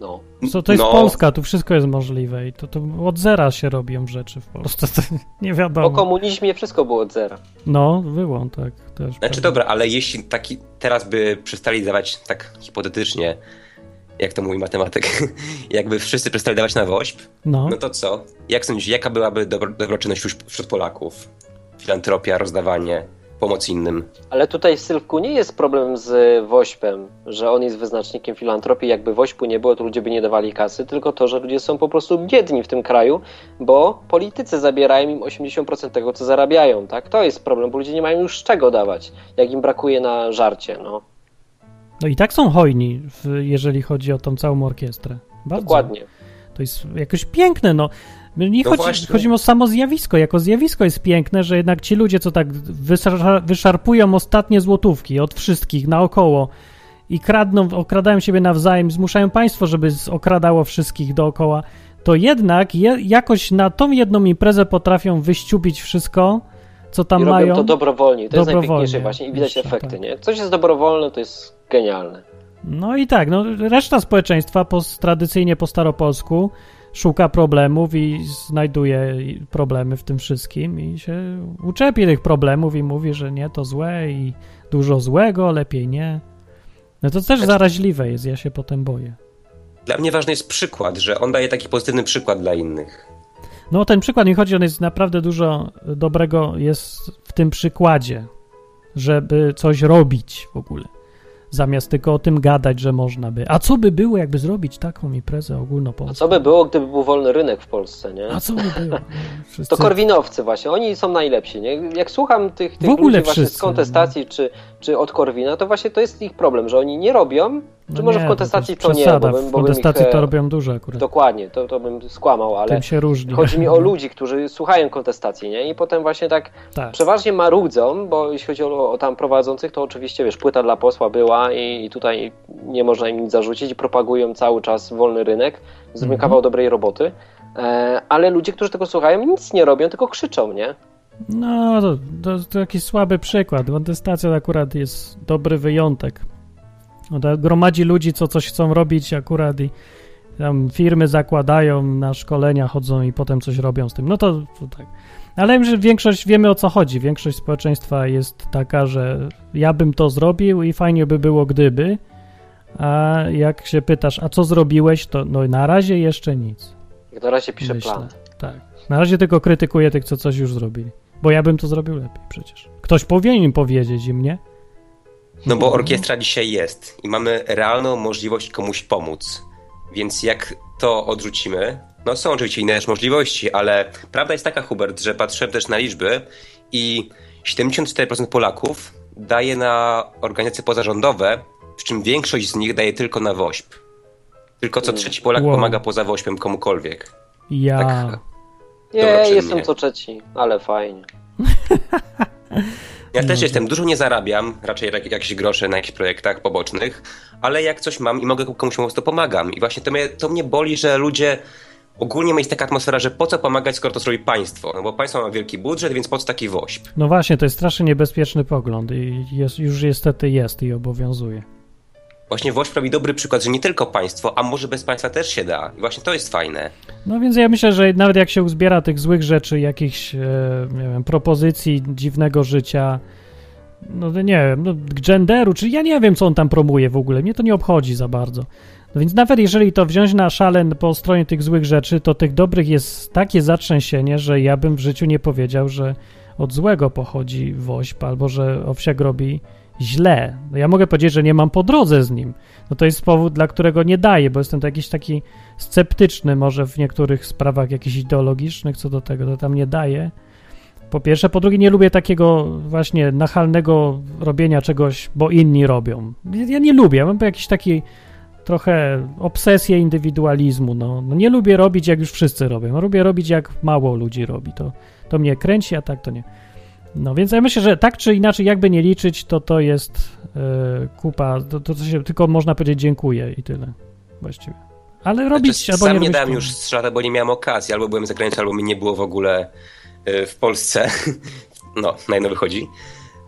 No. To, to jest no. Polska, tu wszystko jest możliwe i to, to od zera się robią rzeczy w Polsce, to nie wiadomo. Po komunizmie wszystko było od zera. No, było, tak. Też znaczy prawda. dobra, ale jeśli taki teraz by przestali dawać tak hipotetycznie, jak to mówi matematyk, jakby wszyscy przestali dawać na WOŚP, no, no to co? Jak sądzisz, jaka byłaby dobro, dobroczynność wśród Polaków? Filantropia, rozdawanie, pomoc innym. Ale tutaj w Sylwku nie jest problem z Wośpem, że on jest wyznacznikiem filantropii. Jakby Wośpu nie było, to ludzie by nie dawali kasy, tylko to, że ludzie są po prostu biedni w tym kraju, bo politycy zabierają im 80% tego, co zarabiają. Tak? To jest problem, bo ludzie nie mają już czego dawać, jak im brakuje na żarcie. No, no i tak są hojni, jeżeli chodzi o tą całą orkiestrę. Bardzo. Dokładnie. To jest jakoś piękne, no. Nie no chodzi, chodzi o samo zjawisko. Jako zjawisko jest piękne, że jednak ci ludzie, co tak wyszarpują ostatnie złotówki od wszystkich naokoło i kradną, okradają siebie nawzajem, zmuszają państwo, żeby okradało wszystkich dookoła, to jednak je, jakoś na tą jedną imprezę potrafią wyściupić wszystko, co tam I mają. Robią to dobrowolnie. To jest najpiękniejsze właśnie i widać Jeszcze, efekty, tak. nie? Coś jest dobrowolne, to jest genialne. No i tak, no reszta społeczeństwa po, tradycyjnie po staropolsku szuka problemów i znajduje problemy w tym wszystkim i się uczepi tych problemów i mówi, że nie, to złe i dużo złego, lepiej nie. No to też zaraźliwe jest, ja się potem boję. Dla mnie ważny jest przykład, że on daje taki pozytywny przykład dla innych. No ten przykład nie chodzi, on jest naprawdę dużo dobrego jest w tym przykładzie, żeby coś robić w ogóle zamiast tylko o tym gadać, że można by. A co by było, jakby zrobić taką imprezę ogólnopolską? A co by było, gdyby był wolny rynek w Polsce, nie? A co by było? Wszyscy... To korwinowcy właśnie, oni są najlepsi, nie? Jak słucham tych, tych ludzi właśnie z kontestacji czy, czy od Korwina, to właśnie to jest ich problem, że oni nie robią, no czy może nie, w kontestacji to, to nie, bo bym, bo w kontestacji ich, to robią dużo akurat. Dokładnie, to, to bym skłamał, ale Tym się różni. chodzi mi o ludzi, którzy słuchają kontestacji, nie? I potem właśnie tak, tak. przeważnie marudzą, bo jeśli chodzi o, o, tam prowadzących, to oczywiście, wiesz, płyta dla posła była i, i tutaj nie można im nic zarzucić i propagują cały czas wolny rynek, zrobią mhm. kawał dobrej roboty, e, ale ludzie, którzy tego słuchają, nic nie robią, tylko krzyczą, nie? No, to, to, to jakiś słaby przykład. Kontestacja akurat jest dobry wyjątek. No gromadzi ludzi, co coś chcą robić akurat i tam firmy zakładają, na szkolenia chodzą i potem coś robią z tym. No to, to tak. Ale że większość, wiemy o co chodzi. Większość społeczeństwa jest taka, że ja bym to zrobił i fajnie by było gdyby. A jak się pytasz, a co zrobiłeś, to no na razie jeszcze nic. Na razie piszę Myślę. plan. Tak. Na razie tylko krytykuję tych, co coś już zrobili. Bo ja bym to zrobił lepiej przecież. Ktoś powinien powiedzieć im, nie? No bo orkiestra dzisiaj jest i mamy realną możliwość komuś pomóc. Więc jak to odrzucimy, no są oczywiście inne też możliwości, ale prawda jest taka, Hubert, że patrzyłem też na liczby i 74% Polaków daje na organizacje pozarządowe, w czym większość z nich daje tylko na WOŚP. Tylko co trzeci Polak wow. pomaga poza WOŚPem komukolwiek. Ja. Tak, nie, jestem co trzeci, ale fajnie. Ja też jestem, dużo nie zarabiam, raczej jakieś grosze na jakichś projektach pobocznych, ale jak coś mam i mogę komuś pomóc, to pomagam. I właśnie to mnie, to mnie boli, że ludzie ogólnie jest taka atmosfera, że po co pomagać, skoro to zrobi państwo? No bo państwo ma wielki budżet, więc po co taki wośp? No właśnie, to jest strasznie niebezpieczny pogląd i jest, już niestety jest i obowiązuje. Właśnie wośp robi dobry przykład, że nie tylko państwo, a może bez państwa też się da. I właśnie to jest fajne. No więc ja myślę, że nawet jak się uzbiera tych złych rzeczy, jakichś e, nie wiem, propozycji dziwnego życia, no nie wiem, no, genderu, czy ja nie wiem, co on tam promuje w ogóle, mnie to nie obchodzi za bardzo. No więc nawet jeżeli to wziąć na szale po stronie tych złych rzeczy, to tych dobrych jest takie zatrzęsienie, że ja bym w życiu nie powiedział, że od złego pochodzi woźb, albo że owsiak robi źle. No ja mogę powiedzieć, że nie mam po drodze z nim. No to jest powód, dla którego nie daję, bo jestem to jakiś taki sceptyczny może w niektórych sprawach jakichś ideologicznych co do tego, to tam nie daję. Po pierwsze, po drugie nie lubię takiego właśnie nachalnego robienia czegoś, bo inni robią. Ja nie lubię, mam jakiś taki trochę obsesję indywidualizmu. No. no nie lubię robić, jak już wszyscy robią. No, lubię robić, jak mało ludzi robi. To, to mnie kręci, a tak to nie. No więc ja myślę, że tak czy inaczej, jakby nie liczyć, to to jest yy, kupa, to, to się tylko można powiedzieć dziękuję i tyle właściwie. Ale robić znaczy, albo sam nie nie dałem to- już strzałę, bo nie miałem okazji, albo byłem za granicą, albo mnie nie było w ogóle y, w Polsce. No, na jedno wychodzi.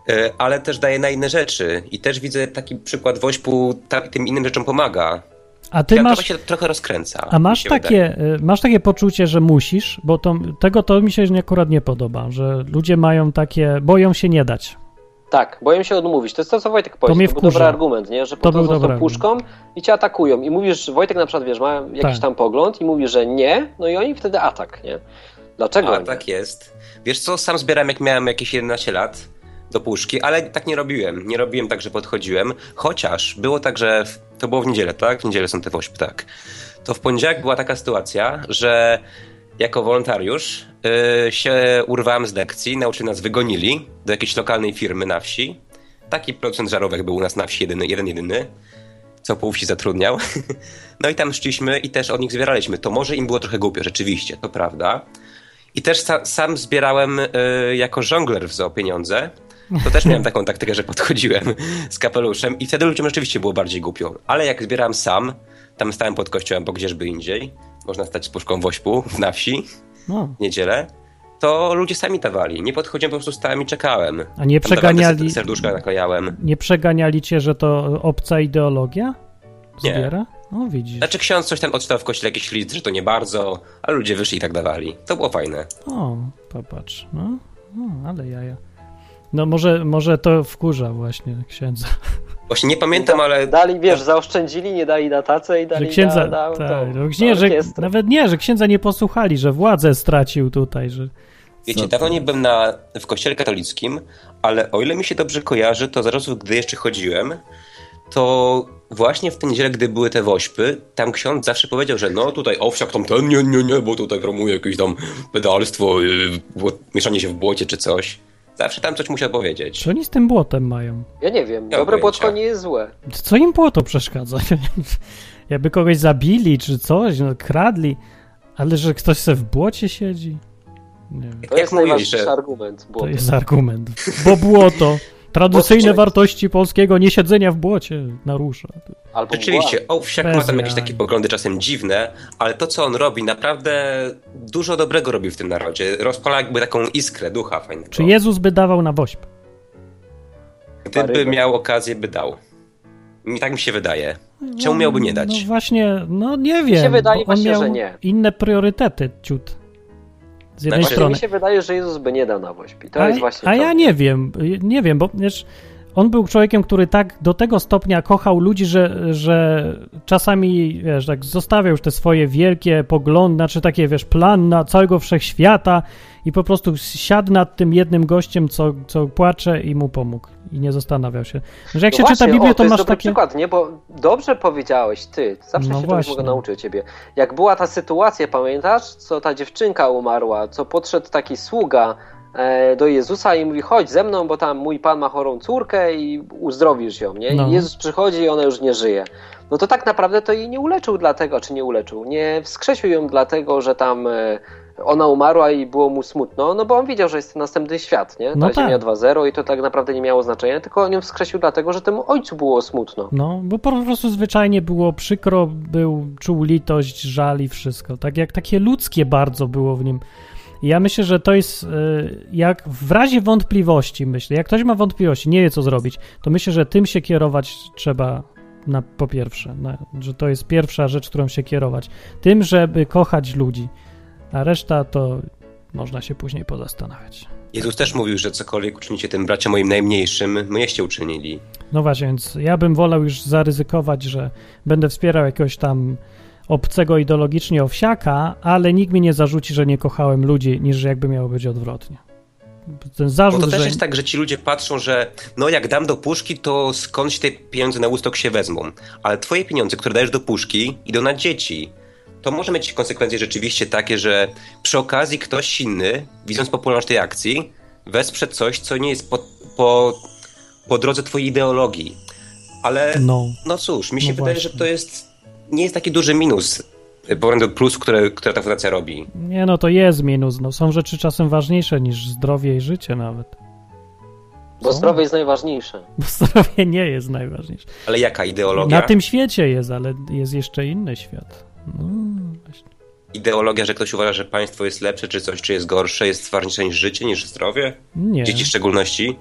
Y, Ale też daje na inne rzeczy. I też widzę taki przykład wośpu, ta, tym innym rzeczom pomaga. A ty masz, się trochę rozkręca. a masz takie, y, masz takie poczucie, że musisz, bo to, tego to mi się akurat nie podoba, że ludzie mają takie, boją się nie dać. Tak, boję się odmówić. To jest to, co Wojtek powiedział. mnie To, był dobry argument, nie? że To po to są puszką i cię atakują. I mówisz, Wojtek na przykład, wiesz, ma jakiś Tak. tam pogląd i mówi, że nie, no i oni wtedy atak, nie? Dlaczego? A, nie? tak jest. Wiesz co, sam zbierałem jak miałem jakieś 11 lat do puszki, ale tak nie robiłem. Nie robiłem tak, że podchodziłem. Chociaż było tak, że w, to było w niedzielę, tak? W niedzielę są te wośpy, tak. To w poniedziałek była taka sytuacja, że jako wolontariusz yy, się urwałem z lekcji, nauczyciele nas wygonili do jakiejś lokalnej firmy na wsi. Taki producent żarówek był u nas na wsi jedyny, jeden jedyny, co pół wsi zatrudniał. No i tam szliśmy i też od nich zbieraliśmy. To może im było trochę głupio, rzeczywiście, to prawda. I też sa, sam zbierałem y, jako żongler w zoo pieniądze. To też miałem taką taktykę, że podchodziłem z kapeluszem i wtedy ludziom rzeczywiście było bardziej głupio. Ale jak zbierałem sam, tam stałem pod kościołem, bo gdzieżby indziej, można stać z puszką wośpu na wsi No. w niedzielę, to ludzie sami dawali. Nie podchodziłem, po prostu stałem i czekałem. A nie Tam przeganiali, serduszka naklejałem. nie przeganiali cię, że to obca ideologia? Nie. Zbiera? No widzisz. Znaczy ksiądz coś tam odczytał w kościele jakiś list, że to nie bardzo, ale ludzie wyszli i tak dawali. To było fajne. O, popatrz. No, no ale jaja. No może, może to wkurza właśnie księdza. Właśnie nie pamiętam, ale Dali, wiesz, zaoszczędzili, nie dali na tacę i dali Że księdza, na, na, tak, no, nie, że, nawet nie, że księdza nie posłuchali, że władzę stracił tutaj, że... Wiecie, dawno nie byłem na, w kościele katolickim, ale o ile mi się dobrze kojarzy, to zaraz gdy jeszcze chodziłem, to właśnie w tę niedzielę, gdy były te wośpy, tam ksiądz zawsze powiedział, że no tutaj owsiak tam ten, nie, nie, nie, bo tutaj promuje jakieś tam pedalstwo, yy, mieszanie się w błocie czy coś. Zawsze tam coś musiał powiedzieć. Co oni z tym błotem mają? Ja nie wiem, Nie dobre błotko nie jest złe. Co im błoto przeszkadza? Jakby kogoś zabili czy coś, no, kradli, ale że ktoś se w błocie siedzi? Nie wiem. To Jak jest mówiłeś, najważniejszy że- argument. To Błoto. jest argument. Bo błoto, tradycyjne wartości polskiego niesiedzenia w błocie narusza. Albo Rzeczywiście, owsiak ma Bez tam jakieś takie poglądy czasem dziwne, ale to co on robi, naprawdę dużo dobrego robi w tym narodzie. Rozpala jakby taką iskrę ducha fajnego. Czy Jezus by dawał na wośp? Gdyby miał okazję, by dał. Mi tak mi się wydaje. Czemu miałby nie dać? No właśnie, no nie wiem. się wydaje właśnie, miał że nie. inne priorytety, ciut. Z jednej Znaczy, strony. Mi się wydaje, że Jezus by nie dał na wośpi. To a, jest właśnie a to. ja nie wiem, nie wiem, bo wiesz, on był człowiekiem, który tak do tego stopnia kochał ludzi, że, że czasami, wiesz, tak zostawiał już te swoje wielkie poglądy, znaczy takie, wiesz, plan na całego wszechświata i po prostu siadł nad tym jednym gościem, co, co płacze i mu pomógł. I nie zastanawiał się. Że jak No się właśnie, czyta Biblię, o, to, masz dobry takie... przykład, nie? Bo dobrze powiedziałeś ty. Zawsze No się właśnie. czegoś mogę nauczyć ciebie. Jak była ta sytuacja, pamiętasz, co ta dziewczynka umarła, co podszedł taki sługa e, do Jezusa i mówi, chodź ze mną, bo tam mój pan ma chorą córkę i uzdrowisz ją, nie? No. I Jezus przychodzi i ona już nie żyje. No to tak naprawdę to jej nie uleczył dlatego, czy nie uleczył, nie wskrzesił ją dlatego, że tam e, ona umarła i było mu smutno, no bo on widział, że jest następny świat, nie? Ta No tak. Ziemia 2.0 i to tak naprawdę nie miało znaczenia, tylko on ją wskrzesił dlatego, że temu ojcu było smutno. No, bo po prostu zwyczajnie było przykro, był, czuł litość, żal i wszystko. Tak jak takie ludzkie bardzo było w nim. I ja myślę, że to jest, y, jak w razie wątpliwości, myślę, jak ktoś ma wątpliwości, nie wie co zrobić, to myślę, że tym się kierować trzeba na, po pierwsze, na, że to jest pierwsza rzecz, którą się kierować. Tym, żeby kochać ludzi, a reszta to można się później pozastanawiać. Jezus też mówił, że cokolwiek uczynicie tym braciom moim najmniejszym, mnieście uczynili. No właśnie, więc ja bym wolał już zaryzykować, że będę wspierał jakiegoś tam obcego ideologicznie owsiaka, ale nikt mi nie zarzuci, że nie kochałem ludzi, niż jakby miało być odwrotnie. Ten Bo zarzut, to też że... jest tak, że ci ludzie patrzą, że no jak dam do puszki, to skądś te pieniądze na łustok się wezmą. Ale twoje pieniądze, które dajesz do puszki, idą na dzieci. To może mieć konsekwencje rzeczywiście takie, że przy okazji ktoś inny, widząc popularność tej akcji, wesprze coś, co nie jest po, po, po drodze twojej ideologii. Ale No, no cóż, mi się No wydaje, właśnie. że to jest nie jest taki duży minus w porównaniu do plusu, które, które ta fundacja robi. nie no, to jest minus. No, są rzeczy czasem ważniejsze niż zdrowie i życie nawet. Bo zdrowie jest najważniejsze. Bo zdrowie nie jest najważniejsze. Ale jaka ideologia? Na tym świecie jest, ale jest jeszcze inny świat. No, właśnie. Ideologia, że ktoś uważa, że państwo jest lepsze, czy coś, czy jest gorsze, jest ważniejsze niż życie, niż zdrowie? nie. Dzieci w szczególności?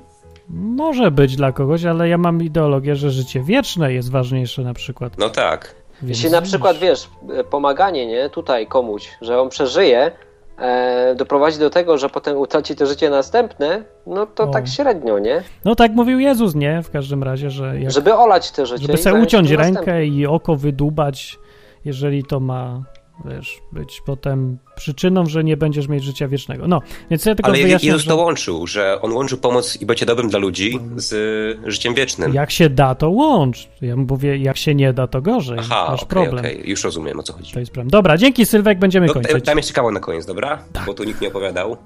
Może być dla kogoś, ale ja mam ideologię, że życie wieczne jest ważniejsze na przykład. No tak. Więc Jeśli na przykład, wiesz, pomaganie, nie, tutaj komuś, że on przeżyje, e, doprowadzi do tego, że potem utraci to życie następne, no to O. tak średnio, nie? No tak mówił Jezus, nie? W każdym razie, że jak, Żeby olać te życie. żeby sobie uciąć rękę następnym. i oko wydubać, jeżeli to ma, wiesz, być potem przyczyną, że nie będziesz mieć życia wiecznego. No, więc ja tylko Ale wyjaśnię, Jezus że to łączył, że on łączył pomoc i bycie dobrym dla ludzi z życiem wiecznym. jak się da, to łącz. Ja mówię, jak się nie da, to gorzej. Aha, Masz okej, problem. okej, już rozumiem o co chodzi. To jest problem. Dobra, dzięki Sylwek, będziemy No, kończyć. Tam jeszcze kawał na koniec, dobra? Tak. Bo tu nikt nie opowiadał.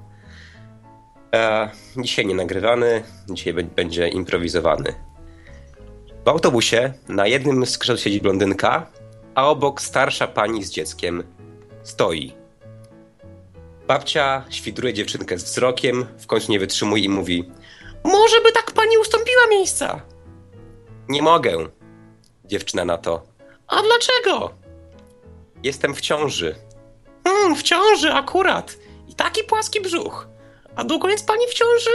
E, dzisiaj nie nagrywany, dzisiaj będzie improwizowany. W autobusie na jednym z krzeseł siedzi blondynka, a obok starsza pani z dzieckiem stoi. Babcia świdruje dziewczynkę z wzrokiem, w końcu nie wytrzymuje i mówi Może by tak pani ustąpiła miejsca? Nie mogę. Dziewczyna na to. A dlaczego? Jestem w ciąży. Hmm, w ciąży akurat. I taki płaski brzuch. A długo jest pani w ciąży?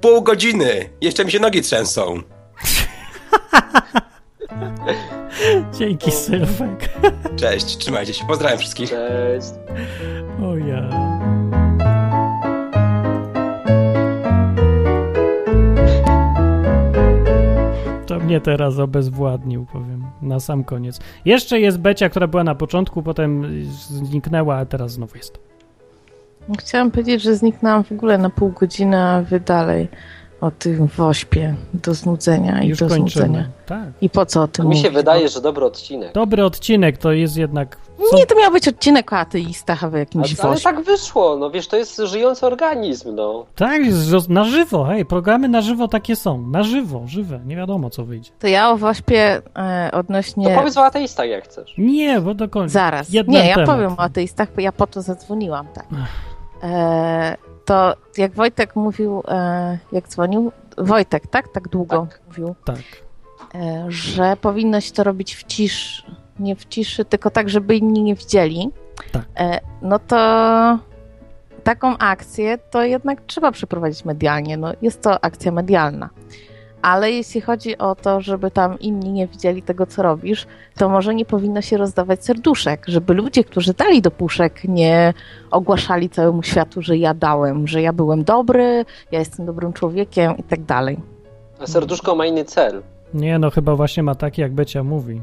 Pół godziny. Jeszcze mi się nogi trzęsą. Dzięki Sylwek. Cześć, trzymajcie się. Pozdrawiam wszystkich. Cześć. O ja. To mnie teraz obezwładnił, powiem, na sam koniec. Jeszcze jest Becia, która była na początku, potem zniknęła, a teraz znowu jest. Chciałam powiedzieć, że zniknęłam w ogóle na pół godziny, a wy dalej o tym wośpie do znudzenia i Już do kończymy. znudzenia. Tak. I po co o tym Mi się mówić? wydaje, że dobry odcinek. Dobry odcinek to jest jednak... Co? Nie, to miał być odcinek o ateistach, a jakimś Ale, ale tak wyszło, no wiesz, to jest żyjący organizm, no. Tak, na żywo, hej, programy na żywo takie są. Na żywo, żywe, nie wiadomo co wyjdzie. To ja o wośpie e, To odnośnie... powiedz o ateistach jak chcesz. Nie, bo do końca. Zaraz. Jeden Nie, ja temat. powiem o ateistach, bo ja po to zadzwoniłam, tak. E, to jak Wojtek mówił, e, jak dzwonił, Wojtek, tak? Tak długo mówił, Tak. e, że powinno się to robić w ciszy, nie w ciszy, tylko tak, żeby inni nie widzieli. Tak. E, no to taką akcję to jednak trzeba przeprowadzić medialnie. No, jest to akcja medialna. Ale jeśli chodzi o to, żeby tam inni nie widzieli tego, co robisz, to może nie powinno się rozdawać serduszek, żeby ludzie, którzy dali do puszek, nie ogłaszali całemu światu, że ja dałem, że ja byłem dobry, ja jestem dobrym człowiekiem i tak dalej. A serduszko ma inny cel. Nie, no chyba właśnie ma taki, jak Becia mówi.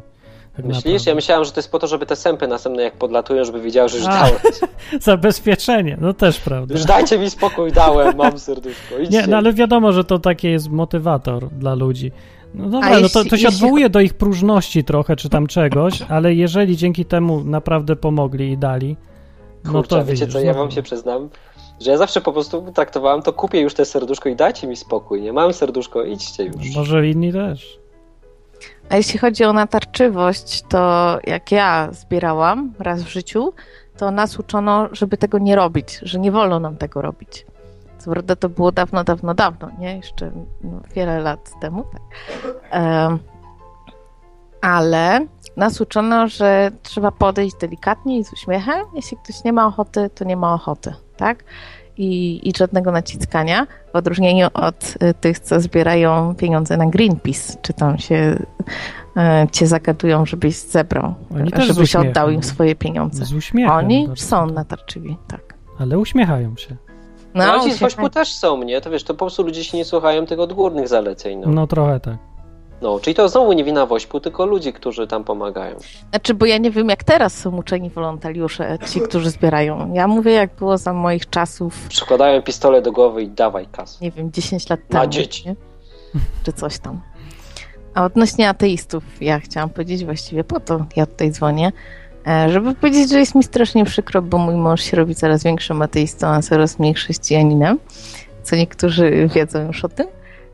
Tak Myślisz? naprawdę. Ja myślałem, że to jest po to, żeby te sępy następne jak podlatują, żeby wiedziały, że już A. dałem. Zabezpieczenie, no też prawda. Już dajcie mi spokój, dałem, mam serduszko. Idźcie. Nie, no ale wiadomo, że to taki jest motywator dla ludzi. No dobra, no to, to się jeśli- odwołuje do ich próżności trochę, czy tam czegoś, ale jeżeli dzięki temu naprawdę pomogli i dali, no Kurczę, to wiecie widzisz, co, ja znowu. wam się przyznam, że ja zawsze po prostu traktowałem to, kupię już te serduszko i dajcie mi spokój, nie? Mam serduszko, idźcie już. Może inni też. A jeśli chodzi o natarczywość, to jak ja zbierałam raz w życiu, to nas uczono, żeby tego nie robić, że nie wolno nam tego robić. Co prawda to było dawno, dawno, dawno, nie? Jeszcze no, wiele lat temu. Tak. Ale nas uczono, że trzeba podejść delikatnie i z uśmiechem. Jeśli ktoś nie ma ochoty, to nie ma ochoty, tak? I, i żadnego naciskania, w odróżnieniu od y, tych, co zbierają pieniądze na Greenpeace, czy tam się y, cię zagadują, żebyś zebrał, Oni żebyś uśmiechem. oddał im swoje pieniądze. Z uśmiechem. Oni są natarczywi, tak. Ale uśmiechają się. No, No, ci z też są, nie? To wiesz, to po prostu ludzie się nie słuchają tych odgórnych zaleceń, no. No trochę tak. No, czyli to znowu nie wina Wośpu, tylko ludzi, którzy tam pomagają. Znaczy, bo ja nie wiem, jak teraz są uczeni wolontariusze, ci, którzy zbierają. Ja mówię, jak było za moich czasów, Przykładają pistolet do głowy i dawaj kasę. nie wiem, 10 lat Na temu. dzieci. Nie? Czy coś tam. A odnośnie ateistów, ja chciałam powiedzieć właściwie po to, ja tutaj dzwonię, e, żeby powiedzieć, że jest mi strasznie przykro, bo mój mąż się robi coraz większym ateistą, a coraz mniej chrześcijaninem, co niektórzy wiedzą już o tym.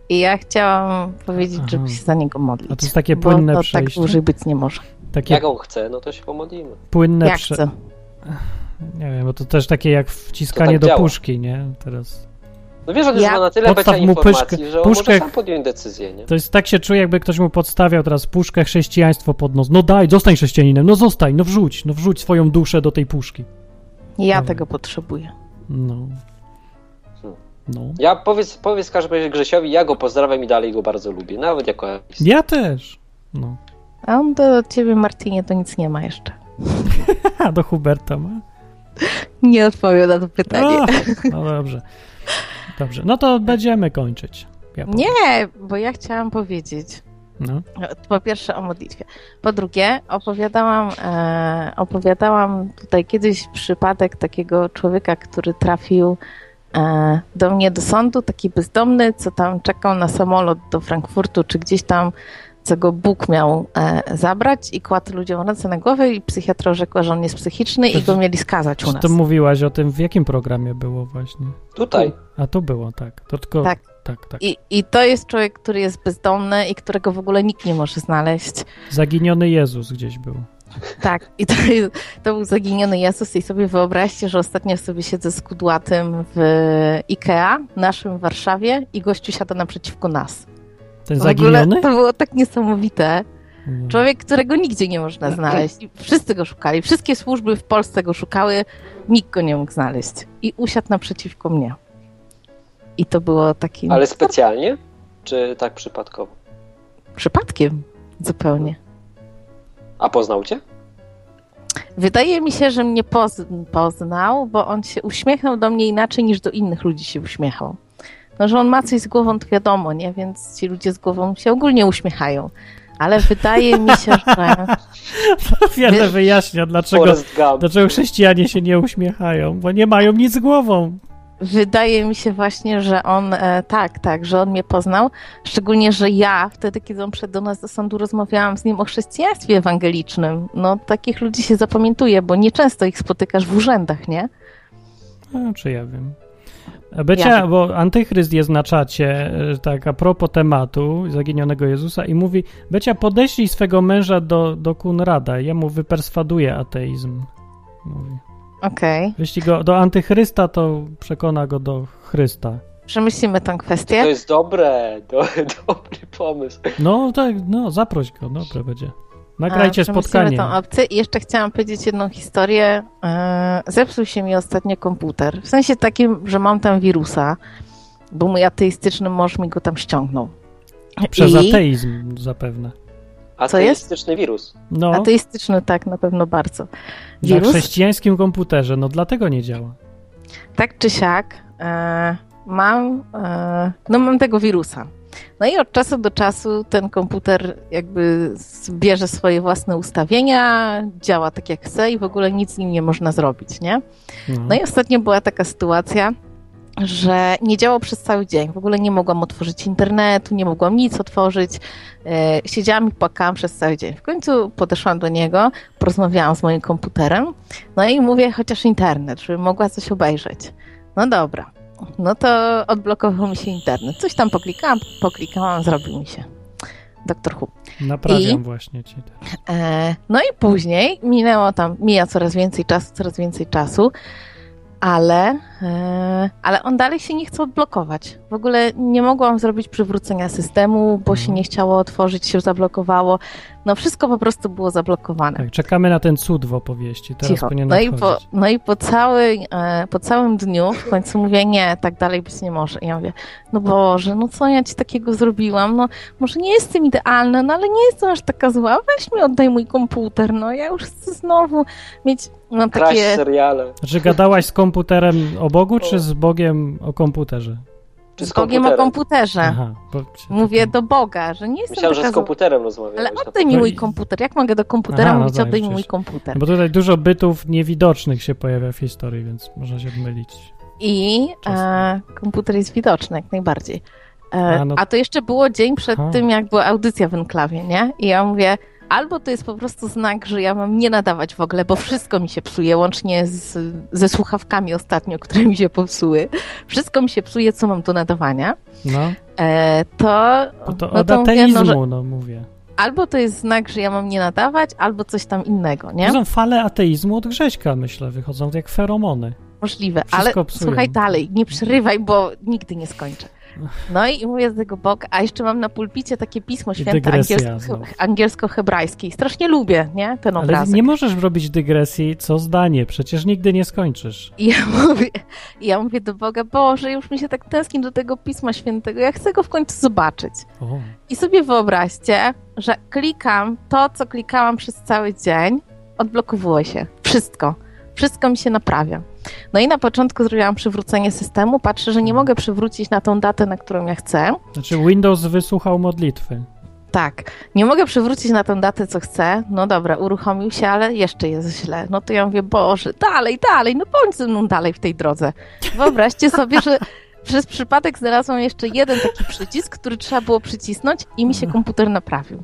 I ja chciałam powiedzieć, Aha. żeby się za niego modlić. A to jest takie bo płynne to tak przejście? dłużej być nie może. Takie Jak on chce, no to się pomodlimy. płynne Jak prze... chcę. Nie wiem, bo to też takie jak wciskanie tak do działa. puszki, nie? Teraz. No wiesz, on już Ja- ma na tyle Podstaw mu informacji, pyszkę- że on puszkę- może sam podjąć decyzję, nie? To jest tak się czuje, jakby ktoś mu podstawiał teraz puszkę chrześcijaństwo pod nos. No daj, zostań chrześcijaninem, no zostań, no wrzuć, no wrzuć swoją duszę do tej puszki. Ja Hmm. tego potrzebuję. No. No. Ja powiedz, powiedz w każdym razie Grzesiowi, ja go pozdrawiam i dalej go bardzo lubię, nawet jako. Ja też. No. A on do ciebie, Martinie, to nic nie ma jeszcze. A do Huberta ma. Nie odpowiem na to pytanie. No dobrze. Dobrze, no to będziemy kończyć. Ja. Nie, bo ja chciałam powiedzieć. No. Po pierwsze o modlitwie. Po drugie, opowiadałam, e, opowiadałam tutaj kiedyś przypadek takiego człowieka, który trafił do mnie do sądu, taki bezdomny, co tam czekał na samolot do Frankfurtu, czy gdzieś tam, co go Bóg miał e, zabrać i kładł ludziom ręce na głowę i psychiatra rzekła, że on jest psychiczny i go mieli skazać u nas. to mówiłaś o tym, w jakim programie było właśnie? Tutaj. A to było, tak. To tylko... Tak. tak, tak. I, I to jest człowiek, który jest bezdomny i którego w ogóle nikt nie może znaleźć. Zaginiony Jezus gdzieś był. Tak, i to, to był zaginiony Jezus i sobie wyobraźcie, że ostatnio sobie siedzę z kudłatym w IKEA, naszym w Warszawie i gościu siada naprzeciwko nas. Ten zaginiony? to było tak niesamowite. Mm. Człowiek, którego nigdzie nie można znaleźć. I wszyscy go szukali, wszystkie służby w Polsce go szukały, nikt go nie mógł znaleźć. I usiadł naprzeciwko mnie. I to było takim Ale specjalnie? Czy tak przypadkowo? przypadkiem zupełnie. A poznał cię? Wydaje mi się, że mnie poz poznał, bo on się uśmiechnął do mnie inaczej niż do innych ludzi się uśmiechał. No, że on ma coś z głową, to wiadomo, nie? Więc ci ludzie z głową się ogólnie uśmiechają. Ale wydaje mi się, że Wiele wyjaśnia, dlaczego, dlaczego chrześcijanie się nie uśmiechają, bo nie mają nic z głową. Wydaje mi się właśnie, że on e, tak, tak, że on mnie poznał. Szczególnie, że ja wtedy, kiedy on przyszedł do nas do sądu, rozmawiałam z nim o chrześcijaństwie ewangelicznym. No, takich ludzi się zapamiętuje, bo nieczęsto ich spotykasz w urzędach, nie? No, czy ja wiem. Becia, Ja bo Antychryst jest na czacie, e, tak a propos tematu zaginionego Jezusa i mówi, Becia, podeślij swego męża do, do Kunrada, ja mu wyperswaduje ateizm. Mówi. Okej. Jeśli go do Antychrysta, to przekona go do Chrysta. Przemyślimy tę To kwestię. jest dobre, to, dobry pomysł. No tak, no zaproś go, dobre będzie. Nagrajcie A, spotkanie. tą opcję. I jeszcze chciałam powiedzieć jedną historię. E, Zepsuł się mi ostatnio komputer. W sensie takim, że mam tam wirusa, bo mój ateistyczny mąż mi go tam ściągnął. Przez I- ateizm zapewne. Ateistyczny wirus. No, Ateistyczny, tak, na pewno bardzo. na Wirus, chrześcijańskim komputerze, no dlatego nie działa. tak czy siak, e, mam, e, no mam tego wirusa. No i od czasu do czasu ten komputer jakby bierze swoje własne ustawienia, działa tak jak chce i w ogóle nic z nim nie można zrobić, nie? No. No i ostatnio była taka sytuacja, że nie działał przez cały dzień. W ogóle nie mogłam otworzyć internetu, nie mogłam nic otworzyć. E, Siedziałam i płakałam przez cały dzień. W końcu podeszłam do niego, porozmawiałam z moim komputerem, no i mówię, chociaż internet, żeby mogła coś obejrzeć. No dobra. No to odblokował mi się internet. Coś tam poklikałam, poklikałam, zrobił mi się. Doktor Who. Naprawiam I- właśnie ci. E, no i później minęło tam, mija coraz więcej czasu, coraz więcej czasu, ale, ale on dalej się nie chce odblokować. W ogóle nie mogłam zrobić przywrócenia systemu, bo się nie chciało otworzyć, się zablokowało. No wszystko po prostu było zablokowane. Tak, czekamy na ten cud w opowieści. Teraz Cicho. No i, po, no i po, całej, e, po całym dniu w końcu mówię, nie, tak dalej być nie może. I ja mówię, no Boże, no co ja ci takiego zrobiłam? No może nie jestem idealna, no ale nie jestem aż taka zła. Weź mi oddaj mój komputer, no ja już chcę znowu mieć, mam Kraść takie... seriale. Znaczy gadałaś z komputerem o Bogu, czy z Bogiem o komputerze? Czy Z Bogiem o komputerze. Aha, bo... Mówię do Boga, że nie jestem Myślałem, że taka z zła. komputerem rozmawiałeś. Ale mi No mój komputer. Jak mogę do komputera Aha, no mówić, oddaj mi przecież. mój komputer? Bo tutaj dużo bytów niewidocznych się pojawia w historii, więc można się mylić. I e, komputer jest widoczny jak najbardziej. E, A, no- A to jeszcze było dzień przed Aha. tym, jak była audycja w enklawie, nie? I ja mówię, albo to jest po prostu znak, że ja mam nie nadawać w ogóle, bo wszystko mi się psuje, łącznie z, ze słuchawkami ostatnio, które mi się popsuły. Wszystko mi się psuje, co mam do nadawania. No, E, to, to no od to mówię, ateizmu, no, że no mówię. albo to jest znak, że ja mam nie nadawać, albo coś tam innego, nie? To są fale ateizmu od Grześka, myślę, wychodzą jak feromony. Możliwe, Wszystko ale psują. słuchaj dalej, nie przerywaj, bo nigdy nie skończę. No i mówię z tego Boga, a jeszcze mam na pulpicie takie pismo święte angielsko, angielsko-hebrajskie i strasznie lubię, nie, ten Ale obrazek. nie możesz robić dygresji co zdanie, przecież nigdy nie skończysz. I ja mówię, ja mówię do Boga, Boże, już mi się tak tęskni do tego Pisma Świętego, ja chcę go w końcu zobaczyć. O, I sobie wyobraźcie, że klikam to, co klikałam przez cały dzień, odblokowuje się. Wszystko. Wszystko mi się naprawia. No i na początku zrobiłam przywrócenie systemu, patrzę, że nie mogę przywrócić na tą datę, na którą ja chcę. znaczy Windows wysłuchał modlitwy. Tak, nie mogę przywrócić na tą datę, co chcę. No dobra, uruchomił się, ale jeszcze jest źle. No to ja mówię, Boże, dalej, dalej, no bądź ze mną dalej w tej drodze. Wyobraźcie sobie, że przez przypadek znalazłam jeszcze jeden taki przycisk, który trzeba było przycisnąć i mi się komputer naprawił.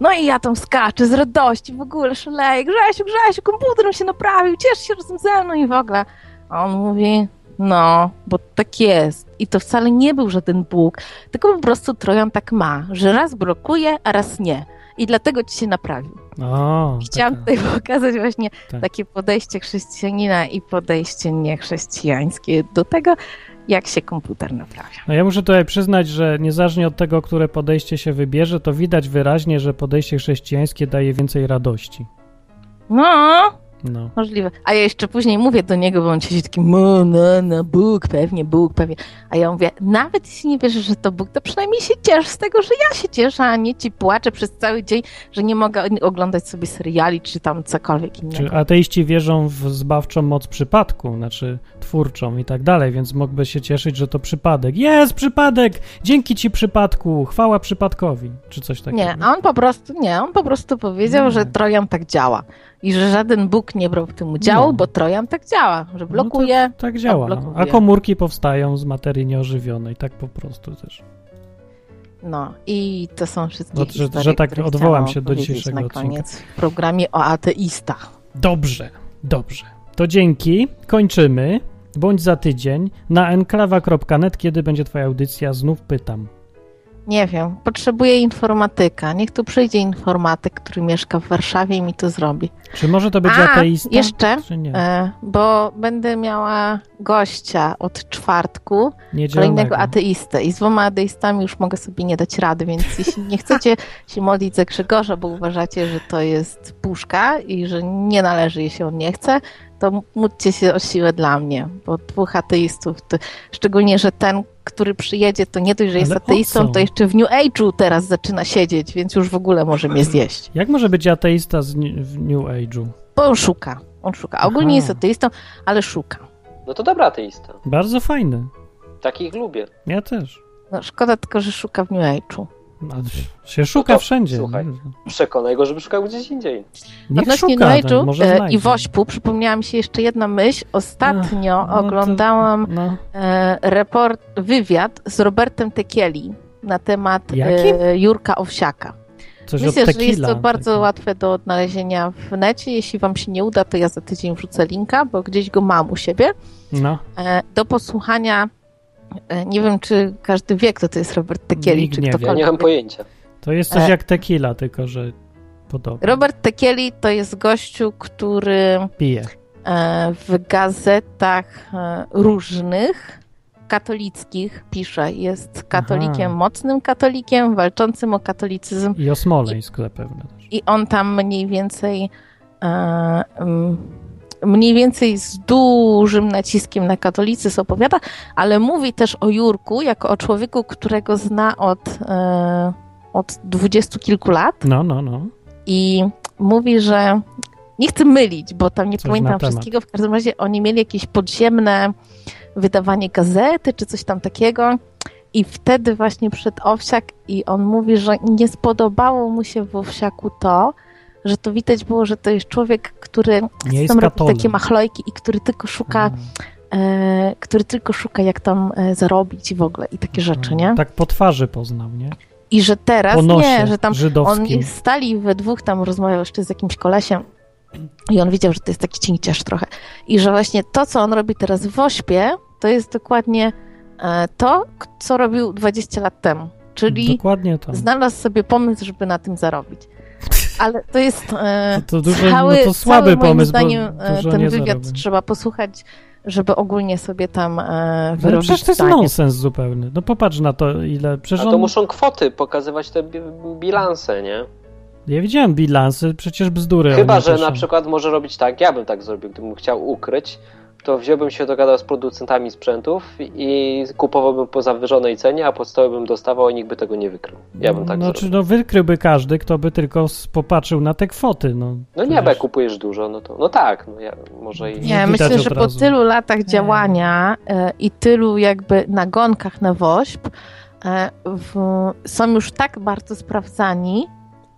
No i ja tam skaczę z radości, w ogóle szaleję, Grzesiu, Grzesiu, komputer mi się naprawił, ciesz się razem ze mną i w ogóle. A on mówi, no, bo tak jest. I to wcale nie był żaden Bóg, tylko po prostu Trojan tak ma, że raz blokuje, a raz nie. I dlatego ci się naprawił. O, Chciałam taka- tutaj pokazać właśnie Tak. takie podejście chrześcijanina i podejście niechrześcijańskie do tego, jak się komputer naprawia. No ja muszę tutaj przyznać, że niezależnie od tego, które podejście się wybierze, to widać wyraźnie, że podejście chrześcijańskie daje więcej radości. No, No. możliwe. A ja jeszcze później mówię do niego, bo on siedzi taki, no, no, no, Bóg, pewnie, Bóg, pewnie. A ja mówię, nawet jeśli nie wierzysz, że to Bóg, to przynajmniej się ciesz z tego, że ja się cieszę, a nie ci płaczę przez cały dzień, że nie mogę oglądać sobie seriali, czy tam cokolwiek innego. Czy ateiści wierzą w zbawczą moc przypadku, znaczy twórczą i tak dalej, więc mógłby się cieszyć, że to przypadek. Jest przypadek! Dzięki ci przypadku! Chwała przypadkowi! Czy coś takiego. Nie, a on po prostu, nie, on po prostu powiedział, Nie. że Trojan tak działa. I że żaden Bóg nie brał w tym udziału, No. bo Trojan tak działa, że blokuje. Tak działa. No. A komórki powstają z materii nieożywionej, tak po prostu też. No i to są wszystkie No, że- historie, że tak odwołam się do dzisiejszego na odcinka. koniec w programie o ateistach. Dobrze, dobrze. To dzięki. Kończymy. Bądź za tydzień na enklawa.net, kiedy będzie twoja audycja, znów pytam. Nie wiem, potrzebuję informatyka. Niech tu przyjdzie informatyk, który mieszka w Warszawie i mi to zrobi. Czy może to być A, ateista? jeszcze, e, bo będę miała gościa od czwartku, kolejnego ateistę i z dwoma ateistami już mogę sobie nie dać rady, więc jeśli nie chcecie się modlić za Grzegorza, bo uważacie, że to jest puszka i że nie należy, jeśli on nie chce, to módlcie się o siłę dla mnie, bo dwóch ateistów, to, szczególnie, że ten, który przyjedzie, to nie dość, że jest Ale ateistą, to jeszcze w New Age'u teraz zaczyna siedzieć, więc już w ogóle może mnie zjeść. Jak może być ateista z, w New Age'u? Bo on szuka, on szuka. Ogólnie Aha. jest ateistą, ale szuka. No to dobra ateista. Bardzo fajny. Takich lubię. Ja też. No, szkoda tylko, że szuka w New Age'u. A, się szuka No to, wszędzie. słuchaj. Przekonaj go, żeby szukał gdzieś indziej. Niech Odnośnie szuka, New Age'u może e, znajdzie. i Wośpu przypomniała mi się jeszcze jedna myśl. Ostatnio Ach, no to- oglądałam No. e, report, wywiad z Robertem Tekieli na temat Jakim? e, Jurka Owsiaka. Coś Myślę, od że jest to tequila, bardzo łatwe do odnalezienia w necie. Jeśli wam się nie uda, to ja za tydzień wrzucę linka, bo gdzieś go mam u siebie. No. Do posłuchania. E, nie wiem, czy każdy wie, kto to jest Robert Tekieli, Nikt czy nie wie. Ktokolwiek. nie mam pojęcia. To jest coś E. jak tequila, tylko że podobnie. Robert Tekieli to jest gościu, który Pije. e, w gazetach różnych katolickich pisze. Jest katolikiem, Aha. mocnym katolikiem, walczącym o katolicyzm I o Smoleńsk zapewne też. i on tam mniej więcej e, mniej więcej z dużym naciskiem na katolicyzm opowiada, ale mówi też o Jurku jako o człowieku, którego zna od, e, od dwudziestu kilku lat No, no, no. i mówi, że nie chcę mylić, bo tam nie Coś pamiętam wszystkiego. W każdym razie oni mieli jakieś podziemne wydawanie gazety czy coś tam takiego. I wtedy właśnie przed Owsiak i on mówi, że nie spodobało mu się w Owsiaku to, że to widać było, że to jest człowiek, który Nie tam katolem. takie machlojki i który tylko szuka, e, który tylko szuka jak tam e, zarobić i w ogóle i takie rzeczy, nie? Tak po twarzy poznał, nie? I że teraz nie, że tam żydowskim. oni stali we dwóch, tam rozmawiał jeszcze z jakimś kolesiem i on widział, że to jest taki cinkciarz trochę. I że właśnie to, co on robi teraz w Ośpie, to jest dokładnie e, to, co robił 20 lat temu. Czyli Dokładnie to. znalazł sobie pomysł, żeby na tym zarobić. Ale to jest e, To- to dużo- cały, no to słaby cały moim pomysł, bo zdaniem e, ten wywiad zarobi. trzeba posłuchać, żeby ogólnie sobie tam e, Ale wyrobić przecież to jest zdanie. nonsens zupełny. No popatrz na to, ile... Przecież A to on... muszą kwoty pokazywać te bi- bilanse, nie? Ja widziałem bilansy, przecież bzdury. Chyba, że na przykład może robić tak, ja bym tak zrobił, gdybym chciał ukryć, to wziąłbym się dogadał z producentami sprzętów i kupowałbym po zawyżonej cenie, a podstawy bym dostawał, a nikt by tego nie wykrył. Ja bym tak no, zrobił. czy, no wykryłby każdy, kto by tylko popatrzył na te kwoty. No, No nie, bo jak kupujesz dużo, no to no tak, no ja może i... Nie, myślę, że po tylu latach działania e, i tylu jakby nagonkach na WOŚP e, w, są już tak bardzo sprawdzani,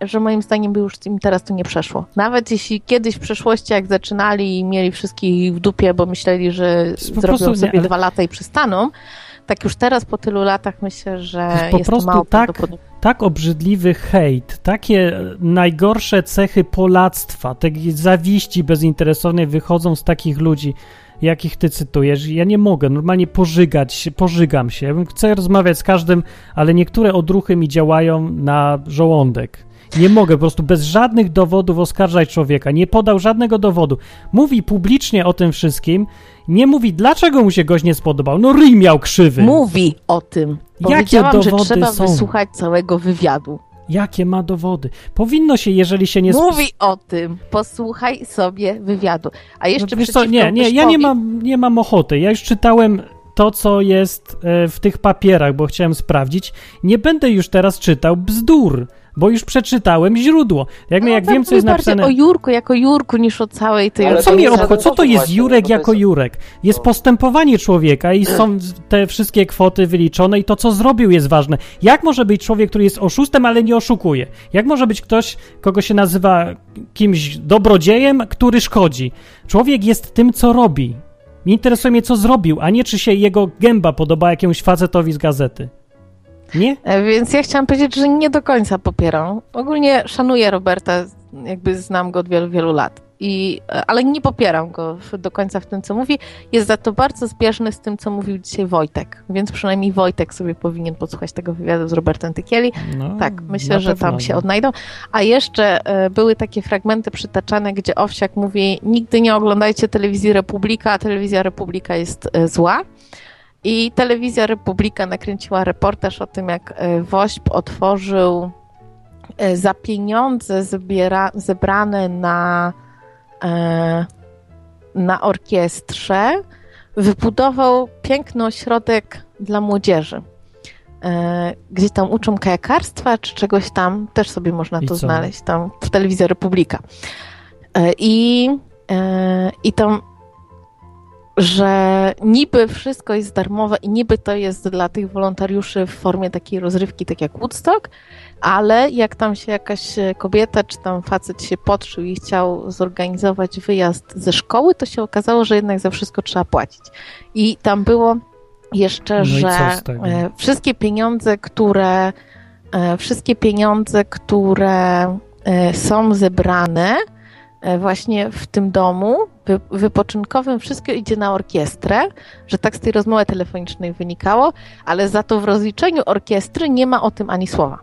że moim zdaniem by już im teraz to nie przeszło. Nawet jeśli kiedyś w przeszłości, jak zaczynali i mieli wszystkich w dupie, bo myśleli, że po zrobią prostu nie, sobie ale- dwa lata i przystaną, tak już teraz po tylu latach myślę, że jest po jest prostu to mało tak, tak obrzydliwy hejt, takie najgorsze cechy polactwa, te zawiści bezinteresownej wychodzą z takich ludzi, jakich ty cytujesz. Ja nie mogę normalnie pożygać pożygam się. Chcę rozmawiać z każdym, ale niektóre odruchy mi działają na żołądek. Nie mogę po prostu bez żadnych dowodów oskarżać człowieka. Nie podał żadnego dowodu. Mówi publicznie o tym wszystkim. Nie mówi, dlaczego mu się gość nie spodobał. No ryj miał krzywy. Mówi o tym. Jakie Powiedziałam, że dowody trzeba są? wysłuchać całego wywiadu. Jakie ma dowody? Powinno się, jeżeli się nie... Mówi o tym. Posłuchaj sobie wywiadu. A jeszcze No, co, nie, nie, ja nie mam, nie mam ochoty. Ja już czytałem to, co jest e, w tych papierach, bo chciałem sprawdzić. Nie będę już teraz czytał bzdur, bo już przeczytałem źródło. Jak, jak tam wiem, co jest napisane... o Jurku jako Jurku niż o całej tej Ale Co to mnie nie obchodzi? Co to jest Jurek no jako Jurek? Jest No. postępowanie człowieka i są te wszystkie kwoty wyliczone i to, co zrobił jest ważne. Jak może być człowiek, który jest oszustem, ale nie oszukuje? Jak może być ktoś, kogo się nazywa kimś dobrodziejem, który szkodzi? Człowiek jest tym, co robi. Mnie interesuje mnie, co zrobił, a nie czy się jego gęba podoba jakiemuś facetowi z gazety. Nie? E, Więc ja chciałam powiedzieć, że nie do końca popieram. Ogólnie szanuję Roberta, jakby znam go od wielu, wielu lat. I, e, ale nie popieram go do końca w tym, co mówi. Jest za to bardzo zbieżny z tym, co mówił dzisiaj Wojtek. Więc przynajmniej Wojtek sobie powinien posłuchać tego wywiadu z Robertem Tykieli. No, Tak, myślę, że tam się no. odnajdą. A jeszcze e, były takie fragmenty przytaczane, gdzie Owsiak mówi: Nigdy nie oglądajcie telewizji Republika, a telewizja Republika jest zła. I telewizja Republika nakręciła reportaż o tym, jak e, WOŚP otworzył e, za pieniądze zbiera, zebrane na, e, na orkiestrze, wybudował piękny ośrodek dla młodzieży gdzie tam uczą kajakarstwa czy czegoś tam, też sobie można I to co? znaleźć tam w telewizji Republika. I, I tam, że niby wszystko jest darmowe i niby to jest dla tych wolontariuszy w formie takiej rozrywki, tak jak Woodstock, ale jak tam się jakaś kobieta czy tam facet się podszył i chciał zorganizować wyjazd ze szkoły, to się okazało, że jednak za wszystko trzeba płacić. I tam było jeszcze, No że e, wszystkie pieniądze, które e, wszystkie pieniądze, które e, są zebrane właśnie w tym domu wy, wypoczynkowym, wszystko idzie na orkiestrę, że tak z tej rozmowy telefonicznej wynikało, ale za to w rozliczeniu orkiestry nie ma o tym ani słowa.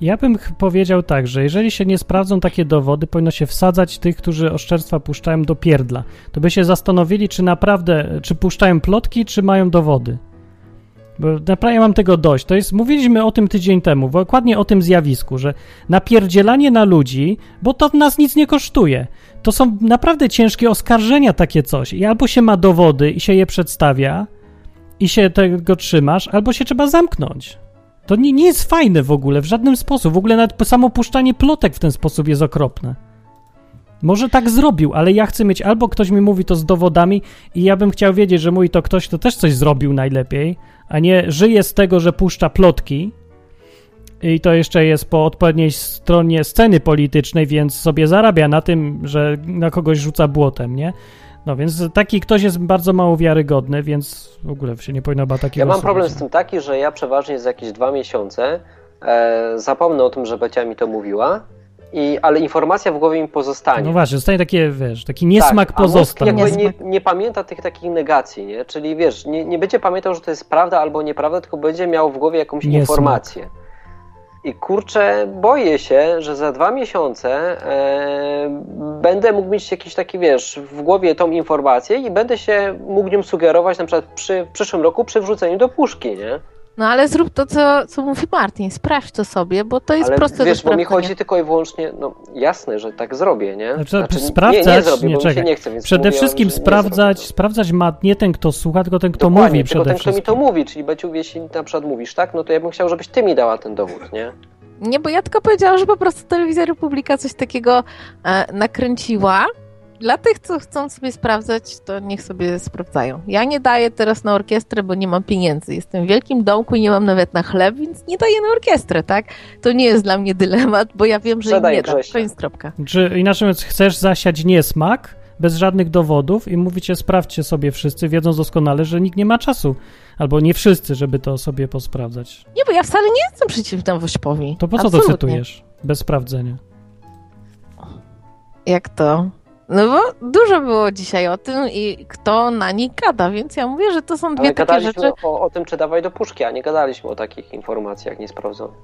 Ja bym powiedział tak, że jeżeli się nie sprawdzą takie dowody, powinno się wsadzać tych, którzy oszczerstwa puszczają do pierdla. To by się zastanowili, czy naprawdę, czy puszczają plotki, czy mają dowody. Naprawdę mam tego dość. To jest, mówiliśmy o tym tydzień temu, dokładnie o tym zjawisku, że napierdzielanie na ludzi, bo to nas nic nie kosztuje. To są naprawdę ciężkie oskarżenia takie coś. I albo się ma dowody i się je przedstawia i się tego trzymasz, albo się trzeba zamknąć. To nie, nie jest fajne w ogóle, w żadnym sposób. W ogóle nawet samo puszczanie plotek w ten sposób jest okropne. Może tak zrobił, ale ja chcę mieć albo ktoś mi mówi to z dowodami i ja bym chciał wiedzieć, że mówi to ktoś, kto też coś zrobił najlepiej, a nie żyje z tego, że puszcza plotki i to jeszcze jest po odpowiedniej stronie sceny politycznej, więc sobie zarabia na tym, że na kogoś rzuca błotem, nie? No więc taki ktoś jest bardzo mało wiarygodny, więc w ogóle się nie powinno bać takiego Ja mam problem z tym taki, że ja przeważnie za jakieś dwa miesiące e, zapomnę o tym, że Becia mi to mówiła, i, ale informacja w głowie mi pozostanie. No właśnie, zostaje takie, wiesz, taki niesmak tak, pozostał. jakby nie, nie pamięta tych takich negacji, nie? Czyli wiesz, nie, nie będzie pamiętał, że to jest prawda albo nieprawda, tylko będzie miał w głowie jakąś Niesmak. informację. I kurczę, boję się, że za dwa miesiące e, będę mógł mieć jakiś taki, wiesz, w głowie tą informację i będę się mógł nią sugerować na przykład przy, w przyszłym roku przy wrzuceniu do puszki, nie? No ale zrób to, co, co mówi Martin, sprawdź to sobie, bo to jest Ale proste wiesz, do bo mi chodzi tylko i wyłącznie, no jasne, że tak zrobię, nie? Znaczy, nie, sprawdzać, nie, nie zrobię, bo mi czekaj. się nie chce, więc Przede mówię, wszystkim nie sprawdzać, sprawdzać ma nie ten, kto słucha, tylko ten, kto Dokładnie, mówi tylko przede ten, kto mi wszystkim. to mówi, czyli Beciu, jeśli na przykład mówisz, tak, no to ja bym chciał, żebyś ty mi dała ten dowód, nie? Nie, bo ja tylko powiedziałam, że po prostu telewizja Republika coś takiego e, nakręciła. Dla tych, co chcą sobie sprawdzać, to niech sobie sprawdzają. Ja nie daję teraz na orkiestrę, bo nie mam pieniędzy. Jestem w wielkim domku i nie mam nawet na chleb, więc nie daję na orkiestrę, tak? To nie jest dla mnie dylemat, bo ja wiem, że im Sprzedaj nie. To jest kropka. Czy inaczej mówiąc, chcesz zasiać niesmak bez żadnych dowodów i mówicie, sprawdźcie sobie wszyscy, wiedząc doskonale, że nikt nie ma czasu. Albo nie wszyscy, żeby to sobie posprawdzać. Nie, bo ja wcale nie jestem przeciwna Wośpowi. To po co to Absolutnie. cytujesz? Bez sprawdzenia. Jak to? No bo dużo było dzisiaj o tym i kto na nich gada, więc ja mówię, że to są dwie Ale takie gadaliśmy rzeczy. o, o tym, czy dawaj do puszki, a nie gadaliśmy o takich informacjach niesprawdzonych.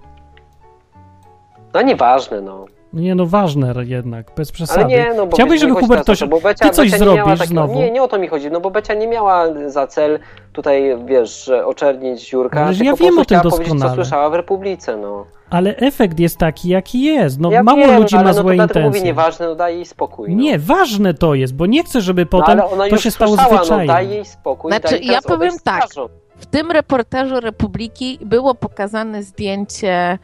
No nieważne, no. Nie, no ważne jednak, bez przesady. Ale nie, no bo Chciałbyś, nie żeby Hubert to, bo Becia, ty coś Becia nie miała zrobisz takiego- znowu. Nie, nie o to mi chodzi, no bo Becia nie miała za cel tutaj, wiesz, oczernić Jurka, Ależ tylko ja wiem o tym chciała powiedzieć, co doskonale. słyszała w Republice, no. Ale efekt jest taki, jaki jest. No ja mało wiem, ludzi ale ma no złe to dlatego intencje. mówię, nieważne, no daj jej spokój. No. Nie, ważne to jest, bo nie chcę, żeby no, potem ona to się stało zwyczajem. No, daj jej spokój, Znaczy, daj ja powiem tak. W tym reportażu Republiki było pokazane zdjęcie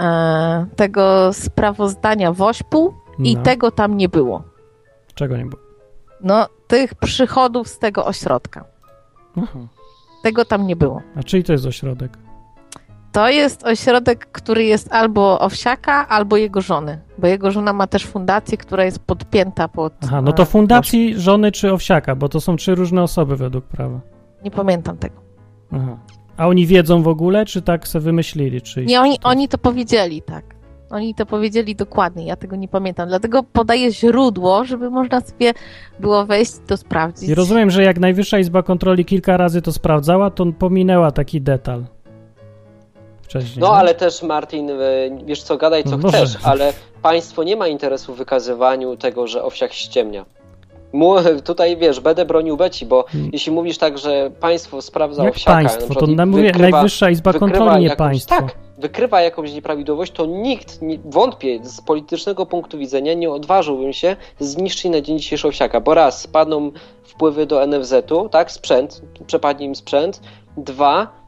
e, tego sprawozdania Wośpu i No. tego tam nie było. Czego nie było? No, tych przychodów z tego ośrodka. Aha. Tego tam nie było. A czyj to jest ośrodek? To jest ośrodek, który jest albo Owsiaka, albo jego żony. Bo jego żona ma też fundację, która jest podpięta pod. Aha, no e, to fundacji żony czy owsiaka, bo to są trzy różne osoby według prawa. Nie pamiętam tego. Aha. A oni wiedzą w ogóle, czy tak se wymyślili? Czy... Nie, oni, oni to powiedzieli, tak. Oni to powiedzieli dokładnie, ja tego nie pamiętam. Dlatego podaję źródło, żeby można sobie było wejść i to sprawdzić. I rozumiem, że jak Najwyższa Izba Kontroli kilka razy to sprawdzała, to pominęła taki detal. Wcześniej. No ale też Martin, e, wiesz co, gadaj co No może. chcesz, ale państwo nie ma interesu w wykazywaniu tego, że owsiak ściemnia. Mu, tutaj wiesz, będę bronił Beci, bo Hmm. jeśli mówisz tak, że państwo sprawdza Jak owsiaka, państwo? na To na- mówię, Najwyższa Izba wykrywa Kontroli, nie jakąś, państwo. Tak, wykrywa jakąś nieprawidłowość, to nikt, nie, wątpię, z politycznego punktu widzenia nie odważyłbym się zniszczyć na dzień dzisiejszy owsiaka, bo raz, spadną wpływy do NFZ-u, tak, sprzęt, przepadnie im sprzęt, dwa,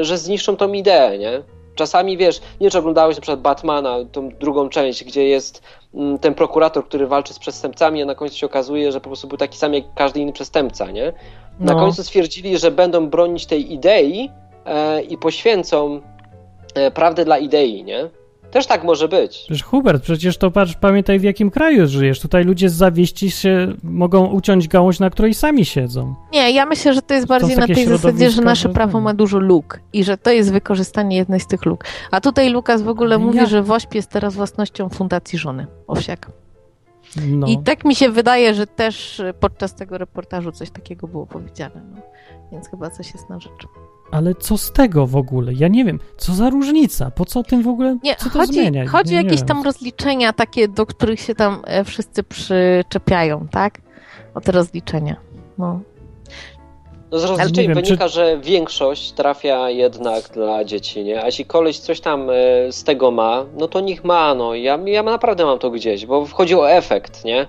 że zniszczą tą ideę, nie? Czasami wiesz, nie czy oglądałeś na przykład Batmana, tą drugą część, gdzie jest mm, ten prokurator, który walczy z przestępcami, a na końcu się okazuje, że po prostu był taki sam jak każdy inny przestępca, nie? Na No. końcu stwierdzili, że będą bronić tej idei e, i poświęcą e, prawdę dla idei, nie? Też tak może być. Przecież Hubert, przecież to patrz, pamiętaj w jakim kraju żyjesz. Tutaj ludzie z zawiści się mogą uciąć gałąź, na której sami siedzą. Nie, ja myślę, że to jest bardziej na takie tej zasadzie, że nasze prawo ma dużo luk i że to jest wykorzystanie jednej z tych luk. A tutaj Lukas w ogóle Ale mówi, ja- że Wośp jest teraz własnością Fundacji Żony Owsiaka. No. I tak mi się wydaje, że też podczas tego reportażu coś takiego było powiedziane. No. Więc chyba coś jest na rzecz. Ale co z tego w ogóle? Ja nie wiem, co za różnica? Po co tym w ogóle? Nie, co to chodzi, zmienia? chodzi o jakieś wiem. tam rozliczenia takie, do których się tam e, wszyscy przyczepiają, tak? O te rozliczenia. No. No z rozliczeń wiem, wynika, że większość trafia jednak dla dzieci, nie? A jeśli koleś coś tam e, z tego ma, no to niech ma, no. Ja, ja naprawdę mam to gdzieś, bo chodzi o efekt, nie?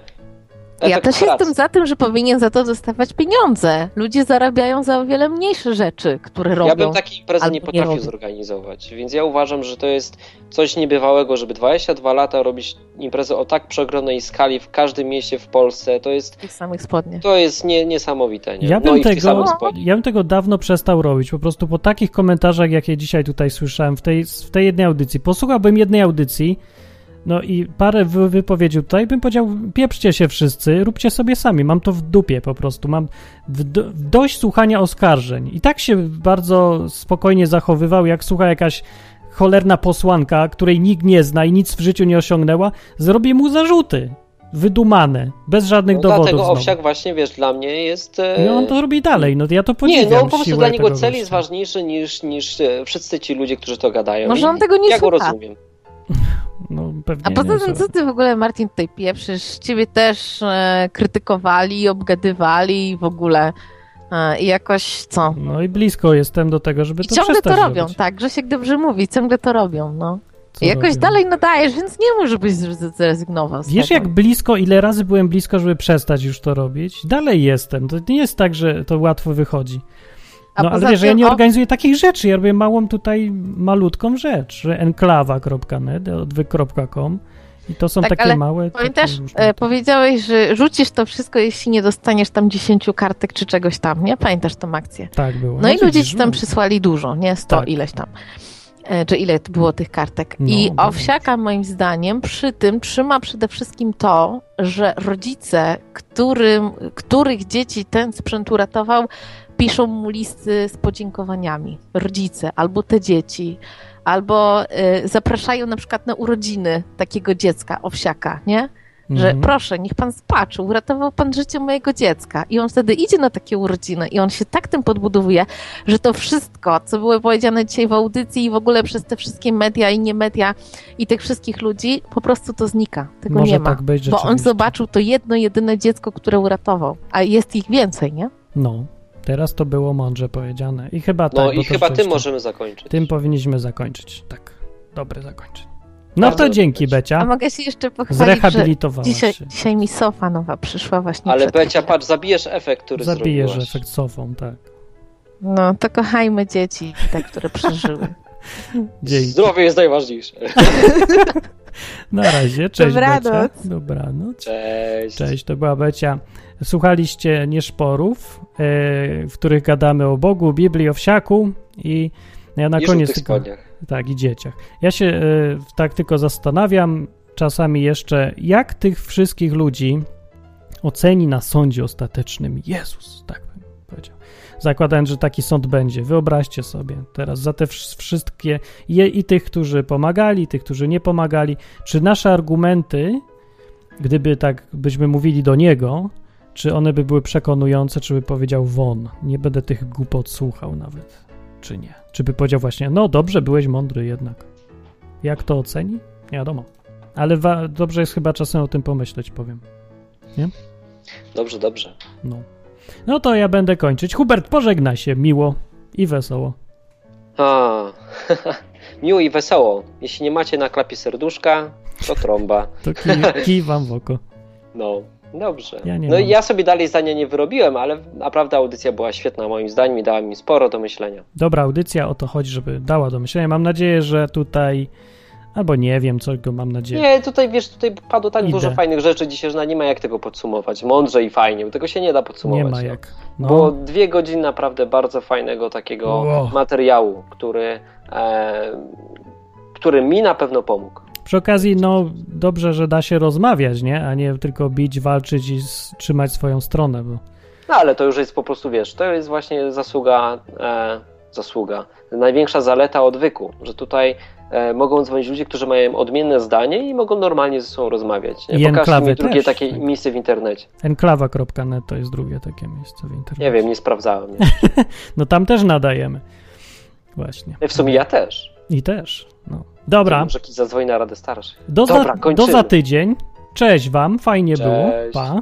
Ja też pracy. jestem za tym, że powinien za to dostawać pieniądze. Ludzie zarabiają za o wiele mniejsze rzeczy, które robią. Ja bym takiej imprezy nie nie potrafił robią. zorganizować, więc ja uważam, że to jest coś niebywałego, żeby 22 lata robić imprezę o tak przeogromnej skali w każdym mieście w Polsce. To jest, W tych samych spodniach. to jest nie, niesamowite, nie? Ja no bym, i w tych tego, ja bym tego dawno przestał robić. Po prostu po takich komentarzach, jakie dzisiaj tutaj słyszałem w tej, w tej jednej audycji. Posłuchałbym jednej audycji, no i parę wy- wypowiedzi tutaj, bym powiedział, pieprzcie się wszyscy, róbcie sobie sami. Mam to w dupie po prostu. Mam w do, dość słuchania oskarżeń. I tak się bardzo spokojnie zachowywał, jak słucha jakaś cholerna posłanka, której nikt nie zna i nic w życiu nie osiągnęła, zrobię mu zarzuty. Wydumane, bez żadnych No dowodów. dlatego znowu. Owsiak właśnie, wiesz, dla mnie jest... e, I on to robi dalej, no ja to podziwiam. Nie, no po prostu dla niego cel gościa. jest ważniejszy niż, niż e, wszyscy ci ludzie, którzy to gadają. Może on tego nie Ja go słucha. rozumiem. No, pewnie A poza tym, co ty w ogóle, Martin, tutaj pieprzysz? Ciebie też e, krytykowali, obgadywali i w w E, I jakoś co? No i blisko jestem do tego, żeby I to ciągle to robią, robić. tak. Grzesiek dobrze mówi, ciągle to robią, no. Co I jakoś robią? dalej nadajesz, więc nie może być zre- zrezygnował Wiesz, tego. jak blisko, ile razy byłem blisko, żeby przestać już to robić? Dalej jestem. To nie jest tak, że to łatwo wychodzi. A No ale wiesz, że ja tym nie o- organizuję takich rzeczy. Ja robię małą tutaj malutką rzecz, że enklawa.net, odwyk.com i to są Tak, takie małe... Pamiętasz, takie e, powiedziałeś, że rzucisz to wszystko, jeśli nie dostaniesz tam 10 kartek czy czegoś tam, nie? Pamiętasz tą akcję? Tak było. No i ludzie ci tam no. przysłali dużo, nie? 100 Tak. ileś tam. E, Czy ile było tych kartek. No, I. Owsiaka moim zdaniem przy tym trzyma przede wszystkim to, że rodzice, którym, których dzieci ten sprzęt uratował, piszą mu listy z podziękowaniami. Rodzice albo te dzieci. Albo e, zapraszają na przykład na urodziny takiego dziecka, owsiaka, nie? Że Mhm. proszę, niech pan spaczy, uratował pan życie mojego dziecka. I on wtedy idzie na takie urodziny i on się tak tym podbudowuje, że to wszystko, co było powiedziane dzisiaj w audycji i w ogóle przez te wszystkie media i nie media i tych wszystkich ludzi, po prostu to znika. Tego Może nie ma. tak być bo on zobaczył to jedno, jedyne dziecko, które uratował. A jest ich więcej, nie? No, teraz to było mądrze powiedziane. I chyba tak, No i chyba tym możemy zakończyć. Tym powinniśmy zakończyć. Tak, dobre zakończenie. No Bardzo to dzięki, Becia. A mogę się jeszcze pochwalić, że Zrehabilitowałaś dzisiaj, się. dzisiaj mi sofa nowa przyszła właśnie Ale Becia, patrz, zabijesz efekt, który Zabijesz zrobiłaś. efekt sofą, tak. No, to kochajmy dzieci, te, które przeżyły. Dzięki. Zdrowie jest najważniejsze. Na razie, cześć Dobranoc. Becia. Dobranoc. Cześć. Cześć, to była Becia. Słuchaliście Nieszporów, e, w których gadamy o Bogu, Biblii, o wsiaku i ja na I koniec tylko... spodniach. Tak, i dzieciach. Ja się e, tak tylko zastanawiam czasami jeszcze, jak tych wszystkich ludzi oceni na sądzie ostatecznym Jezus, tak. Zakładając, że taki sąd będzie. Wyobraźcie sobie teraz za te wsz- wszystkie je, i tych, którzy pomagali, i tych, którzy nie pomagali, czy nasze argumenty, gdyby tak byśmy mówili do niego, czy one by były przekonujące, czy by powiedział won, nie będę tych głupot słuchał nawet, czy nie. Czy by powiedział właśnie, no dobrze, byłeś mądry jednak. Jak to oceni? Nie wiadomo. Ale dobrze jest chyba czasem o tym pomyśleć, powiem. Dobrze, dobrze. No. No to ja będę kończyć. Hubert, pożegnaj się miło i wesoło. A, miło i wesoło. Jeśli nie macie na klapie serduszka, to trąba. To kij, kij wam w oko. No, dobrze. Ja no mam. ja sobie dalej zdania nie wyrobiłem, ale naprawdę audycja była świetna moim zdaniem i dała mi sporo do myślenia. Dobra audycja, o to chodzi, żeby dała do myślenia. Mam nadzieję, że tutaj, albo nie wiem, co go mam nadzieję. Nie, tutaj wiesz, tutaj padło tak Idę. dużo fajnych rzeczy dzisiaj, że nie ma jak tego podsumować. Mądrze i fajnie, bo tego się nie da podsumować. Nie ma no. jak. Było No, dwie godziny naprawdę bardzo fajnego takiego Wow. materiału, który, e, który mi na pewno pomógł. przy okazji, no dobrze, że da się rozmawiać, nie? A nie tylko bić, walczyć i trzymać swoją stronę, bo No ale to już jest po prostu, wiesz, to jest właśnie zasługa, e, zasługa, największa zaleta odwyku, że tutaj mogą dzwonić ludzie, którzy mają odmienne zdanie i mogą normalnie ze sobą rozmawiać. I Nie? Pokażcie enklawy mi drugie też, takie tak. miejsce w internecie. enklawa.net to jest drugie takie miejsce w internecie. Nie wiem, nie sprawdzałem. Nie. No tam też nadajemy. Właśnie. W sumie ja też. I też. No. Dobra, Może jakiś zadzwoni na Radę Starszych. do, Dobra, za, do za tydzień. Cześć wam, fajnie było. Cześć. Pa.